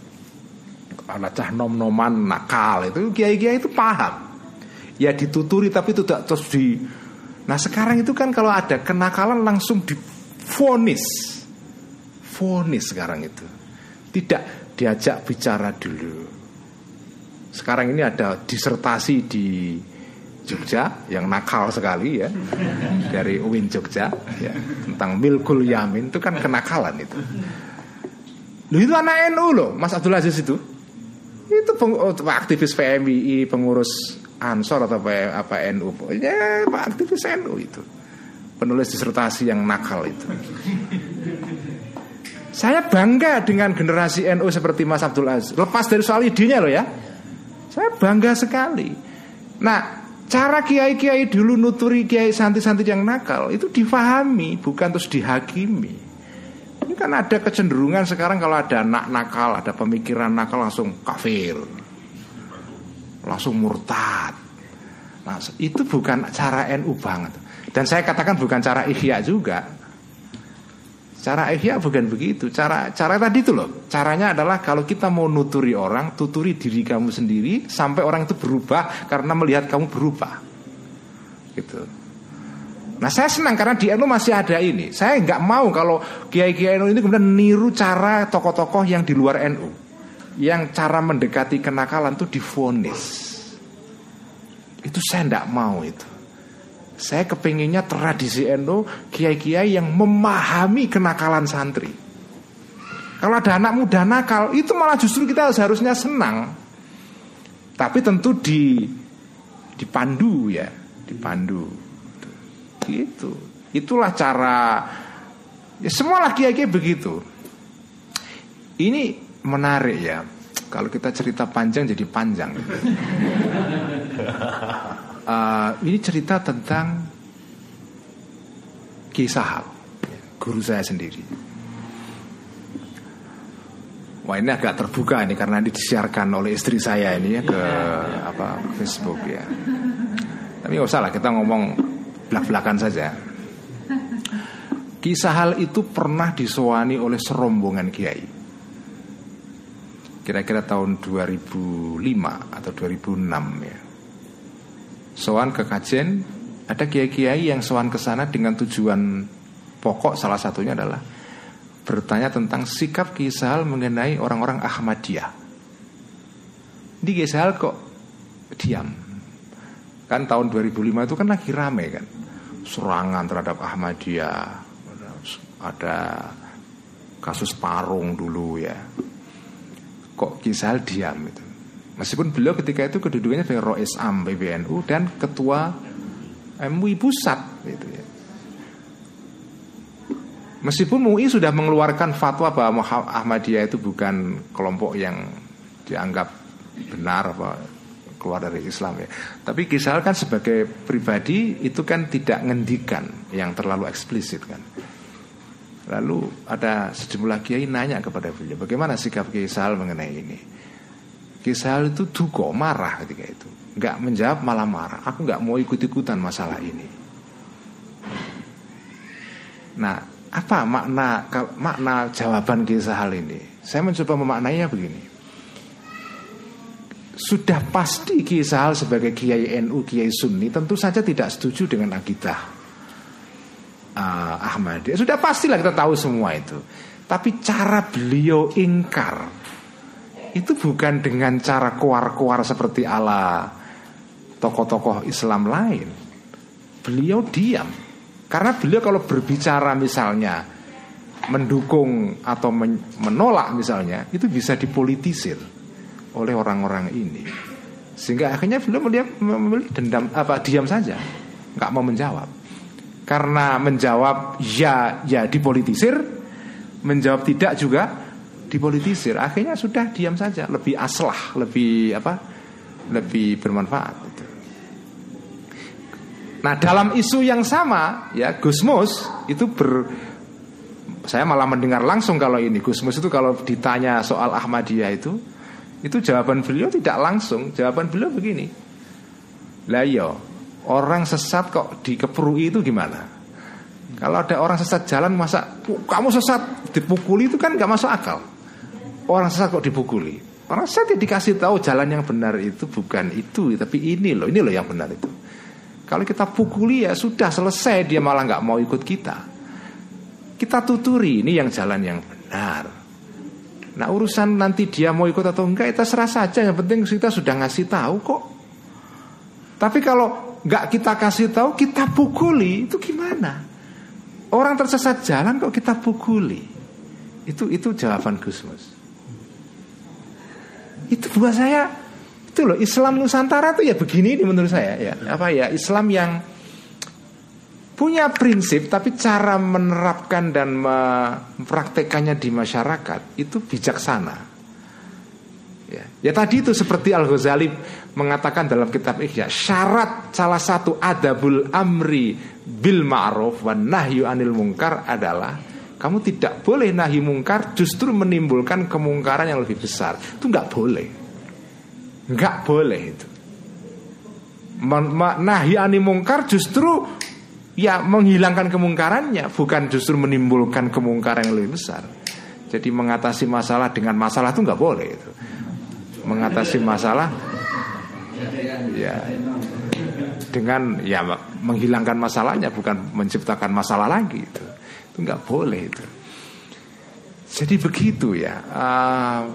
Kalau cah nom-noman nakal itu Kiai-kiai itu paham. Ya dituturi tapi tidak terus di Nah sekarang itu kan kalau ada kenakalan langsung difonis. Fonis sekarang itu. Tidak diajak bicara dulu. Sekarang ini ada disertasi di Jogja yang nakal sekali ya. Dari UIN Jogja ya, tentang milkul yamin itu kan kenakalan itu. Lu itu anak NU loh, Mas Abdul Aziz itu. Itu peng, oh, aktivis PMI, pengurus Ansor atau apa, apa NU. Ya, Pak aktivis NU itu. Penulis disertasi yang nakal itu. Saya bangga dengan generasi NU seperti Mas Abdul Aziz. Lepas dari soal idenya loh ya. Saya bangga sekali. Nah, Cara kiai-kiai dulu nuturi kiai santri-santri yang nakal itu difahami, bukan terus dihakimi. Ini kan ada kecenderungan sekarang kalau ada anak nakal, ada pemikiran nakal langsung kafir, langsung murtad. Nah, itu bukan cara NU banget. Dan saya katakan bukan cara ihya juga. Cara ihya bukan begitu. Cara cara tadi itu loh. Caranya adalah kalau kita mau nuturi orang, tuturi diri kamu sendiri sampai orang itu berubah karena melihat kamu berubah. Gitu. Nah saya senang karena di NU masih ada ini. Saya nggak mau kalau kiai-kiai NU ini kemudian niru cara tokoh-tokoh yang di luar NU, yang cara mendekati kenakalan itu difonis. Itu saya nggak mau itu. Saya kepinginnya tradisi NU kiai-kiai yang memahami kenakalan santri. Kalau ada anak muda nakal, itu malah justru kita seharusnya senang. Tapi tentu di dipandu ya, dipandu. Gitu. Itulah cara ya semua kiai-kiai begitu. Ini menarik ya. Kalau kita cerita panjang jadi panjang. uh, ini cerita tentang kisah guru saya sendiri. Wah ini agak terbuka ini karena ini disiarkan oleh istri saya ini ya ke apa Facebook ya. Tapi nggak usah lah kita ngomong belak-belakan saja. Kisah hal itu pernah disuani oleh serombongan kiai. Kira-kira tahun 2005 atau 2006 ya soan ke kajen ada kiai-kiai yang soan ke sana dengan tujuan pokok salah satunya adalah bertanya tentang sikap Kisahal mengenai orang-orang Ahmadiyah. Di Kisahal kok diam. Kan tahun 2005 itu kan lagi rame kan. Serangan terhadap Ahmadiyah. Ada kasus parung dulu ya. Kok Kisahal diam itu. Meskipun beliau ketika itu kedudukannya sebagai Rois Am PBNU dan ketua MUI pusat gitu ya. Meskipun MUI sudah mengeluarkan fatwa bahwa Ahmadiyah itu bukan kelompok yang dianggap benar apa keluar dari Islam ya. Tapi kisah kan sebagai pribadi itu kan tidak ngendikan yang terlalu eksplisit kan. Lalu ada sejumlah kiai nanya kepada beliau, bagaimana sikap Kisah mengenai ini? Kisah itu duko marah ketika itu. Nggak menjawab malah marah. Aku nggak mau ikut-ikutan masalah ini. Nah apa makna makna jawaban kisah hal ini? Saya mencoba memaknainya begini. Sudah pasti kisah hal sebagai kiai NU, kiai Sunni Tentu saja tidak setuju dengan akidah uh, Ahmadiyah Sudah pastilah kita tahu semua itu Tapi cara beliau ingkar itu bukan dengan cara kuar-kuar seperti ala tokoh-tokoh Islam lain. Beliau diam. Karena beliau kalau berbicara misalnya mendukung atau menolak misalnya itu bisa dipolitisir oleh orang-orang ini. Sehingga akhirnya beliau melihat dendam apa diam saja, nggak mau menjawab. Karena menjawab ya ya dipolitisir, menjawab tidak juga dipolitisir. Akhirnya sudah diam saja lebih aslah lebih apa lebih bermanfaat. Nah dalam isu yang sama ya Gusmus itu ber saya malah mendengar langsung kalau ini. Gusmus itu kalau ditanya soal Ahmadiyah itu itu jawaban beliau tidak langsung. Jawaban beliau begini. Lah yo iya, Orang sesat kok dikeprui itu gimana? Kalau ada orang sesat jalan masa "Oh, kamu sesat dipukuli itu kan nggak masuk akal. Orang sesat kok dipukuli? Orang sesat ya dikasih tahu jalan yang benar itu bukan itu, tapi ini loh, ini loh yang benar itu. Kalau kita pukuli ya sudah selesai dia malah nggak mau ikut kita. Kita tuturi ini yang jalan yang benar. Nah urusan nanti dia mau ikut atau enggak kita serah saja. Yang penting kita sudah ngasih tahu kok. Tapi kalau nggak kita kasih tahu kita pukuli itu gimana? Orang tersesat jalan kok kita pukuli? Itu itu jawaban Gusmus. Itu buat saya itu loh Islam Nusantara tuh ya begini ini menurut saya ya apa ya Islam yang punya prinsip tapi cara menerapkan dan mempraktekannya di masyarakat itu bijaksana. Ya, ya tadi itu seperti Al Ghazali mengatakan dalam kitab Ihya syarat salah satu adabul amri bil ma'ruf wan nahyu anil mungkar adalah kamu tidak boleh nahi mungkar justru menimbulkan kemungkaran yang lebih besar. Itu nggak boleh. Nggak boleh itu. Nahi anil mungkar justru ya menghilangkan kemungkarannya, bukan justru menimbulkan kemungkaran yang lebih besar. Jadi mengatasi masalah dengan masalah itu nggak boleh itu. Mengatasi masalah ya dengan ya menghilangkan masalahnya bukan menciptakan masalah lagi itu. Itu nggak boleh itu. Jadi begitu ya. Ah,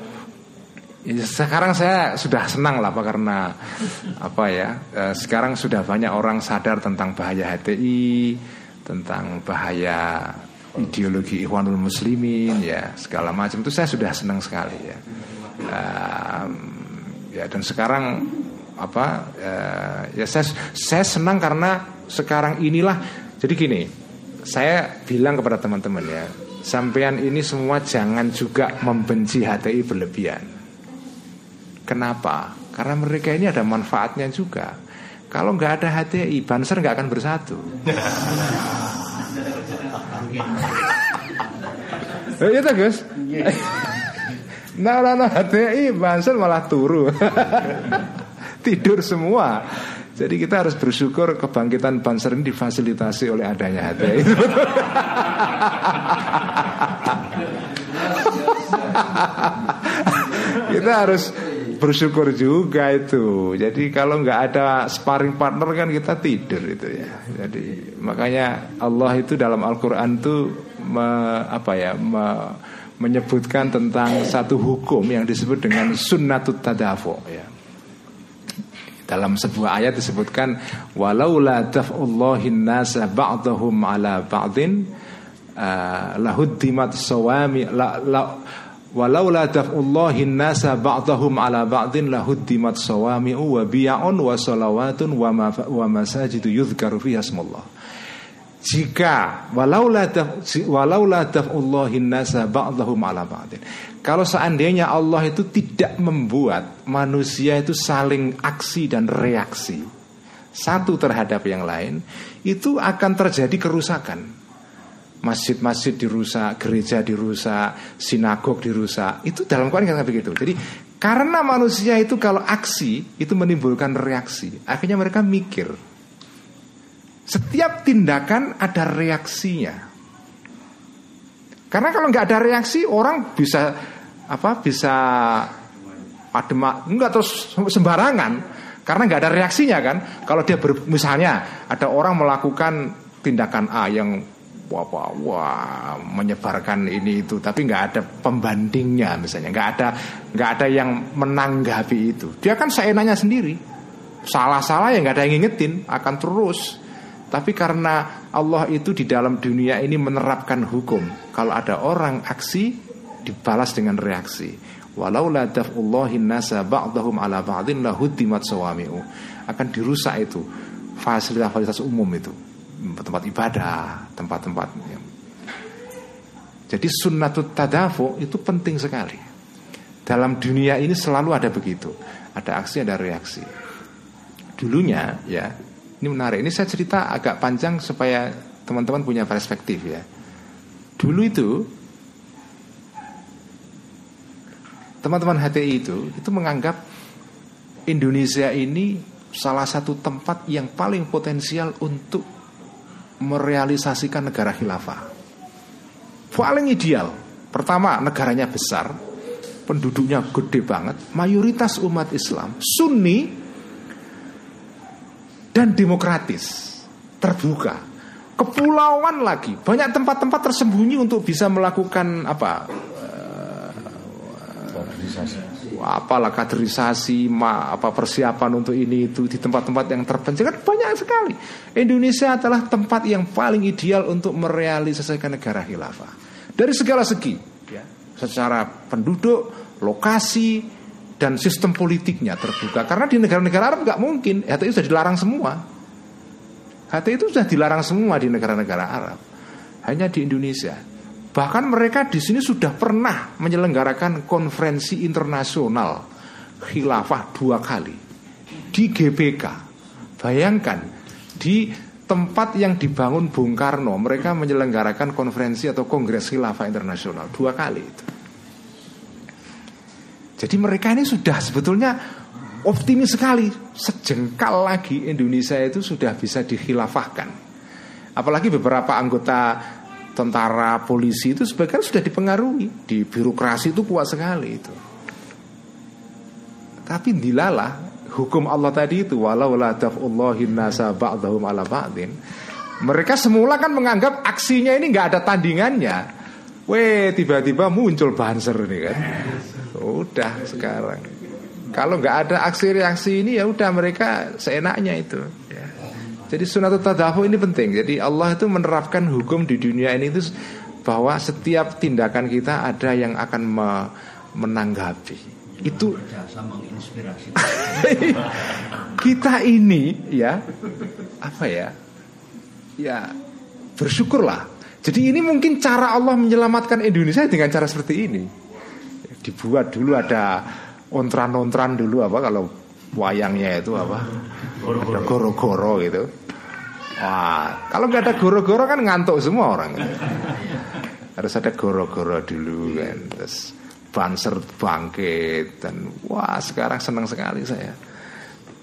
ya, sekarang saya sudah senang lah Pak karena apa ya eh, sekarang sudah banyak orang sadar tentang bahaya HTI tentang bahaya ideologi Ikhwanul Muslimin ya segala macam. Itu saya sudah senang sekali ya Um, ya dan sekarang apa eh, ya saya saya senang karena sekarang inilah jadi gini saya bilang kepada teman-teman ya sampean ini semua jangan juga membenci HTI berlebihan. Kenapa? Karena mereka ini ada manfaatnya juga. Kalau nggak ada HTI Banser nggak akan bersatu. Eh, Iya tak Gus? Nah, nah, nah, HTI Banser malah turu. Tidur semua. Jadi kita harus bersyukur kebangkitan Banser ini difasilitasi oleh adanya HTI Kita harus bersyukur juga itu. Jadi kalau nggak ada sparring partner kan kita tidur itu ya. Jadi makanya Allah itu dalam Al-Quran itu me- apa ya me- menyebutkan tentang satu hukum yang disebut dengan sunnatut tadafu ya. Dalam sebuah ayat disebutkan walau la daf'ullahin nasa ba'dahum ala ba'din uh, lahuddimat sawami la, la, walau la daf'ullahin nasa ba'dahum ala ba'din lahuddimat sawami'u wa biya'un wa salawatun wa, ma, wa masajidu yudhkaru fiha ismullah jika walaula daf, walaula daf'ullahin nasa ba'dahum ala ba'din. Kalau seandainya Allah itu tidak membuat manusia itu saling aksi dan reaksi satu terhadap yang lain, itu akan terjadi kerusakan. Masjid-masjid dirusak, gereja dirusak, sinagog dirusak. Itu dalam Quran kata begitu. Jadi karena manusia itu kalau aksi itu menimbulkan reaksi, akhirnya mereka mikir, setiap tindakan ada reaksinya. Karena kalau nggak ada reaksi orang bisa apa bisa adem enggak terus sembarangan. Karena nggak ada reaksinya kan. Kalau dia ber, misalnya ada orang melakukan tindakan A yang wah, wah, wah menyebarkan ini itu tapi nggak ada pembandingnya misalnya. Nggak ada nggak ada yang menanggapi itu. Dia kan seenaknya sendiri. Salah-salah ya nggak ada yang ngingetin akan terus tapi karena Allah itu di dalam dunia ini menerapkan hukum. Kalau ada orang aksi dibalas dengan reaksi. Walau la daf'ullahin nasa ba'dahum ala ba'din lahuddimat sawami'u. Akan dirusak itu fasilitas-fasilitas umum itu. Tempat ibadah, tempat-tempat ya. Jadi sunnatut tadafu itu penting sekali. Dalam dunia ini selalu ada begitu. Ada aksi, ada reaksi. Dulunya ya, ini menarik. Ini saya cerita agak panjang supaya teman-teman punya perspektif ya. Dulu itu teman-teman HTI itu itu menganggap Indonesia ini salah satu tempat yang paling potensial untuk merealisasikan negara khilafah. Paling ideal. Pertama, negaranya besar, penduduknya gede banget, mayoritas umat Islam Sunni dan demokratis, terbuka. Kepulauan lagi, banyak tempat-tempat tersembunyi untuk bisa melakukan apa? apalah kaderisasi, ma, apa persiapan untuk ini itu di tempat-tempat yang terpencil kan banyak sekali. Indonesia adalah tempat yang paling ideal untuk merealisasikan negara khilafah dari segala segi, ya, secara penduduk, lokasi dan sistem politiknya terbuka. Karena di negara-negara Arab nggak mungkin, HTI sudah dilarang semua. HTI itu sudah dilarang semua di negara-negara Arab. Hanya di Indonesia Bahkan mereka di sini sudah pernah menyelenggarakan konferensi internasional khilafah dua kali di GBK. Bayangkan di tempat yang dibangun Bung Karno mereka menyelenggarakan konferensi atau kongres khilafah internasional dua kali itu. Jadi mereka ini sudah sebetulnya optimis sekali sejengkal lagi Indonesia itu sudah bisa dikhilafahkan. Apalagi beberapa anggota tentara, polisi itu sebagian sudah dipengaruhi di birokrasi itu kuat sekali itu. Tapi dilalah hukum Allah tadi itu walau la nasa ba'dahum ala ba'din. Mereka semula kan menganggap aksinya ini nggak ada tandingannya. Weh tiba-tiba muncul banser nih kan. Udah sekarang. Kalau nggak ada aksi reaksi ini ya udah mereka seenaknya itu. Jadi sunatut tadahu ini penting. Jadi Allah itu menerapkan hukum di dunia ini itu bahwa setiap tindakan kita ada yang akan me menanggapi. Itu kita ini ya apa ya? Ya bersyukurlah. Jadi ini mungkin cara Allah menyelamatkan Indonesia dengan cara seperti ini. Dibuat dulu ada ontran-ontran dulu apa kalau wayangnya itu apa? Ada goro-goro gitu. Wah kalau nggak ada goro-goro kan ngantuk semua orang. Gitu. harus ada goro-goro dulu kan. Terus banser bangkit dan wah sekarang senang sekali saya.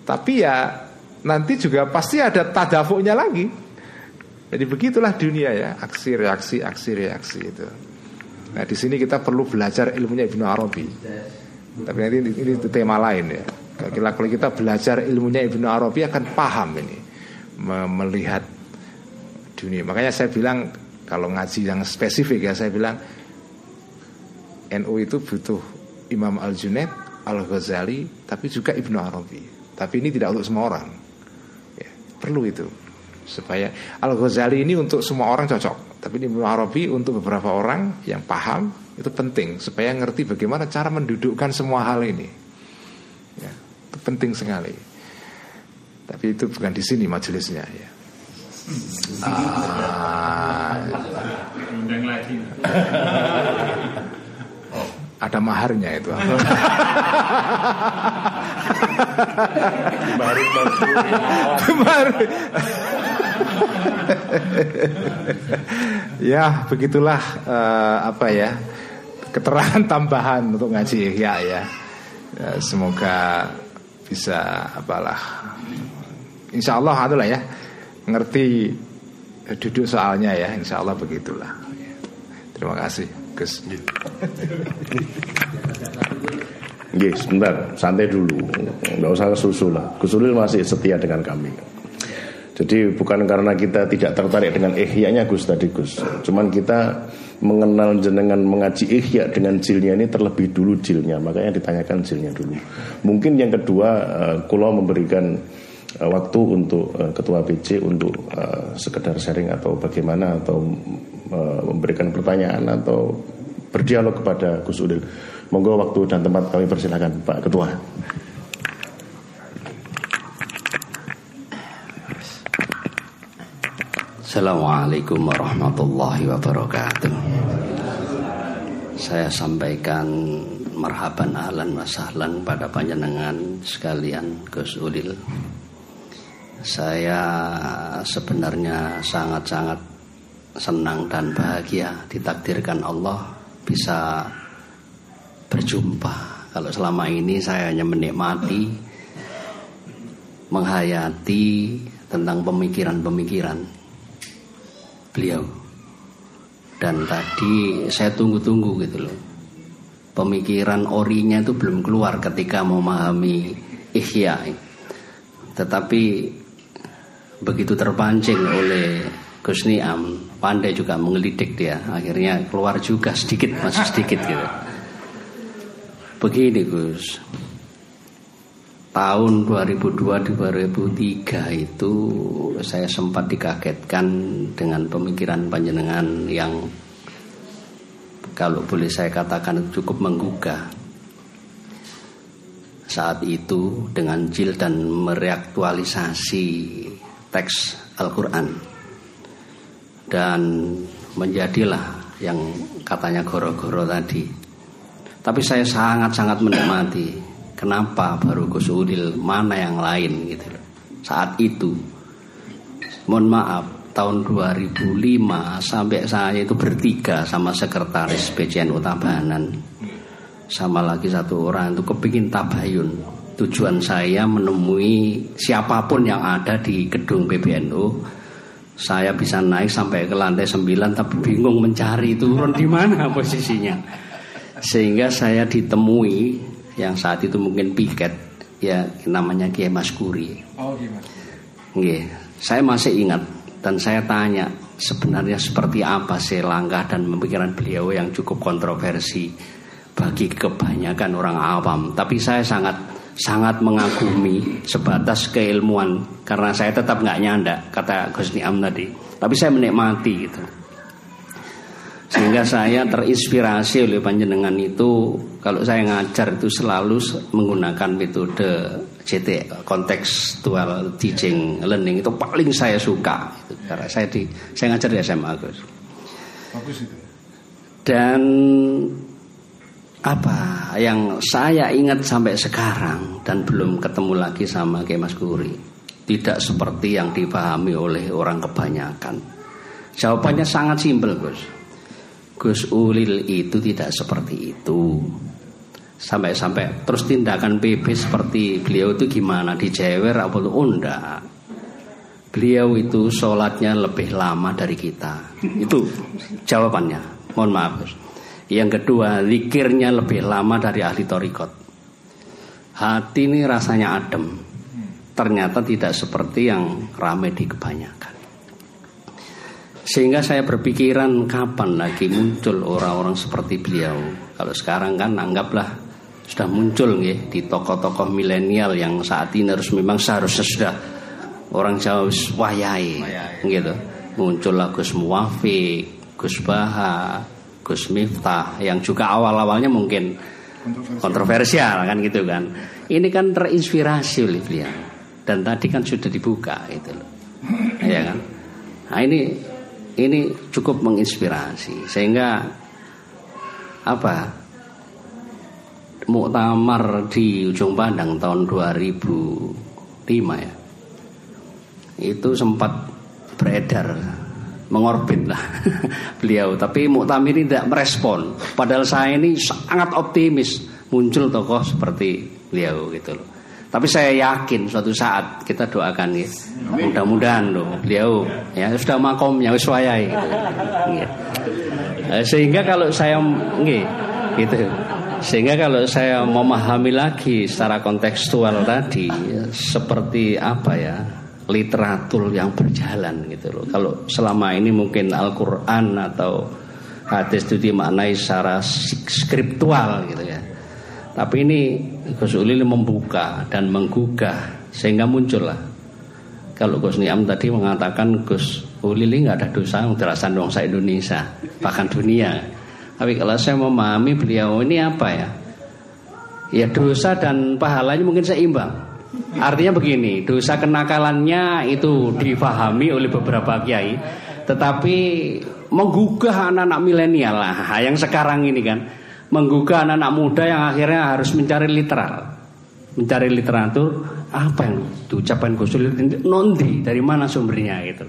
Tapi ya nanti juga pasti ada tadafuknya lagi jadi begitulah dunia ya aksi reaksi aksi reaksi itu nah di sini kita perlu belajar ilmunya Ibnu Arabi tapi nanti ini, tema lain ya kalau kita belajar ilmunya Ibnu Arabi akan paham ini melihat dunia. Makanya saya bilang kalau ngaji yang spesifik ya saya bilang NU itu butuh Imam Al Junaid, Al Ghazali, tapi juga Ibnu Arabi. Tapi ini tidak untuk semua orang. Ya, perlu itu supaya Al Ghazali ini untuk semua orang cocok, tapi Ibnu Arabi untuk beberapa orang yang paham itu penting supaya ngerti bagaimana cara mendudukkan semua hal ini penting sekali. Tapi itu bukan di sini majelisnya ya. Ah, ada maharnya itu. Mahar. ya begitulah uh, apa ya keterangan tambahan untuk ngaji ya ya. ya semoga bisa apalah Insya Allah adalah ya ngerti duduk soalnya ya Insya Allah begitulah terima kasih Gus Oke, sebentar, santai dulu, nggak usah susu lah. Gus masih setia dengan kami. Jadi bukan karena kita tidak tertarik dengan ihya'nya Gus tadi Gus. Cuman kita mengenal jenengan mengaji ihya dengan jilnya ini terlebih dulu jilnya. Makanya ditanyakan jilnya dulu. Mungkin yang kedua uh, Kulo memberikan uh, waktu untuk uh, ketua PC untuk sekedar sharing atau bagaimana atau memberikan pertanyaan atau berdialog kepada Gus Udil. Monggo waktu dan tempat kami persilakan Pak Ketua. Assalamualaikum warahmatullahi wabarakatuh. Saya sampaikan marhaban ahlan wa sahlan pada panjenengan sekalian Gus Ulil. Saya sebenarnya sangat-sangat senang dan bahagia ditakdirkan Allah bisa berjumpa. Kalau selama ini saya hanya menikmati menghayati tentang pemikiran-pemikiran beliau. Dan tadi saya tunggu-tunggu gitu loh. Pemikiran orinya itu belum keluar ketika memahami ihya. Tetapi begitu terpancing oleh Gus Niam, pandai juga mengelidik dia. Akhirnya keluar juga sedikit, masih sedikit gitu. Begini Gus, tahun 2002-2003 itu saya sempat dikagetkan dengan pemikiran panjenengan yang kalau boleh saya katakan cukup menggugah. Saat itu dengan jil dan mereaktualisasi teks Al-Quran. Dan menjadilah yang katanya goro-goro tadi. Tapi saya sangat-sangat menikmati Kenapa baru Gus Udil mana yang lain gitu. Saat itu. Mohon maaf tahun 2005 sampai saya itu bertiga sama sekretaris BCN Utabanan sama lagi satu orang itu kepingin tabayun. Tujuan saya menemui siapa pun yang ada di gedung PBNU saya bisa naik sampai ke lantai 9 tapi bingung mencari turun di mana posisinya. Sehingga saya ditemui yang saat itu mungkin piket ya namanya Kiai Maskuri. Oh, Kiai Saya masih ingat dan saya tanya sebenarnya seperti apa sih langkah dan pemikiran beliau yang cukup kontroversi bagi kebanyakan orang awam. Tapi saya sangat sangat mengagumi sebatas keilmuan karena saya tetap nggak nyanda kata Gus Niam tadi. Tapi saya menikmati gitu. Sehingga saya terinspirasi oleh panjenengan itu kalau saya ngajar itu selalu menggunakan metode CT kontekstual teaching learning itu paling saya suka itu karena saya di saya ngajar di SMA Gus. Bagus itu. Dan apa yang saya ingat sampai sekarang dan belum ketemu lagi sama Kiai Mas Guri tidak seperti yang dipahami oleh orang kebanyakan. Jawabannya sangat simpel Gus Gus Ulil itu tidak seperti itu. Sampai-sampai terus tindakan PB seperti beliau itu gimana? Dijewer apa tuh oh enggak beliau itu sholatnya lebih lama dari kita. Itu jawabannya. Mohon maaf yang kedua zikirnya lebih lama dari ahli torikot. Hati ini rasanya adem. Ternyata tidak seperti yang ramai di kebanyakan sehingga saya berpikiran kapan lagi muncul orang-orang seperti beliau. Kalau sekarang kan anggaplah sudah muncul ya di tokoh-tokoh milenial yang saat ini harus memang seharusnya sudah orang Jawa wayai gitu. Muncul Gus Muwafiq, Gus Baha, Gus Miftah yang juga awal-awalnya mungkin kontroversial kan gitu kan. Ini kan terinspirasi oleh beliau dan tadi kan sudah dibuka itu loh. Ya kan? Nah ini ini cukup menginspirasi. Sehingga apa muktamar di ujung pandang tahun 2005 ya itu sempat beredar mengorbit lah beliau. Tapi muktamir ini tidak merespon. Padahal saya ini sangat optimis muncul tokoh seperti beliau gitu loh tapi saya yakin suatu saat kita doakan ya. Mudah-mudahan loh beliau ya sudah makomnya wis wayai gitu. Sehingga kalau saya nggih gitu. Sehingga kalau saya memahami lagi secara kontekstual tadi seperti apa ya literatur yang berjalan gitu loh. Kalau selama ini mungkin Al-Qur'an atau hadis itu dimaknai secara skriptual gitu ya. Tapi ini Gus Ulil membuka dan menggugah sehingga muncullah. Kalau Gus Niam tadi mengatakan Gus Ulil ini nggak ada dosa terasan bangsa Indonesia bahkan dunia. Tapi kalau saya memahami beliau ini apa ya? Ya dosa dan pahalanya mungkin seimbang. Artinya begini, dosa kenakalannya itu difahami oleh beberapa kiai, tetapi menggugah anak-anak milenial lah yang sekarang ini kan menggugah anak-anak muda yang akhirnya harus mencari literal. Mencari literatur apa yang diucapkan Gus nondi dari mana sumbernya itu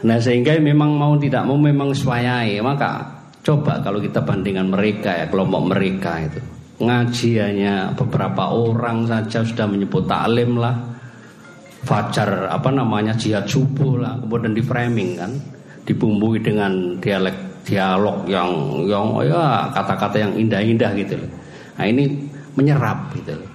nah sehingga memang mau tidak mau memang swayai maka coba kalau kita bandingkan mereka ya kelompok mereka itu. Ngaji hanya beberapa orang saja sudah menyebut taklim lah. Fajar apa namanya jihad subuh lah. Kemudian di framing kan dibumbui dengan dialek dialog yang yang oh ya kata-kata yang indah-indah gitu loh. Nah ini menyerap gitu loh.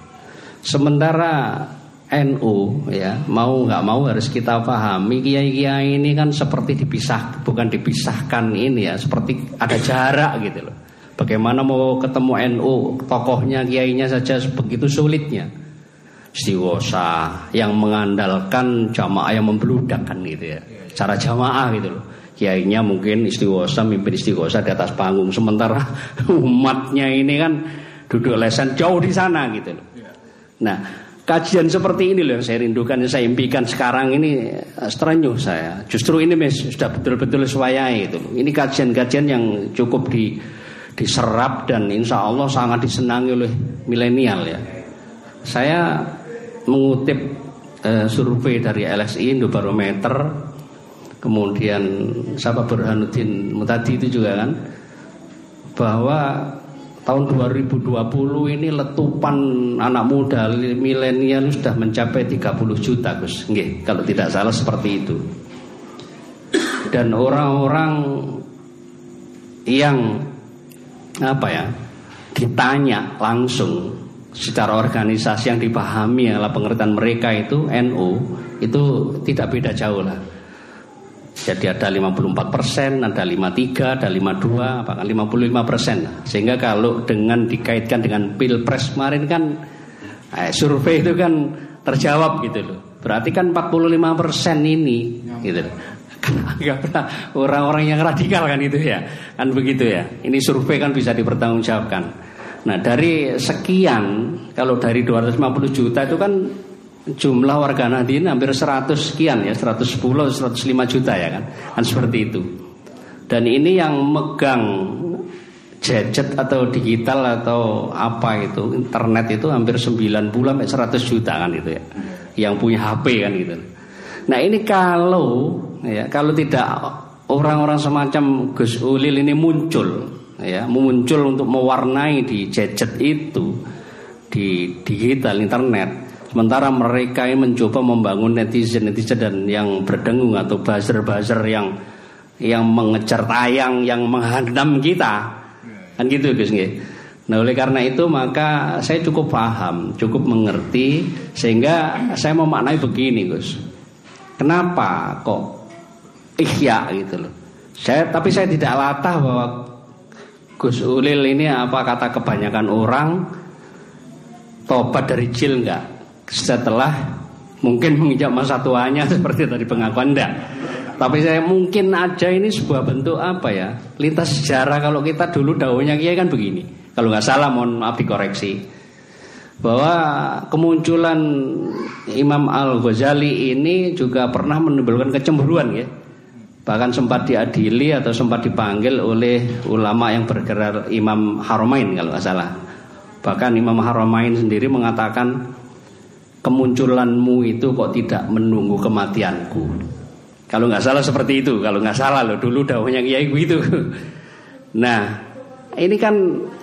Sementara NU ya mau nggak mau harus kita pahami kiai-kiai ini kan seperti dipisah bukan dipisahkan ini ya seperti ada jarak gitu loh. Bagaimana mau ketemu NU tokohnya kiainya saja begitu sulitnya istiqosa yang mengandalkan jamaah yang membludak kan gitu ya cara jamaah gitu loh kiainya mungkin istiqosa mimpin istiqosa di atas panggung. Sementara umatnya ini kan duduk lesan jauh di sana gitu loh. Nah kajian seperti ini loh yang saya rindukan yang saya impikan sekarang ini eh, strenyuh saya. Justru ini mes, sudah betul-betul swayai itu ini kajian-kajian yang cukup di diserap dan insya Allah sangat disenangi oleh milenial ya. Saya mengutip eh, survei dari LSI Indobarometer kemudian siapa Burhanuddin Mutadi itu juga kan bahwa tahun 2020 ini letupan anak muda milenial sudah mencapai 30 juta Gus Nggih, kalau tidak salah seperti itu dan orang-orang yang apa ya ditanya langsung secara organisasi yang dipahami adalah pengertian mereka itu NU itu tidak beda jauh lah. Jadi ada 54 persen, ada 53, ada 52, bahkan 55 persen. Sehingga kalau dengan dikaitkan dengan pilpres kemarin kan eh, survei itu kan terjawab gitu loh. Berarti kan 45 persen ini gitu loh. orang-orang yang radikal kan itu ya kan begitu ya ini survei kan bisa dipertanggungjawabkan Nah dari sekian Kalau dari 250 juta itu kan Jumlah warga Nahdien hampir 100 sekian ya 110 105 juta ya kan? Kan seperti itu. Dan ini yang megang Gadget atau digital atau apa itu Internet itu hampir 90 sampai 100 juta kan itu ya. Yang punya HP kan gitu. Nah ini kalau ya Kalau tidak orang-orang semacam Gus Ulil ini muncul ya muncul untuk mewarnai di gadget itu di digital internet sementara mereka yang mencoba membangun netizen netizen dan yang berdengung atau buzzer buzzer yang yang mengejar tayang yang menghantam kita kan gitu Gus Nah oleh karena itu maka saya cukup paham, cukup mengerti sehingga saya memaknai begini Gus. Kenapa kok ihya gitu loh. Saya tapi saya tidak latah bahwa Gus Ulil ini apa kata kebanyakan orang tobat dari jil enggak setelah mungkin menginjak masa tuanya seperti tadi pengakuan enggak. Tapi saya mungkin aja ini sebuah bentuk apa ya lintas sejarah. Kalau kita dulu daunnya kiai kan begini. Kalau nggak salah mohon maaf dikoreksi. Bahwa kemunculan Imam Al Ghazali ini juga pernah menimbulkan kecemburuan ya bahkan sempat diadili atau sempat dipanggil oleh ulama yang bergerak Imam Haramain kalau nggak salah. Bahkan Imam Haramain sendiri mengatakan kemunculanmu itu kok tidak menunggu kematianku. Kalau nggak salah seperti itu, kalau nggak salah loh dulu daunnya kiai itu. Nah, ini kan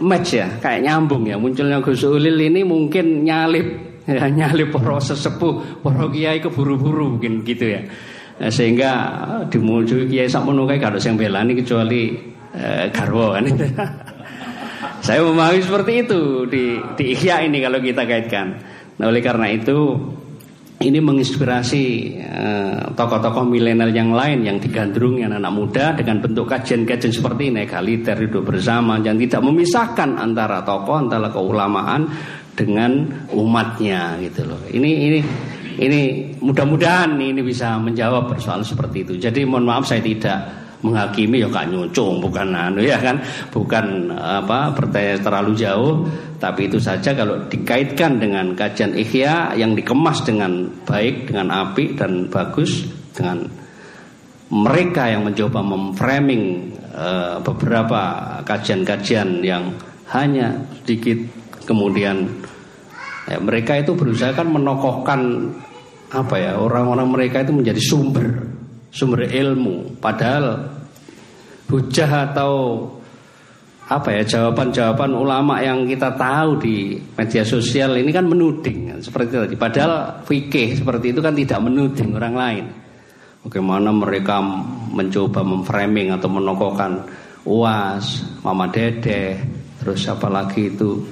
match ya, kayak nyambung ya. Munculnya Gus Ulil ini mungkin nyalip ya, nyalip proses sepuh, para kiai keburu-buru mungkin gitu ya. Nah, sehingga dimuncul kiai sak menukai kalau yang belani kecuali eh, garwo kan. Saya memahami seperti itu di di Ihya ini kalau kita kaitkan. Nah, oleh karena itu ini menginspirasi eh, tokoh-tokoh milenial yang lain yang digandrungi anak-anak muda dengan bentuk kajian-kajian seperti ini egaliter hidup bersama yang tidak memisahkan antara tokoh antara keulamaan dengan umatnya gitu loh. Ini ini ini mudah-mudahan ini bisa menjawab persoalan seperti itu. Jadi mohon maaf saya tidak menghakimi ya kak nyucung bukan anu ya kan? Bukan apa bertanya terlalu jauh. Tapi itu saja kalau dikaitkan dengan kajian ikhya yang dikemas dengan baik dengan api dan bagus dengan mereka yang mencoba memframing uh, beberapa kajian-kajian yang hanya sedikit kemudian ya, mereka itu berusaha kan menokohkan apa ya orang-orang mereka itu menjadi sumber sumber ilmu padahal hujah atau apa ya jawaban-jawaban ulama yang kita tahu di media sosial ini kan menuding seperti tadi. Padahal fikih seperti itu kan tidak menuding orang lain. Bagaimana mereka mencoba memframing atau menokohkan UAS, Mama Dede, terus apa lagi itu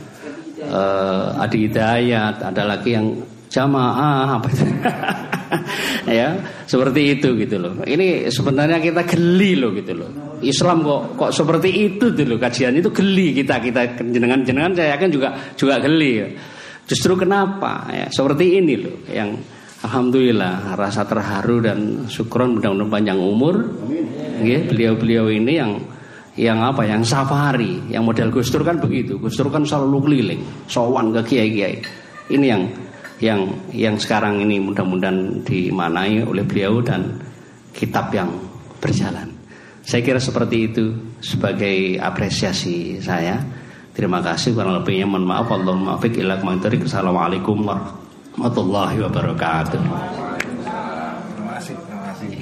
uh, Adi Hidayat, ada lagi yang jamaah apa itu. ya seperti itu gitu loh ini sebenarnya kita geli loh gitu loh Islam kok kok seperti itu dulu kajian itu geli kita kita jenengan jenengan saya yakin juga juga geli ya. justru kenapa ya seperti ini loh yang Alhamdulillah rasa terharu dan syukron mudah-mudahan panjang umur. Ya, beliau-beliau ini yang yang apa yang safari, yang model Gustur kan begitu. Gustur kan selalu keliling, sowan ke kiai-kiai. Ini yang yang yang sekarang ini mudah-mudahan dimanai oleh beliau dan kitab yang berjalan. Saya kira seperti itu sebagai apresiasi saya. Terima kasih kurang lebihnya mohon maaf. Allahumma fiq ila Assalamualaikum warahmatullahi warahmatullahi wabarakatuh. Terima kasih, terima kasih.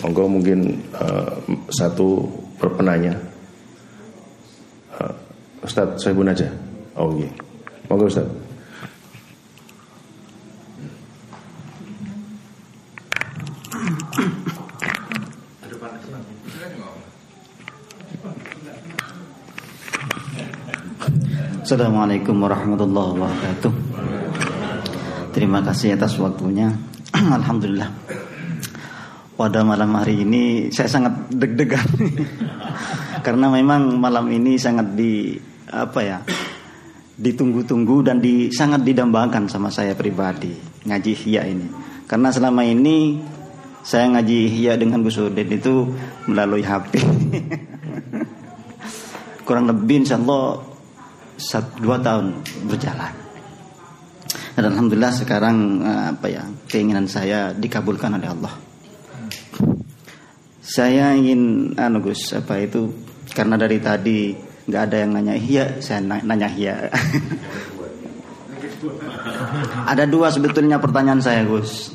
Monggo mungkin uh, satu perpenanya. Ustadz, saya pun aja. Oh iya. Monggo Ustadz. Assalamualaikum warahmatullahi wabarakatuh. Terima kasih atas waktunya. Alhamdulillah. Pada malam hari ini saya sangat deg-degan karena memang malam ini sangat di apa ya ditunggu-tunggu dan di sangat didambakan sama saya pribadi ngaji hia ini karena selama ini saya ngaji hia dengan Bu Sudin itu melalui HP kurang lebih insya Allah satu, dua tahun berjalan. Dan alhamdulillah sekarang eh, apa ya keinginan saya dikabulkan oleh Allah. Saya ingin anu Gus apa itu karena dari tadi nggak ada yang nanya iya saya nanya iya. ada dua sebetulnya pertanyaan saya Gus.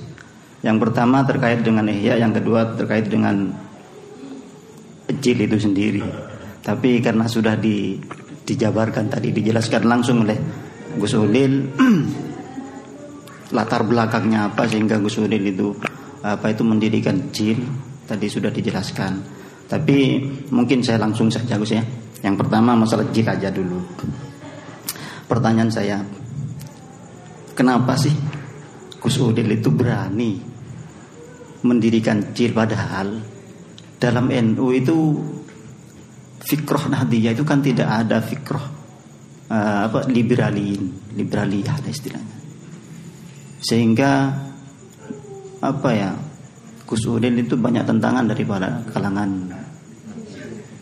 Yang pertama terkait dengan ihya, yang kedua terkait dengan jil itu sendiri. Tapi karena sudah di dijabarkan tadi dijelaskan langsung oleh Gus Udil latar belakangnya apa sehingga Gus Udil itu apa itu mendirikan jil tadi sudah dijelaskan tapi mungkin saya langsung saja Gus ya. Yang pertama masalah jil aja dulu. Pertanyaan saya kenapa sih Gus Udil itu berani mendirikan jil padahal dalam NU itu fikroh nahdiyah itu kan tidak ada fikroh uh, apa liberalin liberaliyah ada istilahnya. Sehingga apa ya Gus Udin itu banyak tentangan daripada kalangan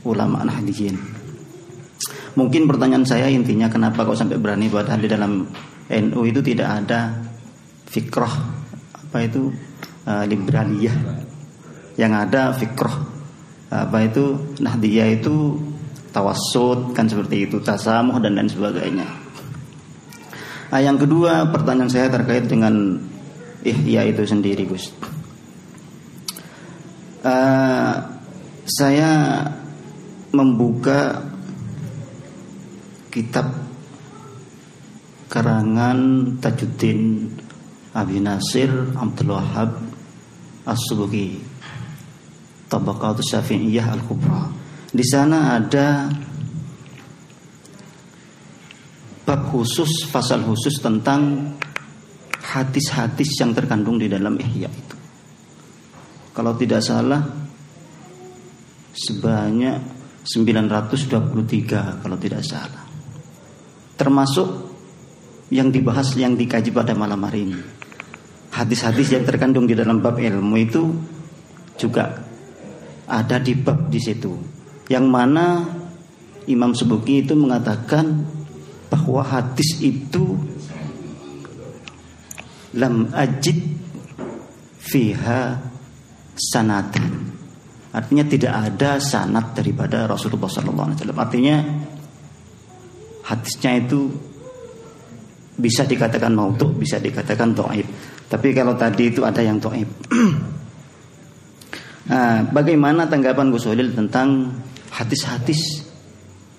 ulama nahdiyin mungkin pertanyaan saya intinya kenapa kok sampai berani padahal di dalam NU itu tidak ada fikroh apa itu uh, liberaliyah yang ada fikroh apa itu nahdiyah itu tawasud kan seperti itu tasamuh dan lain sebagainya. Nah, yang kedua pertanyaan saya terkait dengan ihya itu sendiri Gus. Uh, saya membuka kitab karangan Tajuddin Abi Nasir Abdul Wahab As-Subuki Tabaqat Syafi'iyah Al-Kubra. Di sana ada bab khusus, pasal khusus tentang hadis-hadis yang terkandung di dalam Ihya itu. Kalau tidak salah sebanyak 923 kalau tidak salah. Termasuk yang dibahas yang dikaji pada malam hari ini. Hadis-hadis yang terkandung di dalam bab ilmu itu juga ada di bab di situ yang mana Imam Subuki itu mengatakan bahwa hadis itu lam ajid fiha sanat artinya tidak ada sanat daripada Rasulullah SAW artinya hadisnya itu bisa dikatakan mautuk bisa dikatakan doaib tapi kalau tadi itu ada yang doaib Nah, bagaimana tanggapan Gus Holil tentang hadis-hadis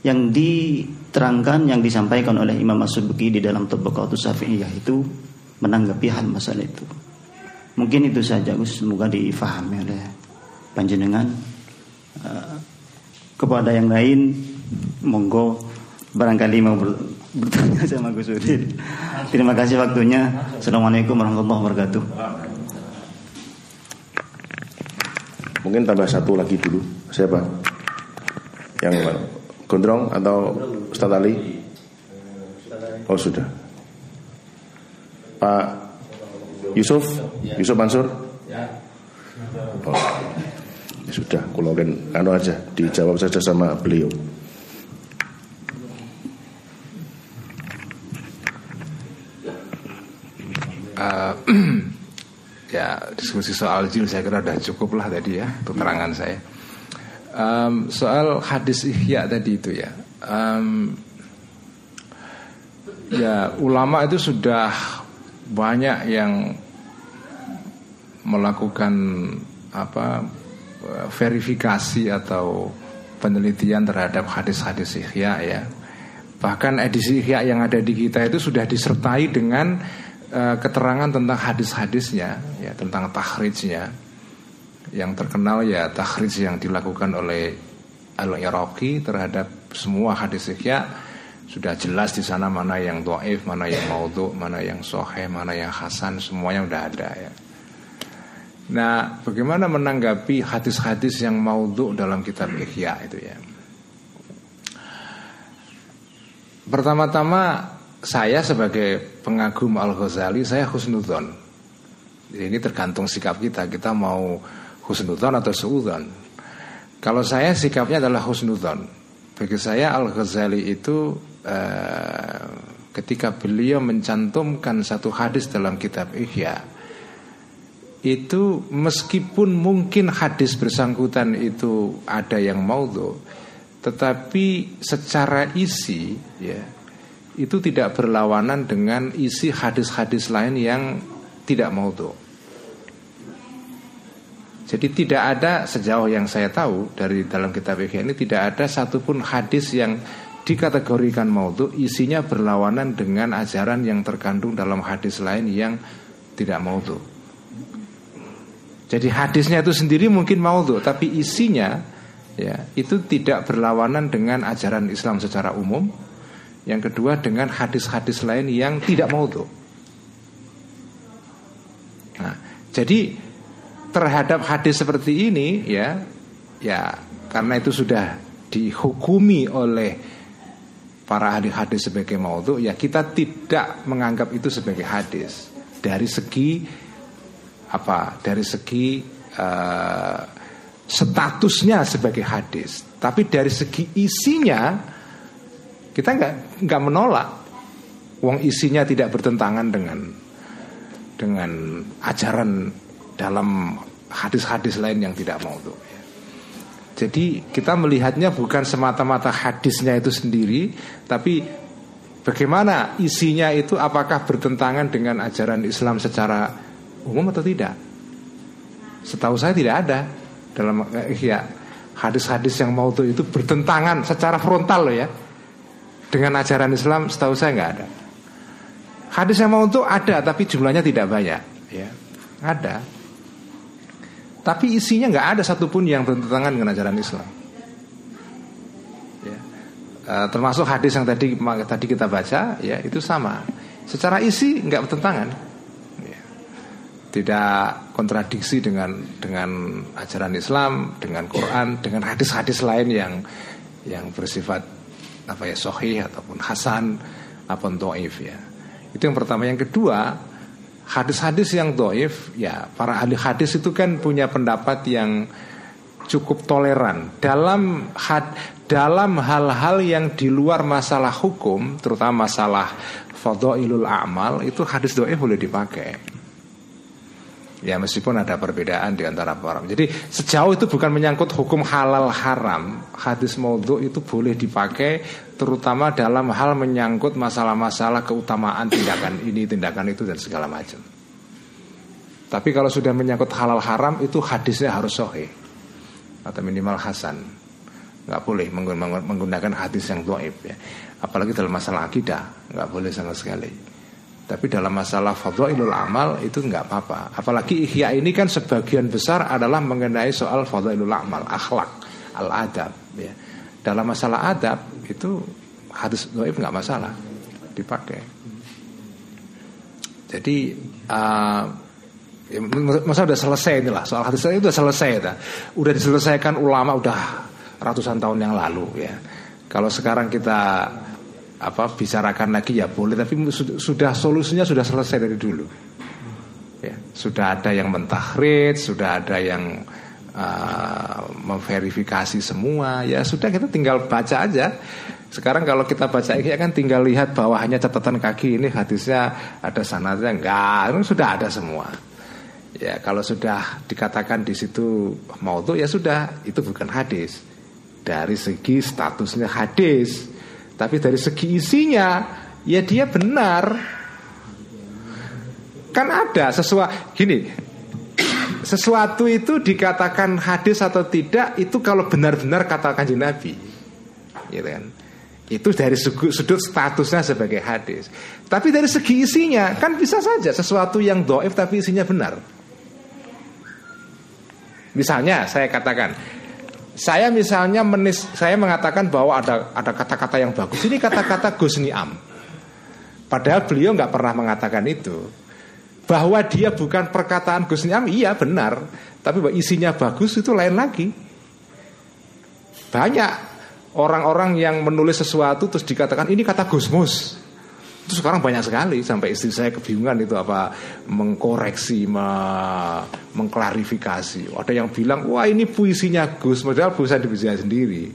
yang diterangkan yang disampaikan oleh Imam As-Subki di dalam Tabaqatus Syafi'iyah itu menanggapi hal masalah itu. Mungkin itu saja Gus, semoga difahami oleh panjenengan. Uh, kepada yang lain monggo barangkali mau ber, bertanya sama Gus Udin. Terima kasih waktunya. Assalamualaikum warahmatullahi wabarakatuh. Mungkin tambah satu lagi dulu. Siapa? Yang mana? Gondrong atau Ustaz Ali? Oh sudah. Pak Yusuf, Yusuf Mansur. Oh, ya sudah, kalau kan anu aja dijawab saja sama beliau. Uh, ya diskusi soal jin saya kira sudah cukup lah tadi ya keterangan saya. Um, soal hadis ihya tadi itu ya, um, ya ulama itu sudah banyak yang melakukan apa verifikasi atau penelitian terhadap hadis-hadis ihya ya. Bahkan edisi ihya yang ada di kita itu sudah disertai dengan uh, keterangan tentang hadis-hadisnya ya tentang tahrijnya yang terkenal ya tahrij yang dilakukan oleh Al-Iraqi terhadap semua hadis ihya sudah jelas di sana mana yang doif, mana yang maudhu, mana yang sohe, mana yang hasan, semuanya udah ada ya. Nah, bagaimana menanggapi hadis-hadis yang maudhu dalam kitab Ihya itu ya? Pertama-tama saya sebagai pengagum Al Ghazali saya husnudon. Ini tergantung sikap kita. Kita mau husnudon atau suudon. Kalau saya sikapnya adalah husnudon. Bagi saya Al Ghazali itu eh, ketika beliau mencantumkan satu hadis dalam kitab Ihya itu meskipun mungkin hadis bersangkutan itu ada yang maudhu tetapi secara isi ya itu tidak berlawanan dengan isi hadis-hadis lain yang tidak maudhu. Jadi tidak ada sejauh yang saya tahu dari dalam kitab Ihya ini tidak ada satupun hadis yang dikategorikan maudhu isinya berlawanan dengan ajaran yang terkandung dalam hadis lain yang tidak maudhu. Jadi hadisnya itu sendiri mungkin maudhu, tapi isinya ya itu tidak berlawanan dengan ajaran Islam secara umum. Yang kedua dengan hadis-hadis lain yang tidak maudhu. Nah, jadi terhadap hadis seperti ini ya ya karena itu sudah dihukumi oleh para ahli hadis sebagai maudhu ya kita tidak menganggap itu sebagai hadis dari segi apa dari segi uh, statusnya sebagai hadis, tapi dari segi isinya kita nggak nggak menolak. Wong isinya tidak bertentangan dengan dengan ajaran dalam hadis-hadis lain yang tidak mau tuh. Jadi kita melihatnya bukan semata-mata hadisnya itu sendiri, tapi bagaimana isinya itu apakah bertentangan dengan ajaran Islam secara umum atau tidak? Setahu saya tidak ada dalam ya hadis-hadis yang mau itu bertentangan secara frontal loh ya dengan ajaran Islam. Setahu saya nggak ada. Hadis yang mau itu ada tapi jumlahnya tidak banyak, ya ada. Tapi isinya nggak ada satupun yang bertentangan dengan ajaran Islam. Ya. Uh, termasuk hadis yang tadi tadi kita baca, ya itu sama. Secara isi nggak bertentangan tidak kontradiksi dengan dengan ajaran Islam, dengan Quran, dengan hadis-hadis lain yang yang bersifat apa ya sohih ataupun hasan ataupun doif ya. Itu yang pertama. Yang kedua, hadis-hadis yang doif ya para ahli hadis itu kan punya pendapat yang cukup toleran dalam had, dalam hal-hal yang di luar masalah hukum, terutama masalah fadhailul amal itu hadis doif boleh dipakai. Ya meskipun ada perbedaan di antara para Jadi sejauh itu bukan menyangkut hukum halal haram Hadis maudhu itu boleh dipakai Terutama dalam hal menyangkut masalah-masalah keutamaan tindakan ini, tindakan itu dan segala macam Tapi kalau sudah menyangkut halal haram itu hadisnya harus sahih atau minimal hasan. Nggak boleh menggun- menggunakan hadis yang doib ya. Apalagi dalam masalah akidah nggak boleh sama sekali. Tapi dalam masalah fadhailul amal itu nggak apa-apa. Apalagi ihya ini kan sebagian besar adalah mengenai soal fadhailul amal, akhlak, al adab ya. Dalam masalah adab itu hadis doib nggak masalah dipakai. Jadi uh, ya, masa udah selesai inilah soal hadis itu udah selesai dah. Udah diselesaikan ulama udah ratusan tahun yang lalu ya. Kalau sekarang kita apa bicarakan lagi ya boleh tapi sudah, solusinya sudah selesai dari dulu. Ya, sudah ada yang mentahrid, sudah ada yang uh, memverifikasi semua. Ya sudah kita tinggal baca aja. Sekarang kalau kita baca ini kan tinggal lihat bawahnya catatan kaki ini hadisnya ada sanadnya enggak, itu sudah ada semua. Ya kalau sudah dikatakan di situ mau tuh ya sudah itu bukan hadis. Dari segi statusnya hadis, tapi dari segi isinya ya dia benar. Kan ada sesuatu gini. Sesuatu itu dikatakan hadis atau tidak itu kalau benar-benar kata kanjeng Nabi. Gitu kan. Itu dari sudut statusnya sebagai hadis. Tapi dari segi isinya kan bisa saja sesuatu yang doif tapi isinya benar. Misalnya saya katakan, saya misalnya menis, saya mengatakan bahwa ada ada kata-kata yang bagus. Ini kata-kata Gus Niam. Padahal beliau nggak pernah mengatakan itu. Bahwa dia bukan perkataan Gus Niam, iya benar. Tapi isinya bagus itu lain lagi. Banyak orang-orang yang menulis sesuatu terus dikatakan ini kata Gusmus. Itu sekarang banyak sekali sampai istri saya kebingungan itu apa mengkoreksi, me- mengklarifikasi. Ada yang bilang wah ini puisinya Gus, padahal bisa dibaca sendiri.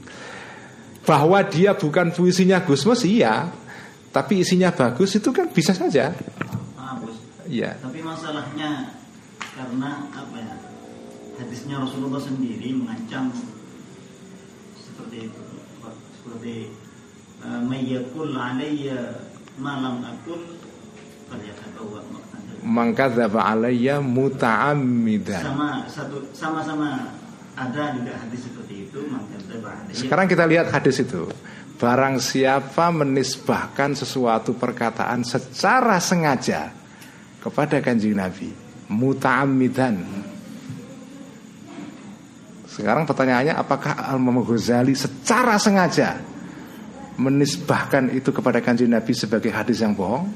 Bahwa dia bukan puisinya Gusmus iya, tapi isinya bagus itu kan bisa saja. Maaf, Gus. Iya. Tapi masalahnya karena apa ya? Hadisnya Rasulullah sendiri mengancam seperti itu. Seperti eh, mayyakul alayya malam akul falyatabawa. Mangkadzaba alayya muta'ammidan. sama satu sama-sama ada juga hadis seperti itu alayya Sekarang kita lihat hadis itu. Barang siapa menisbahkan sesuatu perkataan secara sengaja kepada kanjeng Nabi, muta'ammidan. Sekarang pertanyaannya apakah Al-Imam Ghazali secara sengaja menisbahkan itu kepada kanjeng Nabi sebagai hadis yang bohong?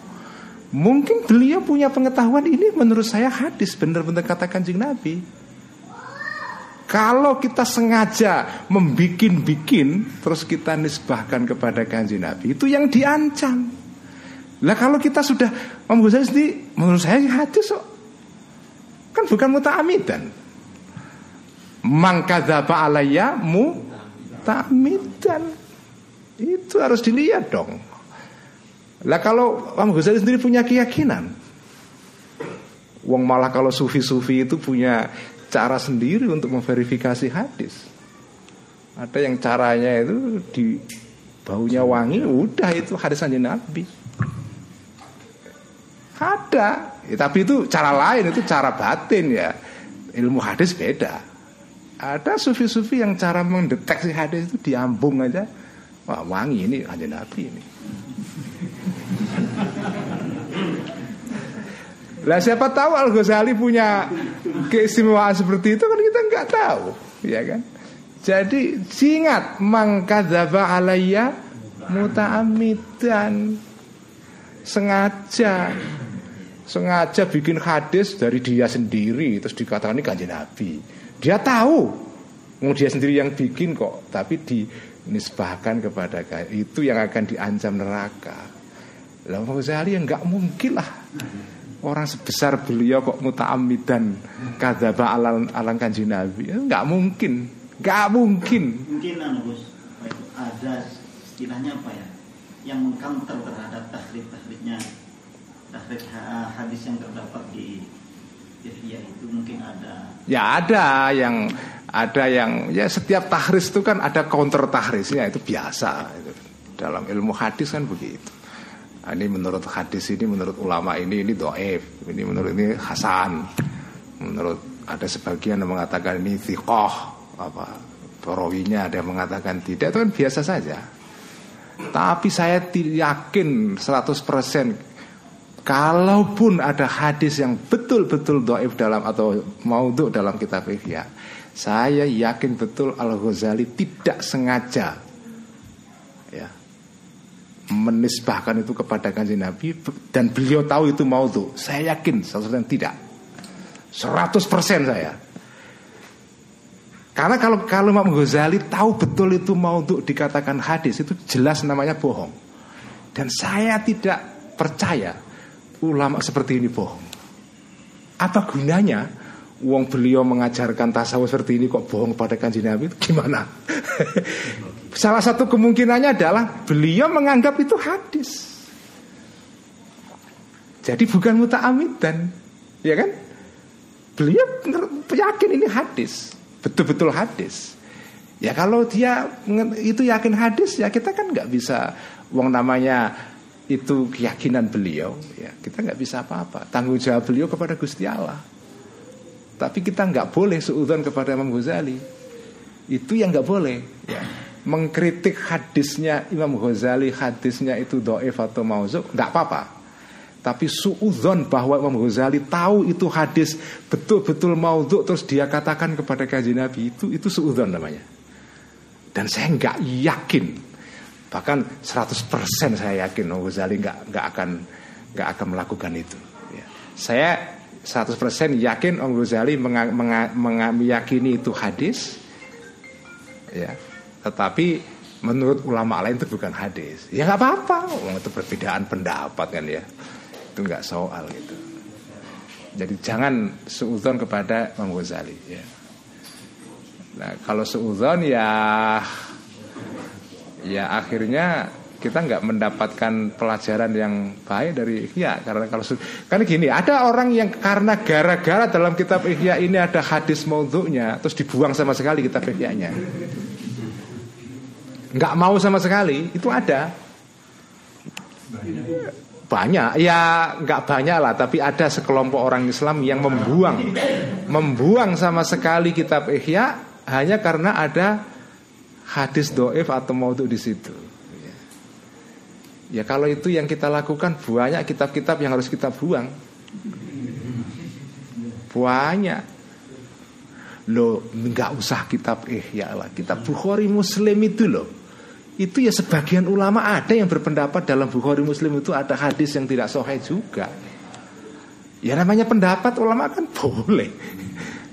Mungkin beliau punya pengetahuan ini menurut saya hadis benar-benar kata kanjeng Nabi. Kalau kita sengaja membikin-bikin terus kita nisbahkan kepada kanjeng Nabi itu yang diancam. Lah kalau kita sudah Imam Ghazali sendiri menurut saya hadis kok. Kan bukan muta'amidan. Mangkadzaba alayya muta'amidan. Itu harus dilihat dong. Lah kalau Imam Ghazali sendiri punya keyakinan Wong malah kalau sufi-sufi itu punya cara sendiri untuk memverifikasi hadis. Ada yang caranya itu di baunya wangi, udah itu hadis anjing Nabi. Ada, Ya, tapi itu cara lain, itu cara batin ya. Ilmu hadis beda. Ada sufi-sufi yang cara mendeteksi hadis itu diambung aja. Wah wangi ini anjing Nabi ini. Lah siapa tahu Al Ghazali punya keistimewaan seperti itu kan kita nggak tahu, ya kan? Jadi ingat mangkadzaba alayya muta'ammidan sengaja sengaja bikin hadis dari dia sendiri terus dikatakan ini kanjeng Nabi. Dia tahu, mau dia sendiri yang bikin kok, tapi dinisbahkan kepada itu yang akan diancam neraka. Lah Ghazali yang nggak mungkin lah orang sebesar beliau kok muta'ammidan kadzaba alang alang kanjeng Nabi. Enggak mungkin. Enggak mungkin. mungkin anu Gus ada istilahnya apa ya yang mengcounter terhadap tahrif tahrifnya tahrif ha- hadis yang terdapat di Ihya itu mungkin ada Ya ada yang ada yang ya setiap tahris itu kan ada counter tahrisnya itu biasa itu. Dalam ilmu hadis kan begitu. Nah, ini menurut hadis ini menurut ulama ini ini doef, ini menurut ini Hasan. menurut ada sebagian yang mengatakan ini thiqoh apa perawinya ada yang mengatakan tidak itu kan biasa saja tapi saya yakin 100% kalaupun ada hadis yang betul-betul doif dalam atau maudhu dalam kitab Ihya saya yakin betul Al Ghazali tidak sengaja ya menisbahkan itu kepada kanjeng Nabi dan beliau tahu itu maudhu saya yakin 100% tidak 100% saya. Karena kalau kalau Imam Ghazali tahu betul itu mau untuk dikatakan hadis itu jelas namanya bohong. Dan saya tidak percaya ulama seperti ini bohong. Apa gunanya uang beliau mengajarkan tasawuf seperti ini kok bohong pada kanji Nabi gimana? Salah satu kemungkinannya adalah beliau menganggap itu hadis. Jadi bukan muta'amidan, ya kan? Beliau yakin ini hadis, betul-betul hadis. Ya kalau dia itu yakin hadis ya kita kan nggak bisa uang namanya itu keyakinan beliau ya kita nggak bisa apa-apa tanggung jawab beliau kepada Gusti Allah tapi kita nggak boleh seudon kepada Imam Ghazali itu yang nggak boleh ya mengkritik hadisnya Imam Ghazali hadisnya itu doif atau mauzuk nggak apa-apa tapi suudzon bahwa Imam Ghazali tahu itu hadis betul-betul maudhu terus dia katakan kepada kaji Nabi itu itu suudzon namanya. Dan saya nggak yakin bahkan 100% saya yakin Imam Ghazali nggak nggak akan nggak akan melakukan itu. Ya. Saya 100% yakin Imam Ghazali meyakini itu hadis, ya. Tetapi menurut ulama lain itu bukan hadis. Ya nggak apa-apa, itu perbedaan pendapat kan ya itu nggak soal gitu. Jadi jangan seudon kepada Imam Ghazali ya. Nah kalau seudon ya ya akhirnya kita nggak mendapatkan pelajaran yang baik dari Ihya. Karena kalau karena gini ada orang yang karena gara-gara dalam kitab Ihya ini ada hadis maudhu'nya terus dibuang sama sekali kitab Ihya-nya. Nggak mau sama sekali itu ada. Banyak. Ya nggak banyak lah tapi ada sekelompok orang Islam yang membuang. Membuang sama sekali kitab Ihya hanya karena ada hadis doif atau maudhu di situ ya kalau itu yang kita lakukan banyak kitab-kitab yang harus kita buang banyak lo nggak usah kitab Ihya lah kitab Bukhari Muslim itu loh itu ya sebagian ulama ada yang berpendapat dalam Bukhari Muslim itu ada hadis yang tidak sahih juga. Ya namanya pendapat ulama kan boleh.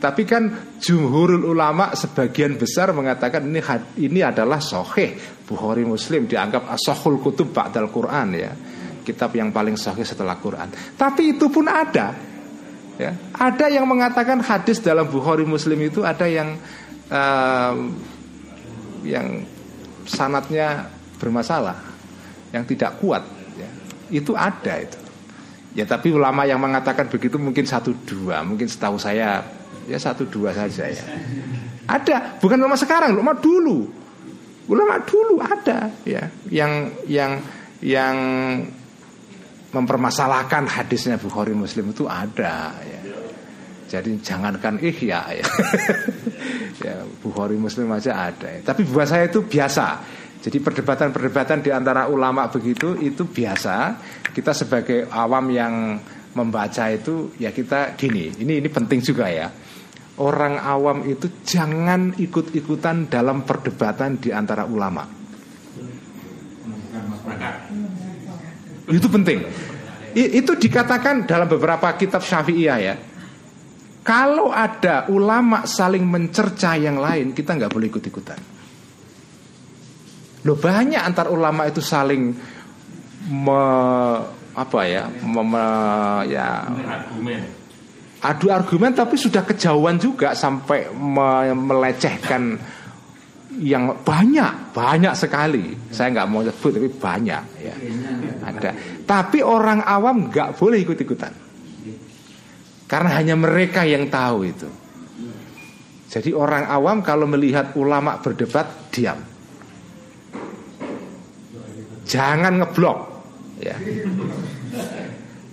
Tapi kan jumhurul ulama sebagian besar mengatakan ini ini adalah sahih Bukhari Muslim dianggap asahul kutub ba'dal Quran ya. Kitab yang paling sahih setelah Quran. Tapi itu pun ada. Ya, ada yang mengatakan hadis dalam Bukhari Muslim itu ada yang um, yang sanatnya bermasalah, yang tidak kuat, ya. itu ada itu. Ya tapi ulama yang mengatakan begitu mungkin satu dua, mungkin setahu saya ya satu dua saja ya. Ada, bukan ulama sekarang, ulama dulu, ulama dulu ada ya, yang yang yang mempermasalahkan hadisnya Bukhari Muslim itu ada ya. Jadi jangankan ihya ya. ya Bukhari Muslim aja ada. Ya. Tapi buat saya itu biasa. Jadi perdebatan-perdebatan di antara ulama begitu itu biasa. Kita sebagai awam yang membaca itu ya kita gini. Ini ini penting juga ya. Orang awam itu jangan ikut-ikutan dalam perdebatan di antara ulama. Itu penting. Itu dikatakan dalam beberapa kitab Syafi'iyah ya. Kalau ada ulama saling mencerca yang lain, kita nggak boleh ikut-ikutan. Loh banyak antar ulama itu saling me, apa ya, me, me, ya adu argumen tapi sudah kejauhan juga sampai me, melecehkan yang banyak banyak sekali saya nggak mau sebut tapi banyak ya ada tapi orang awam nggak boleh ikut ikutan karena hanya mereka yang tahu itu. Jadi orang awam kalau melihat ulama berdebat diam. Jangan ngeblok ya.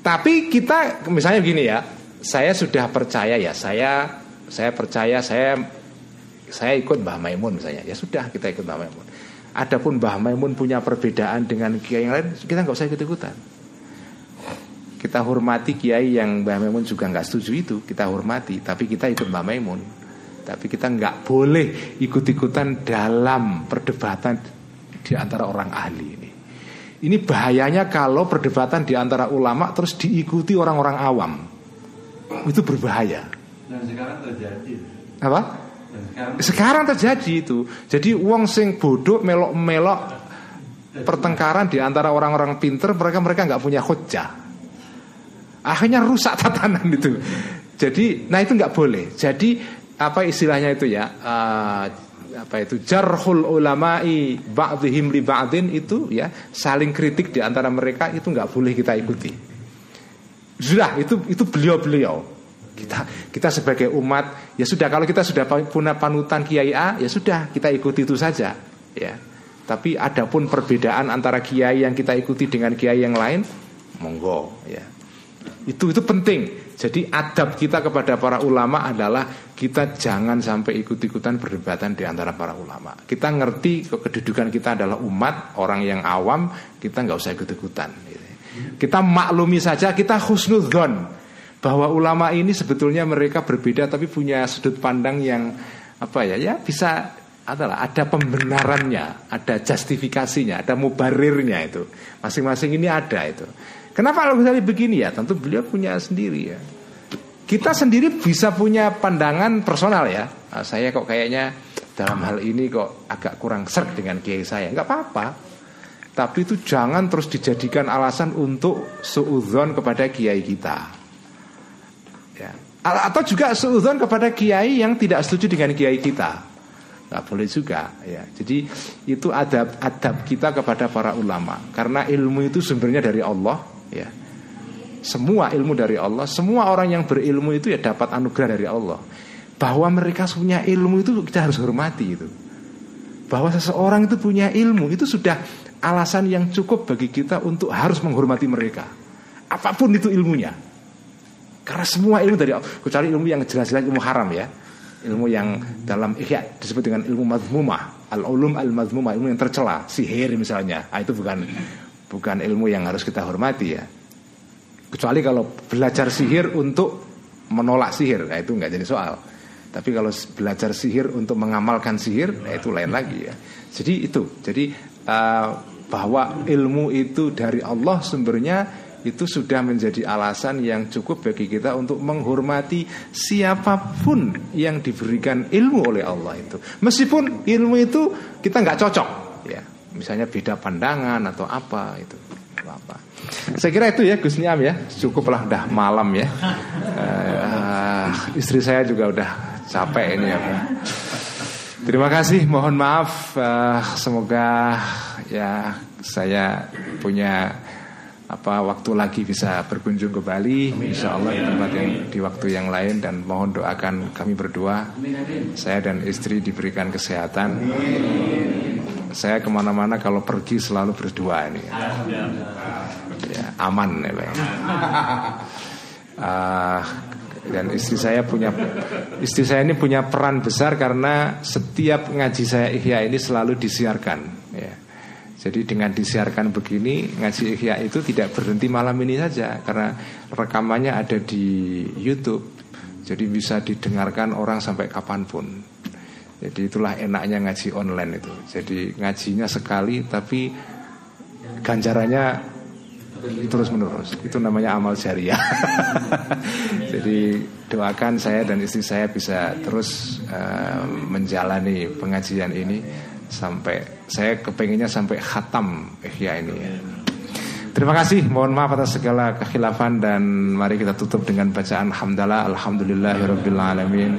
Tapi kita misalnya begini ya, saya sudah percaya ya saya saya percaya saya saya ikut Mbah Maimun misalnya. Ya sudah kita ikut Mbah Maimun. Adapun Mbah Maimun punya perbedaan dengan kiai yang lain kita nggak usah ikut ikutan kita hormati kiai yang Mbah Maimun juga nggak setuju itu kita hormati. Tapi kita ikut Mbah Maimun. Tapi kita nggak boleh ikut-ikutan dalam perdebatan di antara orang ahli ini. Ini bahayanya kalau perdebatan di antara ulama terus diikuti orang-orang awam itu berbahaya. Dan sekarang terjadi. apa? Dan sekarang sekarang terjadi itu. Jadi uang sing bodoh melok-melok pertengkaran di antara orang-orang pinter mereka mereka nggak punya hujah. Akhirnya rusak tatanan itu. Jadi nah itu nggak boleh. Jadi apa istilahnya itu ya? Eh, apa itu? Jarhul ulama'i ba'dihim li ba'din itu ya saling kritik di antara mereka itu nggak boleh kita ikuti sudah itu itu beliau-beliau. Kita kita sebagai umat ya sudah kalau kita sudah punya panutan kiai A ya sudah kita ikuti itu saja ya. Tapi adapun perbedaan antara kiai yang kita ikuti dengan kiai yang lain monggo ya. Itu itu penting. Jadi adab kita kepada para ulama adalah kita jangan sampai ikut-ikutan perdebatan di antara para ulama. Kita ngerti kedudukan kita adalah umat orang yang awam kita nggak usah ikut-ikutan gitu. Kita maklumi saja kita husnudzon bahwa ulama ini sebetulnya mereka berbeda tapi punya sudut pandang yang apa ya ya bisa adalah ada pembenarannya, ada justifikasinya, ada mubarirnya itu. Masing-masing ini ada itu. Kenapa kalau misalnya begini ya? Tentu beliau punya sendiri ya. Kita sendiri bisa punya pandangan personal ya. Nah, saya kok kayaknya dalam hal ini kok agak kurang serg dengan kiai saya. Nggak apa-apa. Tapi itu jangan terus dijadikan alasan untuk suudzon kepada kiai kita. Ya. Atau juga seudon kepada kiai yang tidak setuju dengan kiai kita. Nggak boleh juga ya. Jadi itu adab adab kita kepada para ulama. Karena ilmu itu sumbernya dari Allah ya. Semua ilmu dari Allah semua orang yang berilmu itu ya dapat anugerah dari Allah. Bahwa mereka punya ilmu itu kita harus hormati itu bahwa seseorang itu punya ilmu itu sudah alasan yang cukup bagi kita untuk harus menghormati mereka. Apa pun itu ilmunya. Karena semua ilmu dari Allah. Kecuali ilmu yang jelas-jelas ilmu haram ya. Ilmu yang dalam ihya disebut dengan ilmu mazmumah al ulum al mazmumah ilmu yang tercela. Sihir misalnya. Ah, itu bukan bukan ilmu yang harus kita hormati ya. Kecuali kalau belajar sihir untuk menolak sihir. Nah, itu nggak jadi soal. Tapi kalau belajar sihir untuk mengamalkan sihir nah, itu lain lagi ya. Jadi itu. Jadi bahwa ilmu itu dari Allah sumbernya itu sudah menjadi alasan yang cukup bagi kita untuk menghormati siapa pun yang diberikan ilmu oleh Allah itu. Meskipun ilmu itu kita nggak cocok, ya, misalnya beda pandangan atau apa itu. Apa. Saya kira itu ya Gus Niam ya, cukuplah udah malam ya. Uh, istri saya juga udah capek ini ya. Terima kasih, mohon maaf. Uh, semoga ya saya punya apa waktu lagi bisa berkunjung ke Bali. Insya Allah di tempat yang di waktu yang lain dan mohon doakan kami berdua. Saya dan istri diberikan kesehatan. Saya ke mana-mana kalau pergi selalu berdua ini. Ya, aman ya Pak. Uh, dan istri saya punya istri saya ini punya peran besar karena setiap ngaji saya ihya ini selalu disiarkan ya. Jadi dengan disiarkan begini ngaji ihya itu tidak berhenti malam ini saja karena rekamannya ada di YouTube. Jadi bisa didengarkan orang sampai kapan pun. Jadi itulah enaknya ngaji online itu. Jadi ngajinya sekali tapi ganjarannya terus menerus. Itu namanya amal jariah. Jadi doakan saya dan istri saya bisa terus uh, menjalani pengajian ini sampai saya kepengennya sampai khatam ihya ini ya. Terima kasih, mohon maaf atas segala kekhilafan dan mari kita tutup dengan bacaan hamdalah alhamdulillahirabbil alamin.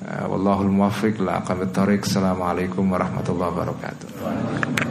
Uh, wallahul muwaffiq la aqwamit Assalamualaikum warahmatullahi wabarakatuh.